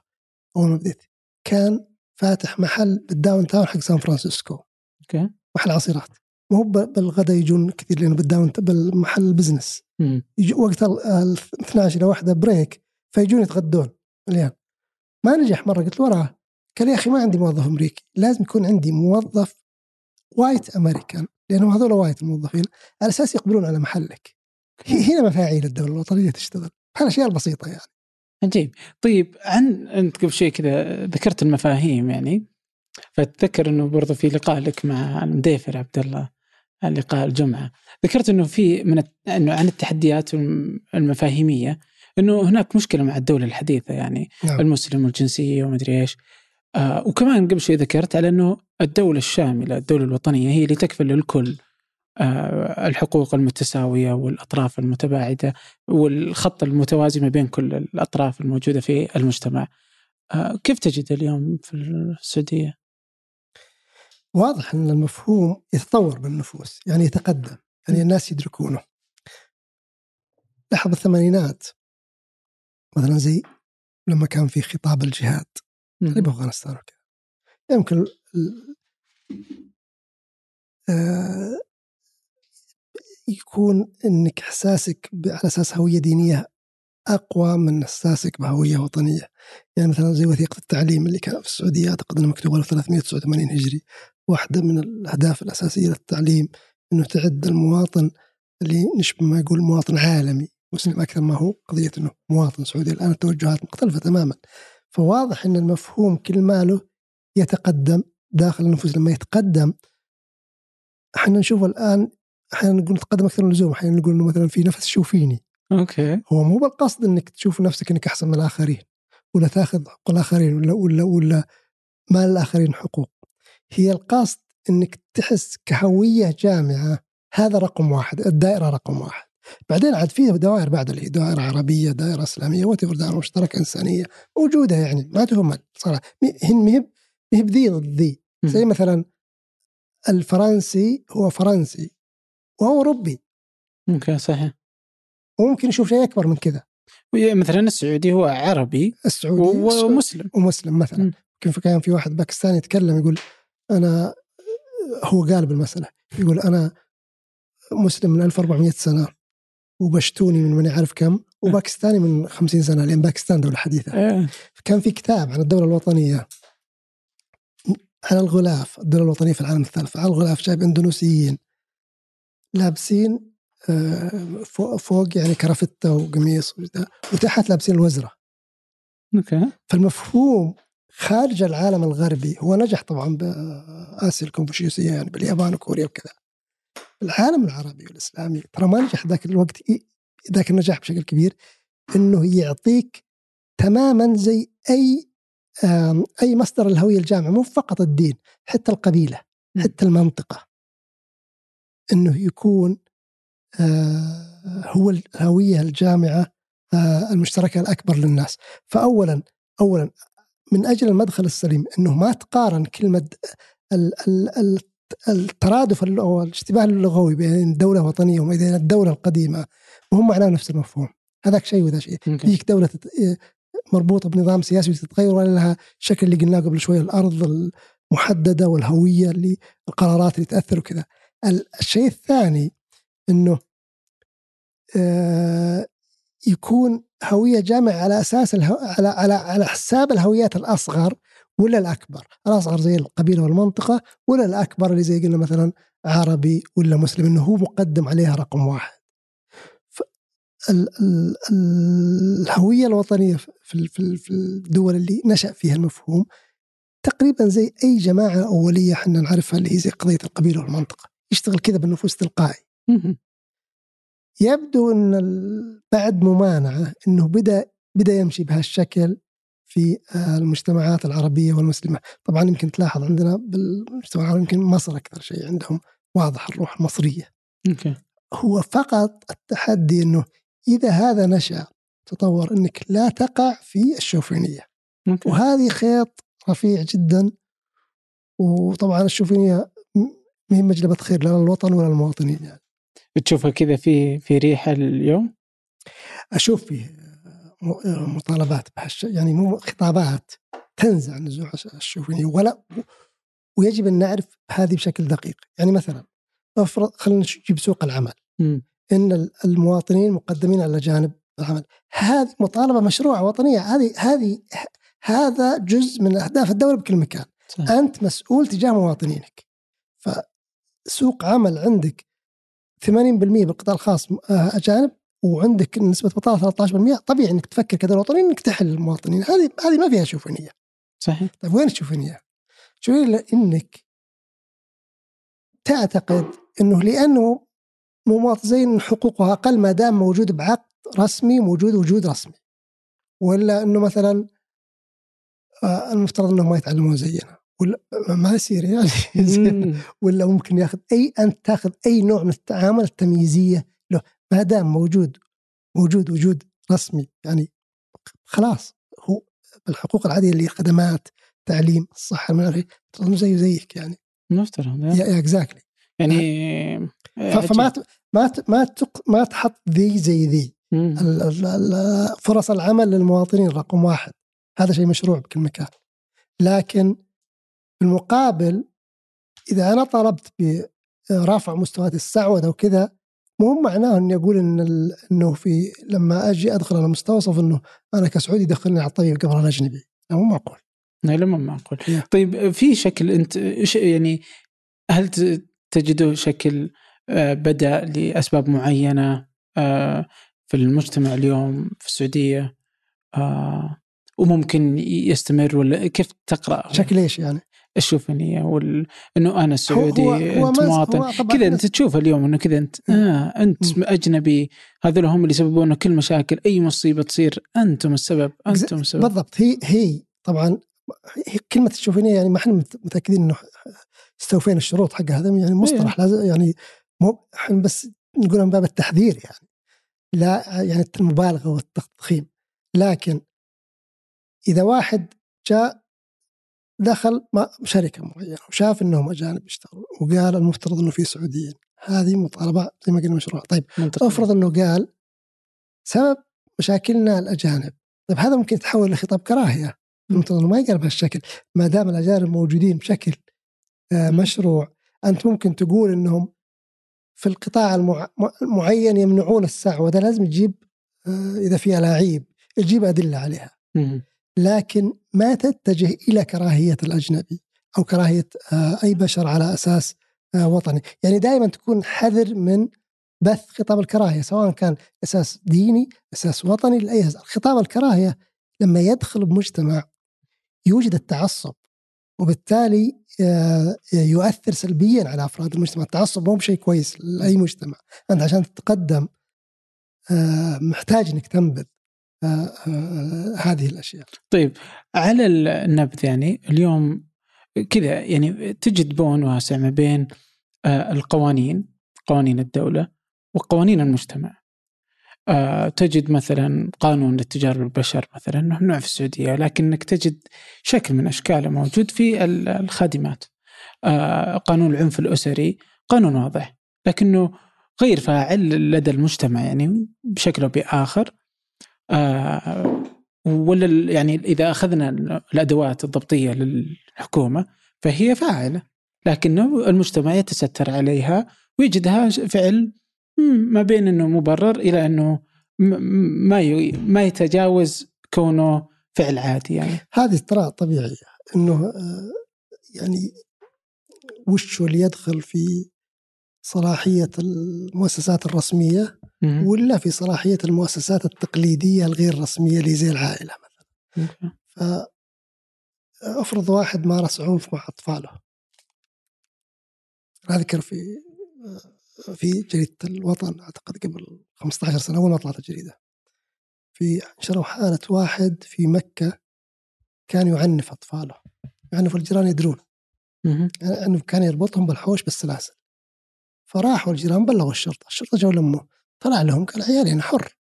أول ما بديت كان فاتح محل بال downtown حق سان فرانسيسكو. okay. محل عصيرات. مو بالغداء يجون كثير لأنه بال down بالمحل ال business يجي وقت ال 12 إلى واحدة break فيجون يتغدون مليان ما نجح مرة. قلت له وراه قال يا أخي ما عندي موظف أمريكي لازم يكون عندي موظف white American لانهم هذول white الموظفين على أساس يقبلون على محلك. هنا مفاعيل الدولة الوطنية تشتغل. هالاشياء البسيطة يعني. عجيب. طيب عن انت قبل شوي كذا ذكرت المفاهيم يعني. فأتذكر إنه برضو في لقاء لك مع المديفر عبد الله لقاء الجمعة. ذكرت إنه في من إنه عن التحديات المفاهيمية إنه هناك مشكلة مع الدولة الحديثة يعني نعم. المسلم والجنسية ومدري إيش. آه وكمان قبل شوي ذكرت على إنه الدولة الشاملة الدولة الوطنية هي اللي تكفل للكل آه الحقوق المتساوية والأطراف المتباعدة والخط المتوازي ما بين كل الأطراف الموجودة في المجتمع. آه كيف تجد اليوم في السعودية؟ واضح أن المفهوم يتطور بالنفوس يعني يتقدم يعني الناس يدركونه لاحظ الثمانينات مثلا زي لما كان في خطاب الجهاد اللي بأفغانستان وكذا يمكن آه يكون إنك إحساسك على أساس هوية دينية أقوى من إحساسك بهوية وطنية. يعني مثلا زي وثيقة التعليم اللي كان في السعودية أعتقد انها مكتوبه في 389 هجري. واحدة من الأهداف الأساسية للتعليم أنه تعد المواطن اللي نشبه ما يقول مواطن عالمي مسلم أكثر ما هو قضية أنه مواطن سعودي. الآن التوجهات مختلفة تماما. فواضح أن المفهوم كل ماله يتقدم داخل النفوس لما يتقدم إحنا نشوف الآن أحيانا نقول نتقدم أكثر من اللزوم أحيانا نقول إنه مثلا في نفس شوفيني okay. هو مو بالقصد إنك تشوف نفسك إنك أحسن من الآخرين ولا تأخذ حقوق الآخرين ولا ولا ولا ما للآخرين حقوق. هي القصد إنك تحس كهوية جامعة هذا رقم واحد الدائرة رقم واحد. بعدين عاد في دوائر بعد اللي دائره عربية دائرة إسلامية وات دائرة مشتركة إنسانية موجودة يعني ما تهمل صراحة. مهب مهب ذي ضد ذي زي مثلا الفرنسي هو فرنسي وهو أوروبي. ممكن صحيح. وممكن يشوف شيء أكبر من كذا. مثلا السعودي هو عربي السعودي ومسلم ومسلم مثلا. كيف كان في واحد باكستاني يتكلم يقول أنا هو قال بالمسألة يقول أنا مسلم من 1400 سنة وبشتوني من من يعرف كم وباكستاني من 50 سنة لأن باكستان دولة حديثة. إيه. كان في كتاب عن الدولة الوطنية. على الغلاف الدولة الوطنية في العالم الثالث على الغلاف جايب إندونيسيين لابسين آه، فوق يعني كرافتة وقميص وتحت لابسين الوزرة. أوكي. فالمفهوم خارج العالم الغربي هو نجح طبعا بآسيا الكونفوشيوسية يعني باليابان وكوريا وكذا. العالم العربي والإسلامي ترى ما نجح ذاك الوقت ذاك النجاح بشكل كبير إنه يعطيك تماما زي أي أي مصدر الهوية الجامعة مو فقط الدين حتى القبيلة حتى المنطقة. إنه يكون آه، هو الهوية الجامعة آه، المشتركة الأكبر للناس. فاولا اولا من أجل المدخل السليم إنه ما تقارن كلمة الترادف أو الاشتباه اللغوي بين الدولة الوطنيه وبين الدولة القديمة وهم معناه نفس المفهوم. هذاك شيء وذا شيء. فيك دولة مربوطة بنظام سياسي وتتغير ولا لها شكل اللي قلناه قبل شوية الأرض المحددة والهوية اللي القرارات اللي تأثر وكذا الشيء الثاني إنه آه، يكون هوية جامعة على أساس الهو... على على على حساب الهويات الأصغر ولا الأكبر؟ الأصغر زي القبيلة والمنطقة ولا الأكبر اللي زي قلنا مثلا عربي ولا مسلم إنه هو مقدم عليها رقم واحد. ال ال الهوية الوطنية في في الدول اللي نشأ فيها المفهوم تقريبا زي أي جماعة أولية إحنا نعرفها اللي هي زي قضية القبيلة والمنطقة يشتغل كذا بالنفوس تلقائي يبدو إن بعد ممانعة إنه بدأ بدأ يمشي بهالشكل في المجتمعات العربية والمسلمة، طبعا يمكن تلاحظ عندنا بالمجتمع يمكن مصر أكثر شيء عندهم واضح الروح المصرية. okay. هو فقط التحدي إنه إذا هذا نشأ تطور إنك لا تقع في الشوفينية. okay. وهذه خيط رفيع جدا وطبعا الشوفينية ما هي مجلبة خير لا للوطن ولا للمواطنين يعني. تشوفها كذا في في ريحة اليوم؟ أشوف فيه مطالبات بهالش يعني مو خطابات تنزع نزوع الشوفينية ولا ويجب أن نعرف هذه بشكل دقيق يعني مثلا افرض خلينا نجيب سوق العمل م. إن المواطنين مقدمين على جانب العمل. هذه مطالبة مشروعة وطنية. هذه هذه هذا جزء من أهداف الدولة بكل مكان. صح. أنت مسؤول تجاه مواطنينك. فسوق عمل عندك 80% بالقطاع الخاص آه، أجانب وعندك نسبة بطالة 13% طبيعي إنك تفكر كدوله وطنيه إنك تحل المواطنين. هذه هذه ما فيها شوفينية. صحيح. طيب وين الشوفينية؟ شوفينية إنك تعتقد إنه لأنه مواطن زي حقوقه أقل ما دام موجود بعقد رسمي موجود وجود رسمي. ولا إنه مثلا آه، المفترض إنهم ما يتعلمون زينا. ولا ما يصير يعني. ولا ممكن ياخذ أي أنت تاخذ أي نوع من التعامل التمييزية له. ما دام موجود موجود وجود رسمي يعني خلاص. هو الحقوق العادية اللي خدمات تعليم الصحة المناخي زيه زيك يعني. مفترض يا. اكزاكتلي يعني فما ما ما ما تحط ذي زي ذي. فرص العمل للمواطنين رقم واحد. هذا شيء مشروع بكل مكان. لكن بالمقابل إذا أنا طلبت برفع مستويات السعودة وكذا مو معناه إني أقول إن إنه في لما أجي أدخل على مستوصف إنه أنا كسعودي دخلني على الطبيب قبل الاجنبي مو معقول. لا لا مو معقول. طيب في شكل أنت يعني هل تجده شكل آه، بدأ لأسباب معينة آه، في المجتمع اليوم في السعودية آه، وممكن يستمر ولا كيف تقرأ؟ شكل إيش يعني؟ الشوفينيه وال... إنه أنا سعودي هو هو انت مواطن. كذا أنت تشوف اليوم إنه كذا أنت آه أنت م. أجنبي. هذول هم اللي يسببون كل مشاكل أي مصيبة تصير أنتم السبب أنتم السبب. بالضبط. هي هي طبعا هي كلمة الشوفينيه يعني ما إحنا متأكدين إنه استوفينا الشروط حق هذا يعني مصطلح لازم يعني مو إحنا بس نقولها من باب التحذير يعني. لا يعني المبالغة والتضخيم. لكن إذا واحد جاء دخل شركة معينة وشاف إنهم أجانب يشتغلوا وقال المفترض إنه في سعوديين هذه مطالبة زي ما قلنا مشروع طيب منطقة. افرض إنه قال سبب مشاكلنا الأجانب. طيب هذا ممكن يتحول لخطاب كراهية. المفترض إنه ما يقال بهالشكل. ما دام الأجانب موجودين بشكل آه، مشروع أنت ممكن تقول إنهم في القطاع المعين يمنعون الساعة وهذا لازم تجيب آه، إذا في ألاعيب تجيب أدلة عليها. لكن ما تتجه إلى كراهية الأجنبي أو كراهية آه، أي بشر على أساس آه، وطني، يعني دائما تكون حذر من بث خطاب الكراهية سواء كان أساس ديني، أساس وطني لاي أساس. خطاب الكراهية لما يدخل بمجتمع يوجد التعصب وبالتالي يؤثر سلبيا على أفراد المجتمع، التعصب مو بشيء كويس لأي مجتمع، أنت عشان تتقدم محتاج إنك تنبذ آه، آه، هذه الأشياء. طيب على النبذ يعني اليوم كذا يعني تجد بون واسع ما بين آه، القوانين قوانين الدولة وقوانين المجتمع. تجد مثلا قانون للتجارة بالبشر مثلا ممنوع في السعودية لكنك تجد شكل من أشكاله موجود في الخادمات. آه، قانون العنف الأسري قانون واضح لكنه غير فاعل لدى المجتمع يعني بشكل أو بآخر آه، ولا يعني إذا أخذنا الأدوات الضبطية للحكومة فهي فاعلة لكنه المجتمع يتستر عليها ويجدها فعل ما بين إنه مبرر إلى إنه ما ما يتجاوز كونه فعل عادي يعني. هذه ترى طبيعية إنه آه، يعني وش اللي يدخل في صلاحية المؤسسات الرسمية ولا في صلاحية المؤسسات التقليدية الغير رسمية اللي زي العائلة مثلا؟ فافرض واحد مارس عنف مع أطفاله. اذكر في في جريدة الوطن أعتقد قبل 15 سنة أول ما طلعت الجريدة. في نشروا حاله واحد في مكة كان يعنف أطفاله. يعنف الجيران يدرون. يعني إنه كان يربطهم بالحوش بالسلاسل. فراحوا الجيران بلغوا الشرطة. الشرطة جو لمه طلع لهم قال عيالي أنا حر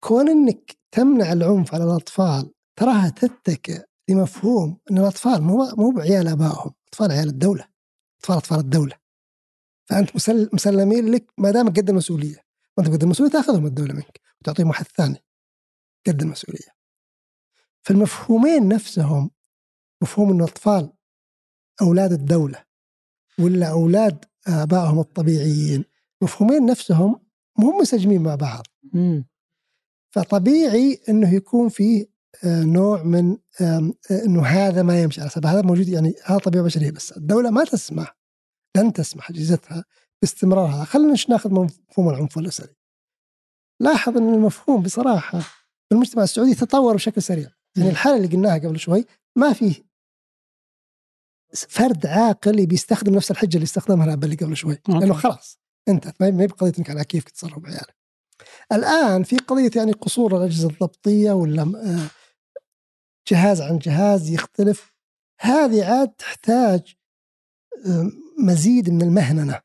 كون إنك تمنع العنف على الأطفال تراها تتكئ لمفهوم إن الأطفال مو مو بعيال آبائهم. أطفال عيال الدولة. أطفال أطفال الدولة. فأنت مسلمين لك ما دام قد المسؤولية. وانت قد المسؤولية تأخذهم الدولة منك وتعطيهم واحد ثاني قد المسؤولية. فالمفهومين نفسهم مفهوم إن الأطفال أولاد الدولة ولا أولاد آبائهم الطبيعيين مفهومين نفسهم مو منسجمين مع بعض. فطبيعي إنه يكون فيه آه، نوع من آه، إنه هذا ما يمشي على هذا موجود يعني هذا طبيعة بشرية بس. الدولة ما تسمح لن تسمح اجهزتها باستمرار هذا خلينا ناخذ مفهوم العنف الاسري لاحظ إن المفهوم بصراحة في المجتمع السعودي تطور بشكل سريع. يعني الحالة اللي قلناها قبل شوي ما فيه فرد عاقل بيستخدم نفس الحجة اللي استخدمها الأب اللي قبل شوي. لأنه خلاص انتهت ما هي بقضيه انك على كيف تتصرف بعيالك. الآن في قضية يعني قصور الأجهزة الضبطية ولا آه، جهاز عن جهاز يختلف. هذه عاد تحتاج مزيد من المهننة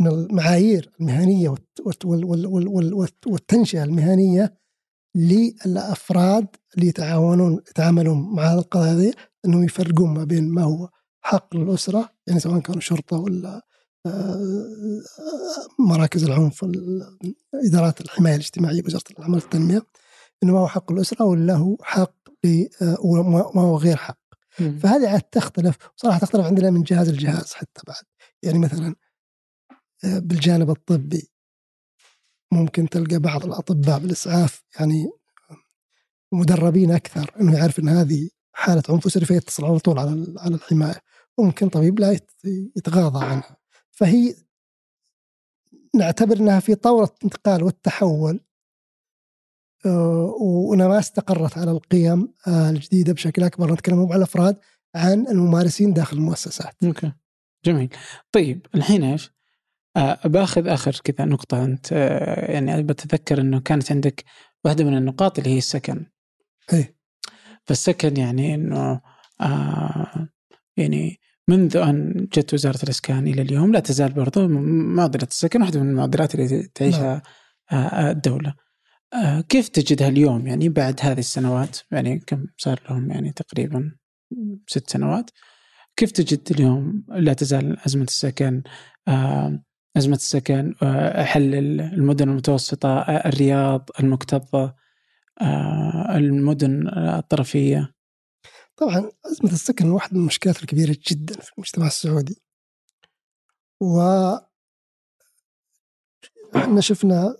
من المعايير المهنية والتنشئة المهنية للأفراد اللي يتعاونون يتعاملون مع القضايا هذه إنهم يفرقون ما بين ما هو حق للاسره يعني سواء كانوا شرطة ولا آه، مراكز العنف ادارات الحماية الاجتماعية بوزاره العمل والتنمية إنه ما هو حق الأسرة ولا هو حق وما هو غير حق. فهذه عاد تختلف. صراحة تختلف عندنا من جهاز لجهاز حتى بعد. يعني مثلا آه، بالجانب الطبي ممكن تلقى بعض الأطباء بالإسعاف يعني مدربين أكثر إنه يعرف إن هذه حالة عنف اسري فيتصل على طول على على الحماية. وممكن طبيب لا يتغاضى عنها. فهي نعتبر إنها في طورة الانتقال والتحول آه، ما استقرت على القيم آه، الجديدة بشكل أكبر نتكلم مو على الأفراد عن الممارسين داخل المؤسسات. أوكي جميل. طيب الحين إيش؟ آه باخذ آخر كذا نقطة أنت آه يعني بتذكر إنه كانت عندك واحدة من النقاط اللي هي السكن. إيه فالسكن يعني إنه آه يعني منذ أن جت وزارة الإسكان إلى اليوم لا تزال برضو معضلة السكن واحدة من المعضلات اللي تعيشها نعم. آه، آه، الدولة آه، كيف تجدها اليوم يعني بعد هذه السنوات يعني كم صار لهم يعني تقريبا ست سنوات كيف تجد اليوم؟ لا تزال أزمة السكن أزمة السكن حل المدن المتوسطة الرياض المكتظة المدن الطرفية. طبعا أزمة السكن واحدة من المشكلات الكبيرة جدا في المجتمع السعودي. و إحنا شفنا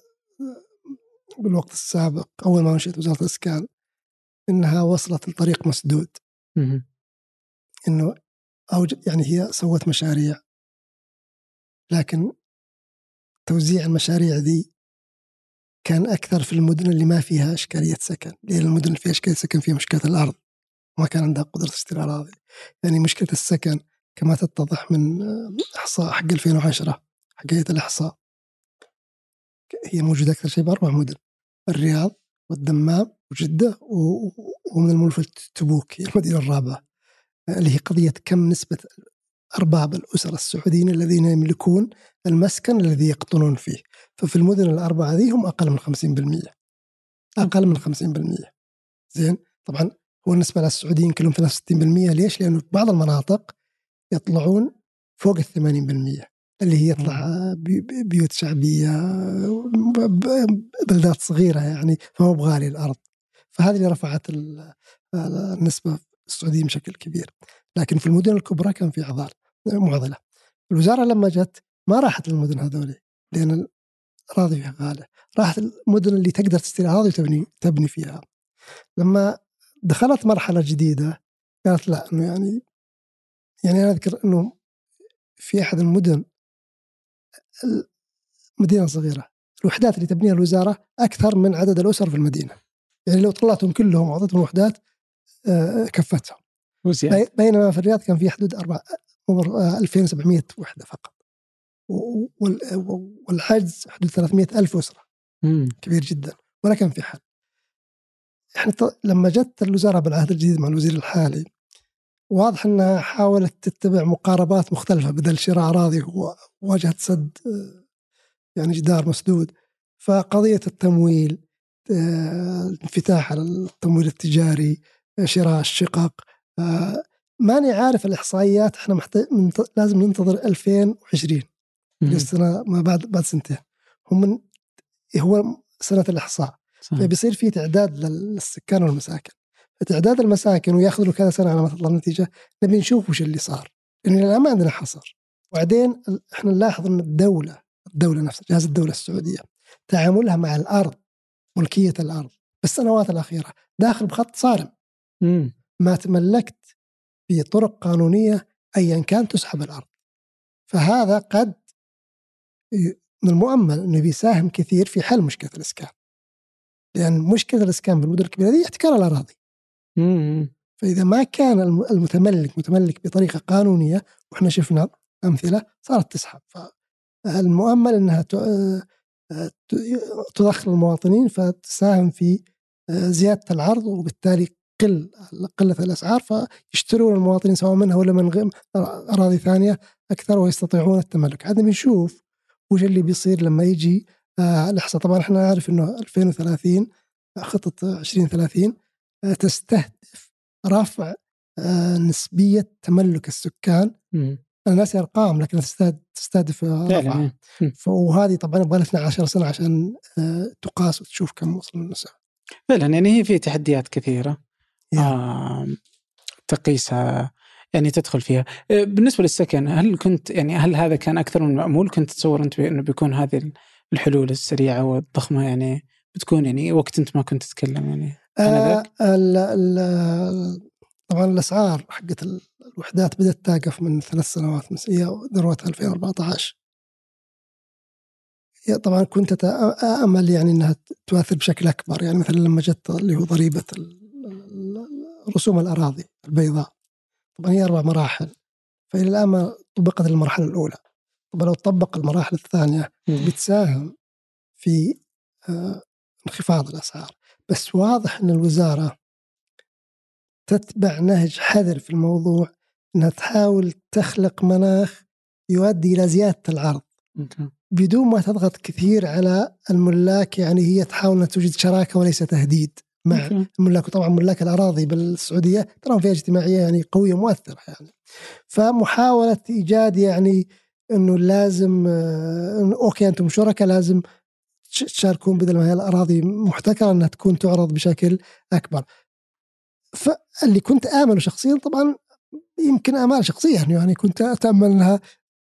بالوقت السابق أول ما نشأت وزارة الإسكان إنها وصلت لطريق مسدود. إنه أو يعني هي سوت مشاريع. لكن توزيع المشاريع ذي كان أكثر في المدن اللي ما فيها إشكالية سكن. لأن المدن اللي فيها إشكالية سكن فيها مشكلة الأرض. ما كان عندها قدرة تشتري أراضي يعني مشكلة السكن كما تتضح من إحصاء حق 2010 حق هيئة الإحصاء. هي موجودة أكثر شيء بأربع مدن الرياض والدمام وجدة ومن الملف تبوك هي المدينة الرابعة اللي هي قضية كم نسبة أرباب الأسر السعوديين الذين يملكون المسكن الذي يقطنون فيه. ففي المدن الأربعة ذي هم أقل من 50% أقل من 50% زين؟ طبعا هو النسبة للسعوديين كلهم 63% ليش؟ لأنه في بعض المناطق يطلعون فوق ال 80% اللي هي يطلع بيوت شعبية بلدات صغيرة يعني فهو بغالي الأرض. فهذه اللي رفعت النسبة السعوديين بشكل كبير. لكن في المدن الكبرى كان في عضال معضلة. الوزارة لما جت ما راحت للمدن هذولي لأن الأراضي فيها غالية. راحت المدن اللي تقدر تشتري أراضي وتبني تبني فيها. لما دخلت مرحلة جديدة قالت لا إنه يعني يعني أنا أذكر إنه في أحد المدن مدينه صغيره الوحدات اللي تبنيها الوزارة أكثر من عدد الأسر في المدينة. يعني لو طلعتهم كلهم وأعطيتهم وحدات آه، كفتهم. بينما في الرياض كان في حدود 2700 وحدة فقط. والعجز حدود 300 ألف أسرة. مم. كبير جدا. ولا كان في حل. إحنا لما جت الوزارة بالعهد الجديد مع الوزير الحالي واضح إنها حاولت تتبع مقاربات مختلفة بدل شراء أراضي وواجهت سد يعني جدار مسدود. فقضية التمويل انفتاح على التمويل التجاري شراء الشقق ماني عارف الإحصائيات إحنا محتاج لازم ننتظر 2020 السنة ما بعد بعد سنتين. هم من هو سنة الإحصاء. فبيصير في تعداد للسكان والمساكن. فتعداد المساكن وياخذ له كذا سنة على ما تطلع النتيجة نبي نشوف وش اللي صار لأن الآن ما عندنا حصر وبعدين إحنا نلاحظ إن الدولة الدولة نفسها جهاز الدولة السعودية تعاملها مع الأرض ملكية الأرض بالسنوات الأخيرة داخل بخط صارم مم. ما تملكت بطرق قانونية ايا كان تسحب الأرض فهذا قد من المؤمل إنه بيساهم كثير في حل مشكلة الإسكان. لأن مشكلة الإسكان بالمدن الكبيرة هي احتكار الاراضي. فإذا ما كان المتملك متملك بطريقة قانونية وإحنا شفنا أمثلة صارت تسحب. فالمؤمل إنها تدخل المواطنين فتساهم في زيادة العرض وبالتالي قل قلة الأسعار فيشترون المواطنين سواء منها ولا من أراضي ثانية أكثر ويستطيعون التملك. هذا بنشوف وش اللي بيصير لما يجي آه الاحصاء طبعا إحنا نعرف إنه 2030 خطة 2030 آه تستهدف رفع آه نسبية تملك السكان. م. أنا ناسي أرقام لكن تستهدف رفع وهذه طبعا يبغى لها 12 سنة عشان آه تقاس وتشوف كم وصل النساء فعلا يعني هي في تحديات كثيرة. آه تقيسها يعني تدخل فيها. آه، بالنسبة للسكن هل كنت يعني هل هذا كان أكثر من مأمول كنت تتصور أنت انه بيكون هذه الحلول السريعة والضخمة يعني بتكون يعني وقت أنت ما كنت تتكلم يعني. آه ال ال طبعا الأسعار حقت الوحدات بدأت تقف من ثلاث سنوات هي ذروتها 2014 طبعا كنت امل يعني إنها تؤثر بشكل أكبر يعني مثلا لما جت اللي هو ضريبة رسوم الأراضي البيضاء. طبعا هي أربع مراحل فإلى الآن ما طبقت المرحلة الأولى. طبعا لو طبق المراحل الثانية بتساهم في آه، انخفاض الأسعار. بس واضح أن الوزارة تتبع نهج حذر في الموضوع أنها تحاول تخلق مناخ يؤدي إلى زيادة العرض. بدون ما تضغط كثير على الملاك يعني هي تحاول أن توجد شراكة وليس تهديد مع الملاك. وطبعا ملاك الأراضي بالسعودية تراهم فئة اجتماعية يعني قوية مؤثره يعني. فمحاولة إيجاد يعني إنه لازم إنه أوكي أنتم شركاء لازم تشاركون بدل ما هي الأراضي محتكرة إنها تكون تعرض بشكل أكبر. فاللي كنت امله شخصيا طبعا يمكن آمال شخصية يعني, يعني كنت أتأمل إنها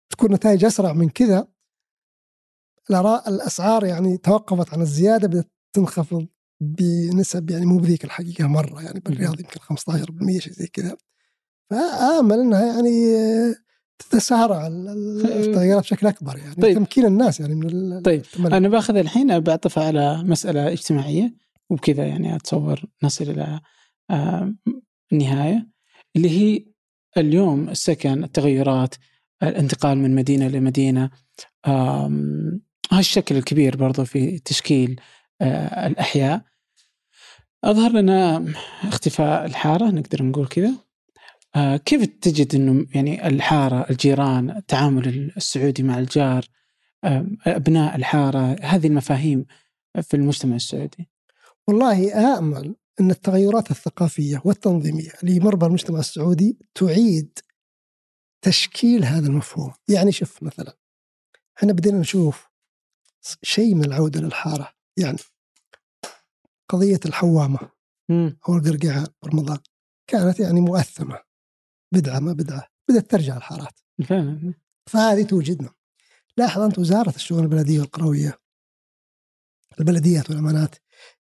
تكون نتائج أسرع من كذا الأسعار يعني توقفت عن الزيادة بدأت تنخفض بنسب يعني مو بذيك الحقيقة مرة يعني بالرياض يمكن 15% شيء زي كذا فآمل إنها يعني تتسارع التغيرات بشكل أكبر يعني طيب. تمكين الناس يعني من طيب التملك. أنا بأخذ الحين بعطفها على مسألة اجتماعية وبكذا يعني أتصور نصل إلى آه، النهاية اللي هي اليوم السكن التغيرات الانتقال من مدينة لمدينة هالشكل الكبير برضو في تشكيل آه، الأحياء أظهر لنا اختفاء الحارة نقدر نقول كذا كيف تجد أنه يعني الحارة الجيران التعامل السعودي مع الجار آه أبناء الحارة هذه المفاهيم في المجتمع السعودي؟ والله آمل أن التغيرات الثقافية والتنظيمية اللي يمر بها المجتمع السعودي تعيد تشكيل هذا المفهوم، يعني شوف مثلا إحنا بدينا نشوف شيء من العودة للحارة، يعني قضية الحوامة أو القرقعان برمضان كانت يعني مؤثمة. بدعة ما بدعة بدأت ترجع الحارات. فعلا. فهذه توجدنا. لاحظ أنت وزارة الشؤون البلدية والقروية البلديات والأمانات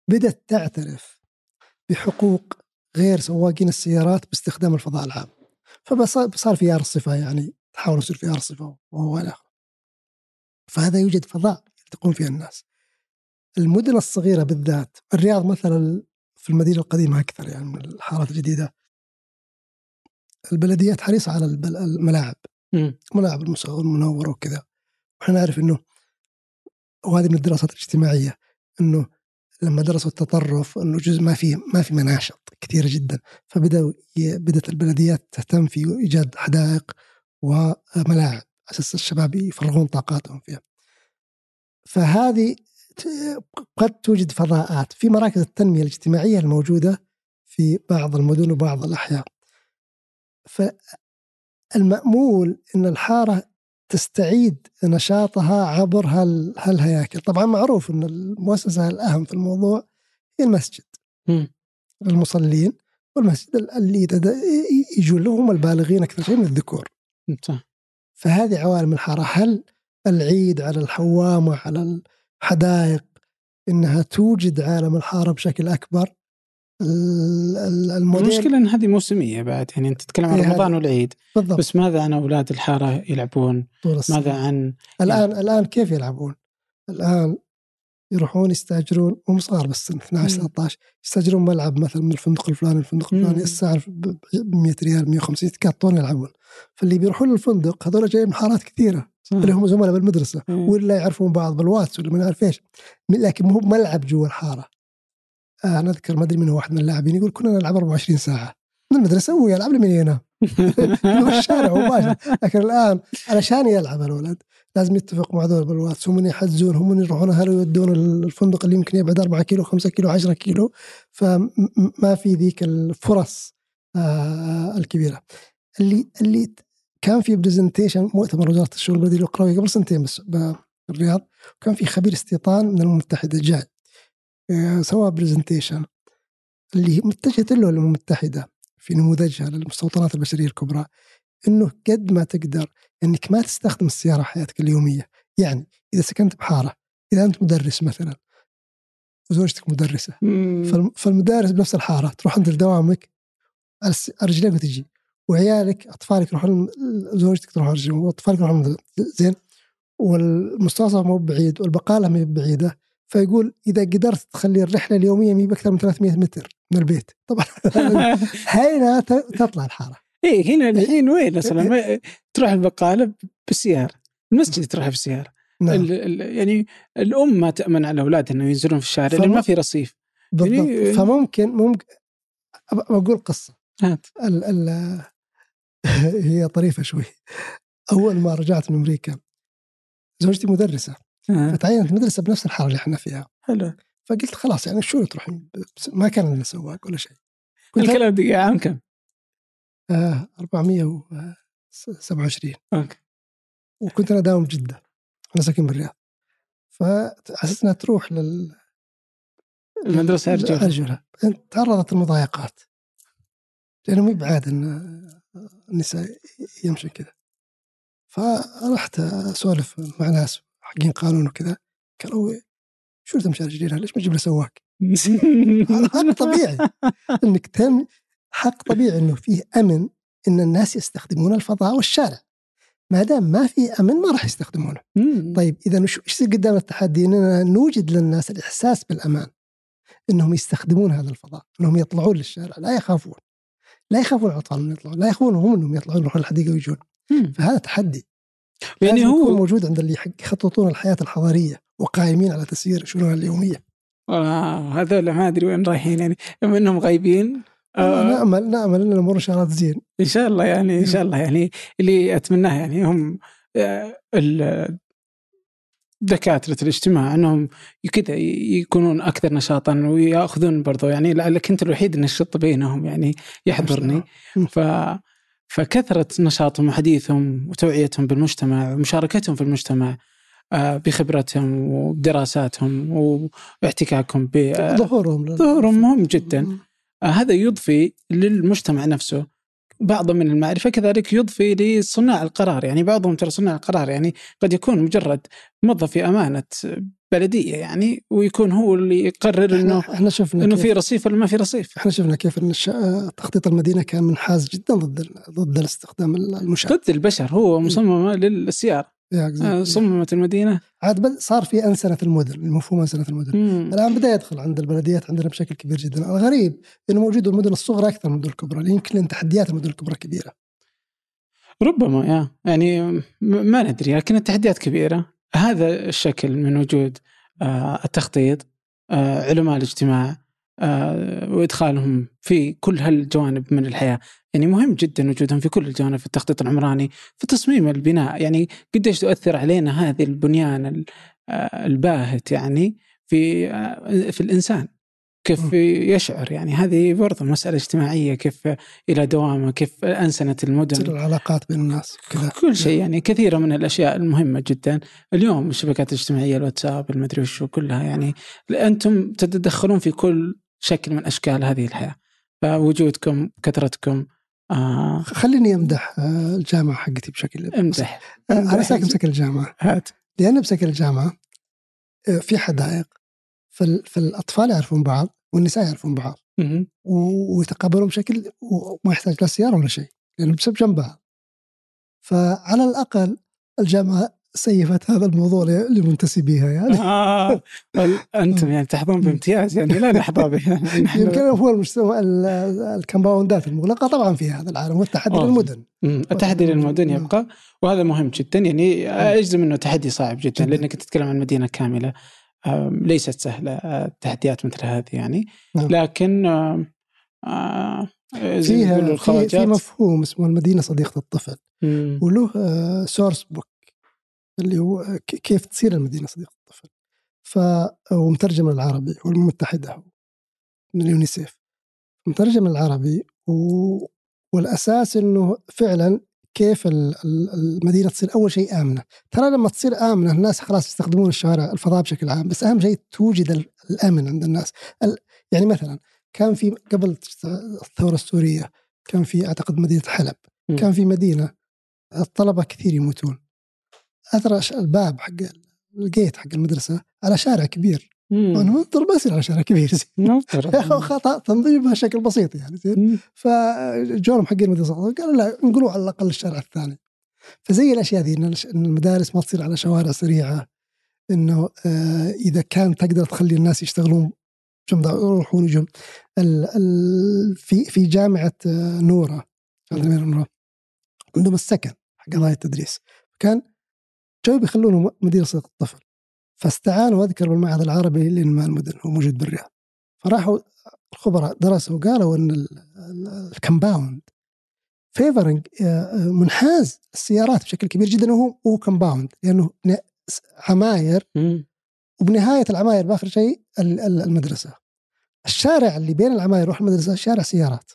بدأت تعترف بحقوق غير سواقين السيارات باستخدام الفضاء العام. فصار في الصفة يعني تحاول يصير في الصفة وهو آخره. فهذا يوجد فضاء يلتقون فيها الناس. المدن الصغيرة بالذات الرياض مثلا في المدينة القديمة أكثر يعني من الحارات الجديدة. البلديات حريصة على الملاعب ملاعب المنورة وكذا وإحنا نعرف إنه وهذه من الدراسات الاجتماعية إنه لما درسوا التطرف إنه جزء ما في ما في مناشط كثيره جدا فبدأوا بدأت البلديات تهتم في إيجاد حدائق وملاعب أساس الشباب يفرغون طاقاتهم فيها. فهذه قد توجد فضاءات في مراكز التنمية الاجتماعية الموجودة في بعض المدن وبعض الأحياء. فالمأمول إن الحارة تستعيد نشاطها عبر هال هالهياكل. طبعا معروف أن المؤسسة الأهم في الموضوع هي المسجد. م. المصلين والمسجد اللي يجون لهم البالغين أكثر شيء من الذكور. صح. فهذه عوالم الحارة. هل العيد على الحوامة على الحدائق إنها توجد عالم الحارة بشكل أكبر؟ الموديل. المشكلة إن هذه موسمية بعد يعني أنت تتكلم عن إيه، رمضان والعيد. بالضبط. بس ماذا عن أولاد الحارة يلعبون؟ طول ماذا عن الآن يعني... الآن كيف يلعبون؟ الآن يروحون يستأجرون هم صغار بس 12 13 يستأجرون ملعب مثلا من الفندق الفلاني الفندق الفلاني الساعة ب 100 ريال 150 يتقطون يلعبون. فاللي بيروحون للفندق هذول جايين من حارات كثيرة. صح. اللي هم زملاء بالمدرسة. ولا يعرفون بعض بالواتس ولا ما نعرف إيش. لكن مو ملعب جوا الحارة. أنا أذكر ما أدري من واحد من اللاعبين يقول كنا نلعب 24 ساعة. من المدرسة هو يلعب لمن ينام في الشارع مباشر لكن الآن علشان يلعب الولد لازم يتفق مع ذول بالواتس هم يحجزون هم يروحون أهله يودونه الملعب اللي يمكن يبعد 4 كيلو 5 كيلو 10 كيلو؟ فما في ذيك الفرص آه الكبيرة. اللي اللي كان في presentation مؤتمر وزارة الشؤون البلدية والقرويه قبل سنتين بس بالرياض. وكان في خبير استيطان من المتحدة جاي آه، سوى برزنتيشن اللي متجهة له الأمم المتحدة في نموذجها للمستوطنات البشرية الكبرى إنه قد ما تقدر إنك ما تستخدم السيارة حياتك اليومية. يعني إذا سكنت بحارة إذا أنت مدرس مثلا وزوجتك مدرسة فالمدارس بنفس الحارة تروح عند دوامك رجليك وتجي وعيالك أطفالك يروحون زوجتك تروح رجليك وأطفالك يروحون زين والمستوصف مو بعيد والبقاله ما بعيدة. فيقول إذا قدرت تخلي الرحلة اليومية ما بأكثر من 300 متر من البيت. طبعا. هنا تطلع الحارة. اي هنا الحين وين؟ أصلا تروح البقالة بالسيارة. المسجد تروح بالسيارة. نعم. ال ال يعني الأم ما تأمن على أولادها انه ينزلون في الشارع لأن ما في رصيف. بالضبط. يعني فممكن ممكن بقول قصة. هات. ال ال هي طريفة شوي. أول ما رجعت من أمريكا زوجتي مدرسة. فتعينت مدرسه بنفس الحاره اللي إحنا فيها. حلو. فقلت خلاص يعني شو تروحين ما كان عندنا سواق ولا شيء. الكلام دقيقة عام كم؟ آه 427 أوكي. وكنت أنا داوم جدة أنا ساكن بالرياض. فحسيت انها تروح لل المدرسة أرجلها أرجلها تعرضت للمضايقات. لأنه مو بعاد أن النساء يمشي كذا. فرحت أسولف مع ناس حقين قانون وكذا. قالوا شو تمشي على رجليها ليش ما تجيب له سواق؟ حق طبيعي. إنك تم حق طبيعي إنه فيه أمن إن الناس يستخدمون الفضاء والشارع. ما دام ما في أمن ما راح يستخدمونه. طيب إذا إيش يصير قدام التحدي؟ إننا نوجد للناس الإحساس بالأمان إنهم يستخدمون هذا الفضاء إنهم يطلعون للشارع لا يخافون. لا يخافون الاطفال من يطلعون لا يخافون هم إنهم يطلعون يروحون الحديقة ويجون. فهذا تحدي. يعني هو موجود عند اللي يخططون الحياة الحضارية وقائمين على تسيير شؤونها اليومية. آه هذول ما أدري وين رايحين يعني. اما إنهم غايبين آه نامل نامل ان الأمور ان شاء الله تزين. إن شاء الله يعني إن شاء الله يعني اللي أتمناه يعني هم آه دكاتره الاجتماع أنهم كذا يكونون أكثر نشاطا ويأخذون برضو يعني لعلك أنت الوحيد النشط بينهم يعني يحضرني. ف فكثره نشاطهم وحديثهم وتوعيتهم بالمجتمع ومشاركتهم في المجتمع آه، بخبرتهم وبدراساتهم واحتكاكهم ب ظهورهم ظهورهم مهم جدا. آه، هذا يضفي للمجتمع نفسه. بعض من المعرفة كذلك يضفي لصناع القرار يعني بعضهم ترى صناع القرار يعني قد يكون مجرد موظف في أمانة بلدية يعني ويكون هو اللي يقرر انه إحنا شفنا إنه في رصيف ولا ما في رصيف. إحنا شفنا كيف إن تخطيط المدينة كان منحاز جدا ضد ضد الاستخدام المشع ضد البشر هو مصممة للسيارة. آه، صممت المدينة. عاد صار في انسنه المدن مفهوم انسنه المدن مم. الآن بدأ يدخل عند البلديات عندنا بشكل كبير جدا. الغريب إنه موجود المدن الصغرى أكثر من المدن الكبرى يمكن لأن تحديات المدن الكبرى كبيرة. ربما يا. يعني ما ندري لكن التحديات كبيرة. هذا الشكل من وجود آه، التخطيط آه، علماء الاجتماع وإدخالهم في كل هالجوانب من الحياة. يعني مهم جدا وجودهم في كل الجوانب في التخطيط العمراني في تصميم البناء. يعني قديش تؤثر علينا هذه البنيان آه، الباهت يعني في آه، في الإنسان. كيف يشعر. يعني هذه برضه مسألة اجتماعية كيف إلى دوامه كيف أنسنة المدن. العلاقات بين الناس كذا. كل شيء. يعني كثيرة من الأشياء المهمة جدا. اليوم الشبكات الاجتماعية الواتساب المدري وشو كلها. يعني أنتم تتدخلون في كل شكل من أشكال هذه الحياة. فوجودكم كثرتكم آه. خليني أمدح آه، الجامعة حقتي بشكل امدح. آه، أنا ساكن بسكن الجامعة. هات. لأن بسكن الجامعة آه، في حدائق فالأطفال يعرفون بعض والنساء يعرفون بعض. ويتقابلون بشكل وما يحتاج لا سيارة ولا شيء لأنه بسبب جنب بعض فعلى الأقل الجامعة سيفت هذا الموضوع لمنتسبيها يعني. آه. أنتم يعني تحظون بامتياز يعني لا نحظى به يمكن هو المجتمع الكمباوندات المغلقة طبعا في هذا العالم والتحدي للمدن. التحدي للمدن. يبقى وهذا مهم جدا يعني أجزم إنه تحدي صعب جدا. لأنك تتكلم عن مدينة كاملة. ليست سهلة التحديات مثل هذه يعني. نعم. لكن آه فيها في, في مفهوم اسمه المدينة صديقة الطفل وله source book اللي هو كيف تصير المدينة صديقة الطفل. ف ومترجم العربي والمتحدة من اليونيسيف مترجم العربي و... والأساس إنه فعلا كيف المدينة تصير أول شيء آمنة. ترى لما تصير آمنة الناس خلاص يستخدمون الشوارع الفضاء بشكل عام بس أهم شيء توجد الأمن عند الناس. يعني مثلا كان في قبل الثورة السورية كان في أعتقد مدينة حلب كان في مدينة الطلبة كثير يموتون. أثر الباب حق الجيت حق المدرسة على شارع كبير. أنا منظر بس على شارع كبير خطأ. تنظيمها بشكل بسيط يعني زين. فجورهم حقين المدرسة قالوا لا نقولوا على الأقل الشارع الثاني. فزي الأشياء ذي إن المدارس ما تصير على شوارع سريعة إنه آه إذا كان تقدر تخلي الناس يشتغلون جنب يروحون يجون في في جامعة آه، نوره عندهم السكن حق قضايا التدريس. كان جو بيخلونه مدير صدق الطفل؟ فاستعانوا اذكر بالمعهد العربي لإنماء المدن هو موجود بالرياض. فراحوا الخبراء درسوا قالوا إن الكمباوند فيفرنج آه، منحاز السيارات بشكل كبير جدا وهو هو كمباوند لأنه عماير وبنهاية العماير بآخر شيء المدرسة. الشارع اللي بين العماير يروح المدرسة شارع سيارات.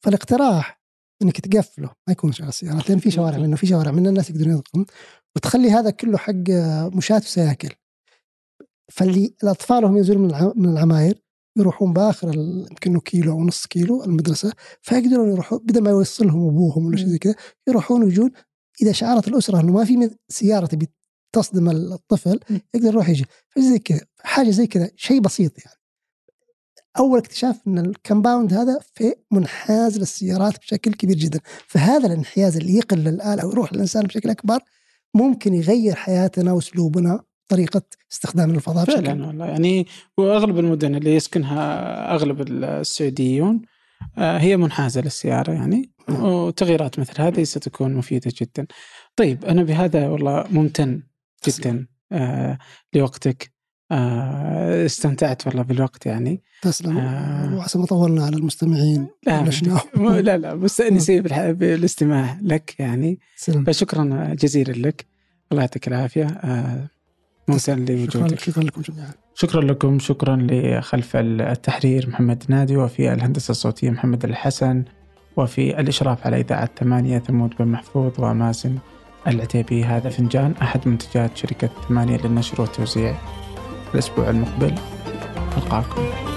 فالاقتراح إنك تقفله ما يكون شارع سيارات لأن في شوارع منه في شوارع منه الناس يقدرون يدخلون وتخلي هذا كله حق مشاة وسياكل. فاللي الاطفال هم ينزلون من العماير يروحون بآخر يمكن كيلو أو نص كيلو المدرسة فيقدرون يروحون بدل ما يوصلهم أبوهم ولا شيء زي كذا يروحون ويجون إذا شعرت الأسرة إنه ما في سيارة تبي تصدم الطفل يقدر يروح يجي. فزي كذا حاجة زي كذا شيء بسيط يعني. أول اكتشاف إن الكمباوند هذا في منحاز للسيارات بشكل كبير جدا. فهذا الانحياز اللي يقل الآلة ويروح للانسان بشكل أكبر ممكن يغير حياتنا وأسلوبنا. طريقة استخدام الفضاء فعلا والله. يعني واغلب المدن اللي يسكنها أغلب السعوديون آه، هي منحازة للسيارة يعني نعم. وتغييرات مثل هذه ستكون مفيدة جدا. طيب أنا بهذا والله ممتن جدا آه لوقتك. آه استمتعت والله بالوقت يعني. تسلم. آه وحسب ما طولنا على المستمعين لا لا لا مستانسين بالاستماع لك يعني. سلم. فشكرا جزيلا لك. الله يعطيك العافية. آه لوجودك شكرا لكم جميعا. شكرا لكم شكرا لخلف التحرير محمد نادي وفي الهندسة الصوتية محمد الحسن وفي الإشراف على إذاعة ثمانية ثمود بن محفوظ ومازن العتيبي. هذا فنجان أحد منتجات شركة ثمانية للنشر والتوزيع. الأسبوع المقبل ألقاكم.